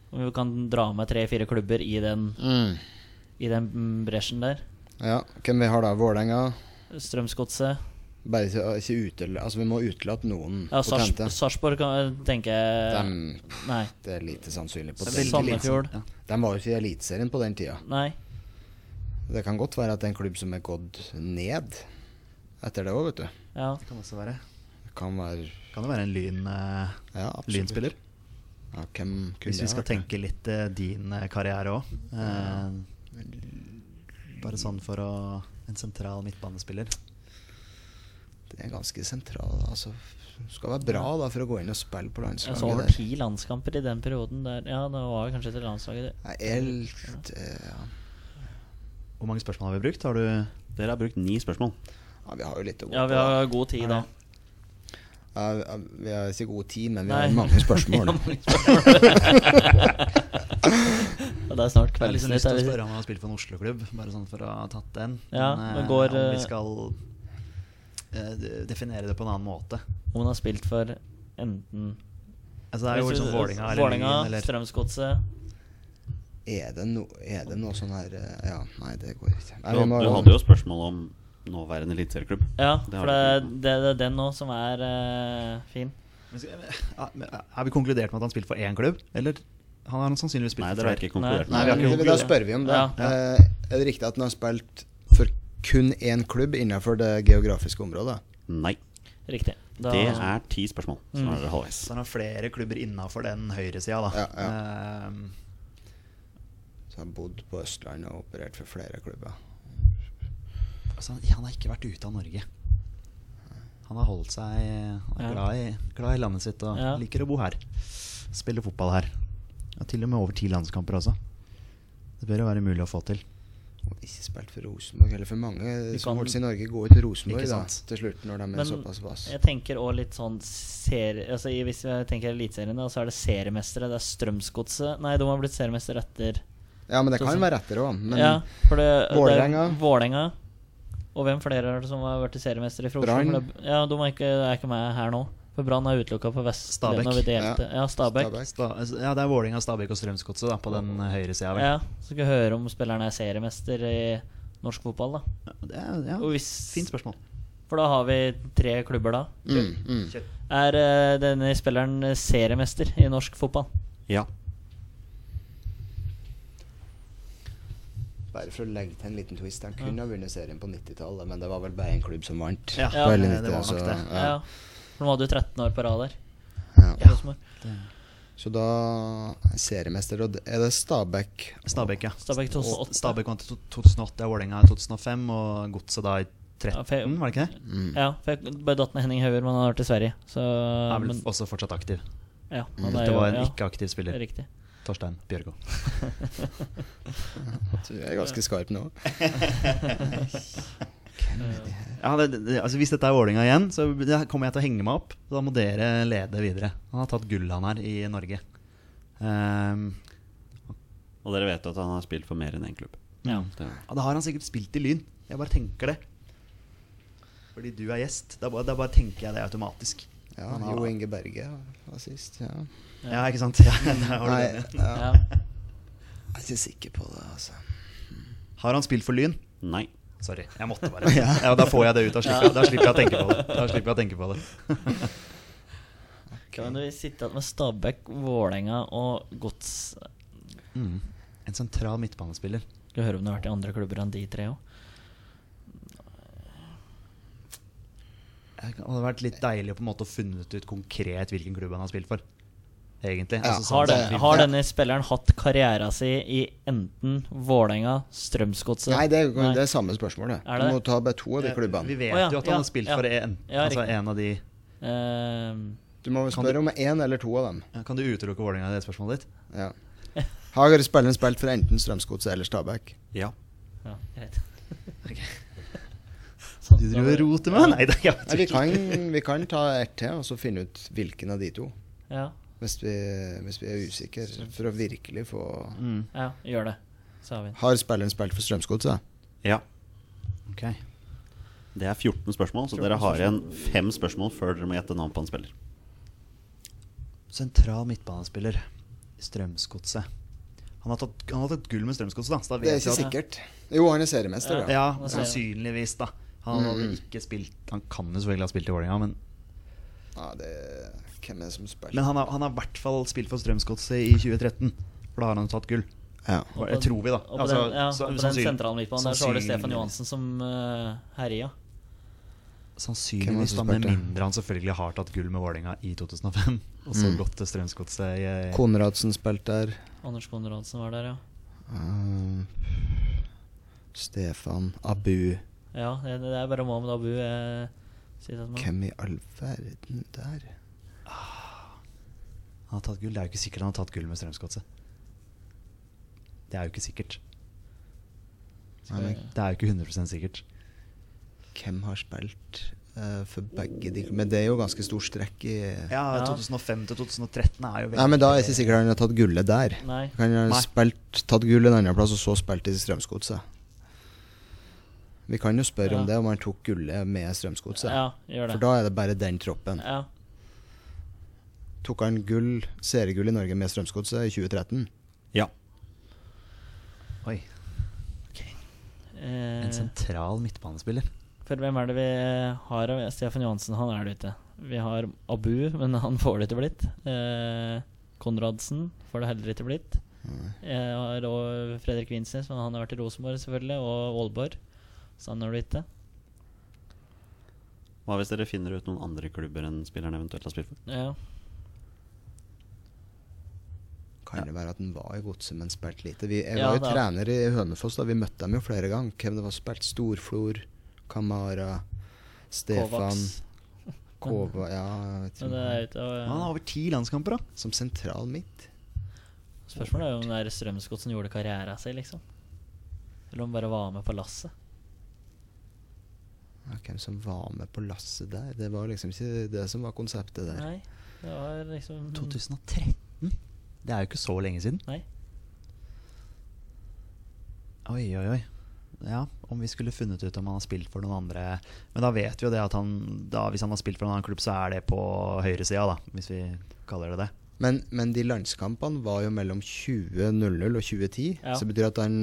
Om vi kan dra med tre-fire klubber i den I den mm, bresjen der? Ja, Hvem vi har da? Vålerenga? Strømsgodset. Bare ikke, utelate altså Vi må utelate noen Ja, Sars potente. Sarpsborg kan tenker jeg Nei. det er lite sannsynlig. Sandefjord. Ja. De var jo ikke i Eliteserien på den tida. Nei. Det kan godt være at det er en klubb som er gått ned etter det òg, vet du. Ja. Det kan også være. Det kan være Kan det være en lyn, uh, ja, lynspiller? Ja, hvem kunne Hvis vi skal tenke litt eh, din eh, karriere òg. bare sånn for å En sentral midtbanespiller. Det er ganske sentral. Altså, skal være bra da for å gå inn og spille på Jeg så landslaget. over ti landskamper i den perioden der. Ja, det var kanskje til landslaget. det. Litt eh, ja. Hvor mange spørsmål har vi brukt? Har du Dere har brukt ni spørsmål. ja, vi har jo litt å gå Ja, vi har god tid da. Ja, vi har ikke god tid, men vi Nei. har mange spørsmål. Det er snart Jeg har liksom lyst til å spørre om han har spilt for en Oslo-klubb, bare sånn for å ha tatt den. Ja, Men, eh, går, om vi eh, skal uh, definere det på en annen måte. Om han har spilt for enten Altså, det er jo liksom du- Vålinga Vålinga, eller Strømsgodset. Er det, no, er det noe sånn her Ja, nei, det går ikke. Nei, Du, du hadde jo spørsmål om nåværende eliteserieklubb. Ja, for det, det, det er den nå som er uh, fin. Har vi konkludert med at han spilte for én klubb? Eller han har sannsynligvis spilt Nei, det har ikke konkludert. Nei, Nei vi har ikke Da spør vi om det. Ja. Uh, er det riktig at han har spilt for kun én klubb innenfor det geografiske området? Nei. Riktig. Da, Det er ti spørsmål. Så Mm. er. Så han har flere klubber innafor den høyresida, da. Ja, ja. Uh, Så han har bodd på Østlandet og operert for flere klubber. Altså, han har ikke vært ute av Norge. Han har holdt seg han er Ja. glad, i, glad i landet sitt og Ja. liker å bo her. Spille fotball her. Ja, til og med over ti landskamper også. Det bør jo være mulig å få til. Og ikke spilt for Rosenborg. Eller for mange som holdt seg i Norge, går jo til Rosenborg da, til slutt, når de er Men såpass bass. jeg tenker også litt sånn serie... Altså, hvis jeg tenker Eliteserien, så er det seriemestere. Det er Strømsgodset Nei, de har blitt seriemester etter Ja, men det kan være etter òg. Men Ja, Vålerenga. Og hvem flere er det som har vært seriemester fra Oslo? Brann. Ja, de er ikke, er ikke med her nå. For Brann er utelukka på Stabæk. Vestlandet. når vi. Ja, Stabæk. Stabæk. Sta, ja, det er Vålinga, Stabæk og Strømsgodset på den høyre sida. Ja, så skal vi høre om spilleren er seriemester i norsk fotball, da. Ja, det er, ja. Og hvis, Fint spørsmål. For da har vi tre klubber, da. mm, mm. Er uh, denne spilleren seriemester i norsk fotball? Ja. Bare for å legge til en liten twist. Han kunne ha vunnet serien på 90-tallet, men det var vel bare én klubb som vant. Ja, hele det 90, var nok så, det. Ja. Ja. De hadde du 13 år på rad der. Ja. ja. Så da seriemester, og er det Stabæk Stabæk, ja. Stabæk 2008. Og Stabæk vant i 2008, og Vålerenga i 2005, og Godset da i Ja, 13, var det ikke det? mm. Ja, for jeg bare datt ned Henning Hauger, men han har vært i Sverige. Så Er vel men, også fortsatt aktiv. ja, mm. Dette Det var en ja, ikke-aktiv spiller. Riktig. Torstein Bjørgo. Du er ganske skarp nå. Ja, det, det, altså Hvis dette er Vålinga igjen, så kommer jeg til å henge meg opp. Da må dere lede videre. Han har tatt gull, han her, i Norge. Um, Og dere vet at han har spilt for mer enn én klubb. Ja. Det, ja, da har han sikkert spilt i Lyn. Jeg bare tenker det. Fordi du er gjest. Da bare, da bare tenker jeg det automatisk. Ja, Han har- Jo Inge Berge var sist. Ja. Ja, ikke sant? Ja, har Nei, ja. Ja. jeg er ikke sikker på det, altså. Har han spilt for Lyn? nei. Sorry, jeg måtte bare. Ja, Da får jeg det ut. Da slipper, jeg, da slipper jeg å tenke på det. Da slipper jeg å tenke på det. Kan du sitte igjen med Stabæk, Vålerenga og Gods Mm. En sentral midtbanespiller. Skal høre om det har vært i andre klubber enn de tre òg. Det hadde vært litt deilig å på en måte funnet ut konkret hvilken klubb han har spilt for. Egentlig. Ja, Altså, Har, sånn- den, har denne spilleren hatt karriera si i enten Vålerenga, Strømsgodset Nei, det er, Nei. det er samme spørsmålet. Er Du må ta bare to av de klubbene. Vi vet oh, ja, jo at han ja, har spilt ja. for en, Ja, altså en av de uh, Du må spørre spørre om én eller to av dem. ja, Kan du utelukke Vålerenga i det spørsmålet ditt? Ja. Har spilleren spilt for enten Strømsgodset eller Stabæk? Ja. Ja, greit. Sånn, Du driver og roter med Nei, det er Nei, vi, kan, vi kan ta ett til og så finne ut hvilken av de to. Ja, Hvis vi, hvis vi er usikre. For å virkelig få mm. ja, gjør det. Sa vi. Har spilleren spilt for Strømsgodset? ja. Ok. Det er 14 spørsmål, så dere har igjen fem spørsmål før dere må gjette navn på en spiller. Sentral midtbanespiller i Strømsgodset. Han har tatt, han har tatt gull med Strømsgodset, da. Det er ikke sikkert. Jo, han er seriemester, Ja. ja. Sannsynligvis, da. Han hadde Mm. ikke spilt Han kan jo selvfølgelig ha spilt i Vålerenga, men, ja det, hvem er det som spiller? men han har han har i hvert fall spilt for Strømsgodset i 2013. For da har han tatt gull. ja. Og på- tror vi, da. Og på Altså, den, ja, så- og på den sentralen sentrale på der så var det Stefan. Johansen som uh, herja. Var det Sannsynligvis, da, med mindre han selvfølgelig har tatt gull med Vålerenga i 2005. Og så Mm. gått til Strømsgodset i Konradsen spilte der. Anders Konradsen var der, ja. Um, Stefan Abu. Ja, det, det er bare Mohammed Abu. Jeg Er. Hvem i all verden der? Han har tatt gull. Det er jo ikke sikkert han har tatt gull med Strømsgodset. Det er jo ikke sikkert. Nei, men Det er jo ikke 100% sikkert. hvem har spilt uh, for begge de Men det er jo ganske stor strekk i Ja, Ja. 2005 til 2013 er jo veldig Nei, men da er det ikke sikkert han har tatt gullet der. Nei. Han har Nei. spilt, tatt gull en annen plass, og så spilt i Strømsgodset. Vi kan jo spørre Ja. om det, om han tok gullet med Strømsgodset. Ja. For da er det bare den troppen. Ja. Tok han gull, seriegull i Norge med Strømsgodset i 2013? Ja. Oi. Eh, En sentral midtbanespiller. For hvem er det vi har av Stefan Johansen? Han er det ute. Vi har Abu, men han får det ikke blitt. Eh, Konradsen får det heller ikke blitt. Jeg har også Fredrik Vinsnes, men han har vært i Rosenborg selvfølgelig, og Aalborg. Er det. Hva hvis dere finner ut noen andre klubber enn spilleren eventuelt har spilt for? Ja. Kan det være at han var i godset, men spilte lite? Vi, jeg Ja, var jo da- trener i Hønefoss da vi møtte dem jo flere ganger. Hvem det var spilt? Storflor, Kamara, Stefan. Kova Ja, jeg vet Men det ikke. er ute, ja. Han har over ti landskamper, da. Som sentral midt. Spørsmålet er jo om det er Strømsgodset som gjorde karriere av seg liksom. Eller om han bare var med på lasset. Hvem som var med på lasset der? Det var liksom ikke det som var konseptet der. Nei, det var liksom 2013? Det er jo ikke så lenge siden. Nei. Oi, oi, oi. Ja, om vi skulle funnet ut om han har spilt for noen andre Men da vet vi jo det at han da, Hvis han har spilt for en annen klubb, så er det på høyresida, da. Hvis vi kaller det det. Men, men de landskampene var jo mellom 20.00 og 2010. Ja. Så det betyr at han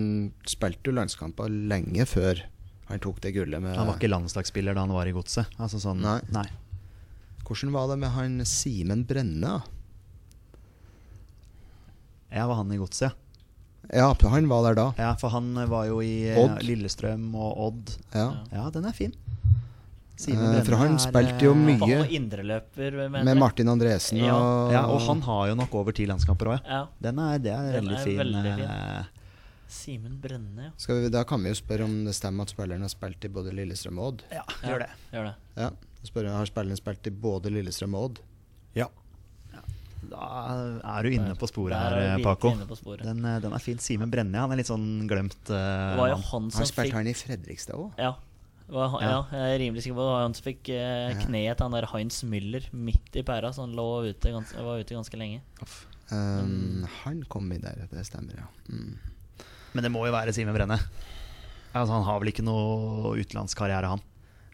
spilte jo landskamper lenge før han tok det gullet med Han var ikke landslagsspiller da han var i godset. Altså sånn Nei. nei. Hvordan var det med han Simen Brenne? Ja, var han i godset, ja. Ja, han var der da. ja. For han var jo i eh, Odd. Lillestrøm og Odd. Ja. Ja, den er fin. Eh, for han spilte jo eh, mye. Han var indreløper, Med. Martin Andresen Ja. og Ja, og han har jo nok over ti landskamper òg, ja. Ja. Den er, det er Den veldig er fin. veldig fin. Simen Brenne, ja. Skal vi, Da kan vi jo spørre om det stemmer at spilleren har spilt i både Lillestrøm og Odd. Ja, gjør det. Gjør det. Ja, spør Har spilleren spilt i både Lillestrøm og Odd? Ja. Da er du inne på sporet her, Paco. sporet. Den, eh, den er fin. Simen Brenne, han er litt sånn glemt. Uh, jo han Har som han spilt fikk han i Fredrikstad òg? Ja. Han, ja. Ja. jeg er rimelig sikker på det. Han som fikk eh, kneet til han der Heinz Müller midt i pæra, så han lå ute gans var ute ganske lenge. Um, Han kom i der, det stemmer, ja. Mm. Men det må jo være Simen Brenne. Altså, han har vel ikke noe utenlandskarriere, han.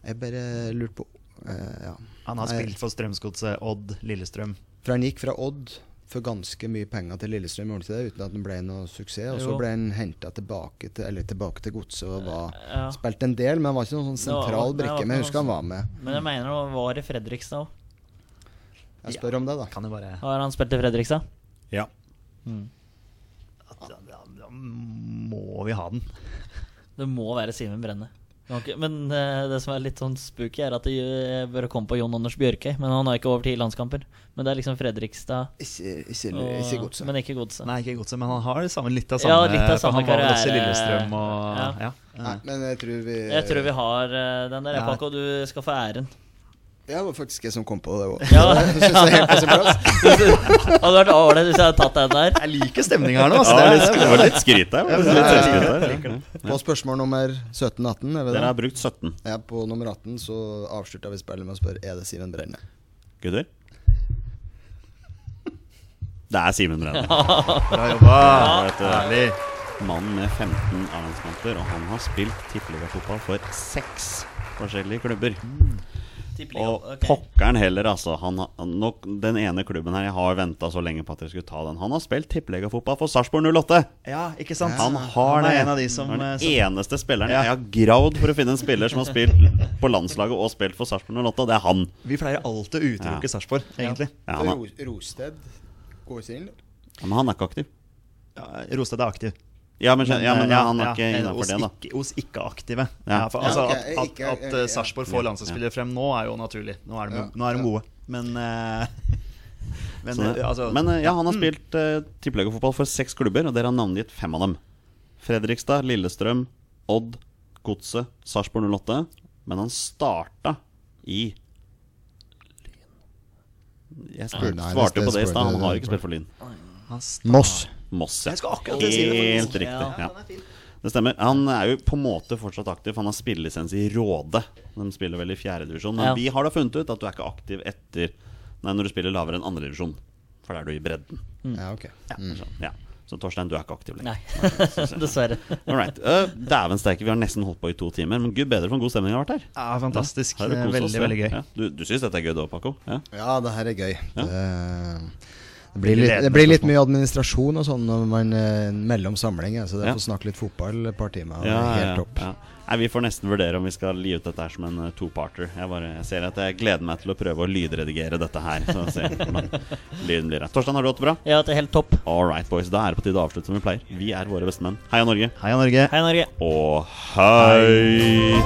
Jeg bare lurte på uh, Ja. Han har spilt for Strømsgodset, Odd, Lillestrøm. For han gikk fra Odd for ganske mye penger til Lillestrøm, gjorde han ikke det, uten at han ble noe suksess. Og så ble han henta tilbake til Eller tilbake til godset og var Ja. Spilte en del, men han var ikke noen sånn sentral var brikke. Men jeg husker han var med. Men jeg mener han var i Fredrikstad òg. Jeg spør om det, da. Kan bare Har han spilt i Fredrikstad? Ja. da, da, da må vi ha den. Det må være Simen Brenne. Okay, Men eh, det som er litt sånn spooky, er at det bør komme på Jon Anders Bjørkøy. Men han har ikke over ti landskamper. Men det er liksom Fredrikstad Ikke, ikke, og, ikke godset. Men ikke Godset. Nei, ikke Godset, men han har det samme, litt av Ja, samme. litt av samme han var vel også i. Lillestrøm og Ja. ja. Nei, men jeg tror vi Jeg tror vi har eh, den der, Ja. Paco. Du skal få æren. Ja, det var faktisk jeg som kom på det òg. Ja. det. Hadde vært ålreit hvis jeg hadde tatt den der. Jeg liker stemninga her nå. Altså. Ja, Det litt, det var litt skryt der. Ja, er- der. jeg. På spørsmål nummer 17-18, er Dere har brukt 17, Ja, på nummer 18 så avslutta vi spillet med å spørre Er det Simen Brenne. gutter. Det er Simen Brenne. Bra jobba! vet du. Herlig. Mann med 15 A-landskamper, og han har spilt tippeligafotball for seks forskjellige klubber. Tippeliga, Og okay. pokkeren heller, altså. Han, nok, den ene klubben her Jeg har venta så lenge på at jeg skulle ta den. Han har spilt tippeligafotball for Sarpsborg 08. Ja, ikke sant? Han har Han det. er en av de som, Han er eh, den som eneste spilleren Ja. Jeg har gravd for å finne en spiller som har spilt på landslaget og spilt for Sarpsborg 08, og det er han. Vi pleier alltid å utelukke Ja. Sarpsborg, egentlig. Ja, han, Rosted går ikke inn? ja, men han er ikke aktiv. Ja, Rosted er aktiv. Ja, men, ja, men eh, ja, han er ikke innafor hos det, da. Ikke, hos ikke-aktive. Ja. Ja. for, Ja, altså, ok, at, at, at ja, eh, Sarpsborg får Ja, landslagsspillere frem nå, er jo naturlig. Nå er de, Ja, nå er de gode. Men, uh, men, det- eh, altså, men eh, ja, han har spilt uh, tippeligafotball for seks klubber, og dere har navngitt fem av dem. Fredrikstad, Lillestrøm, Odd, Godset, Sarpsborg 08. Men han starta i Jeg spurte, nei, svarte det- på det i stad. Han har ikke spilt for Lyn. Moss. Moss, ja. Jeg skulle akkurat si. Helt riktig. Ja. Det stemmer. Han er jo på en måte fortsatt aktiv. Han har spillelisens i Råde. De spiller vel i fjerdedivisjon. Men Ja. vi har da funnet ut at du er ikke aktiv etter Nei, når du spiller lavere enn andredivisjon. For da er du i bredden. Ja, ok. Ja, sånn. ja. Så Torstein, du er ikke aktiv lenger. Nei, dessverre. All right. Uh, Dæven steike, vi har nesten holdt på i to timer. Men gud bedre for en god stemning har vært her. Ja, fantastisk. Ja, veldig, oss, veldig gøy. Ja. Du, du syns dette er gøy da, Paco? Ja? Ja, det her er gøy. Ja. Det, det, blir litt, det blir litt mye administrasjon og sånn når man eh, mellom samlinger, så det Ja. får snakke litt fotball et par timer. Ja, helt topp. ja. Nei, Vi får nesten vurdere om vi skal gi ut dette her som en uh, two-parter. Jeg, bare, jeg ser at jeg gleder meg til å prøve å lydredigere dette her. Så se hvordan lyden blir. Torstein, har du hatt det bra? Ja, det er helt topp. All right, boys. Da er det på tide å avslutte som vi pleier. Vi er våre bestemenn. Heia Norge. Heia Norge. Hei, Norge. Og hei!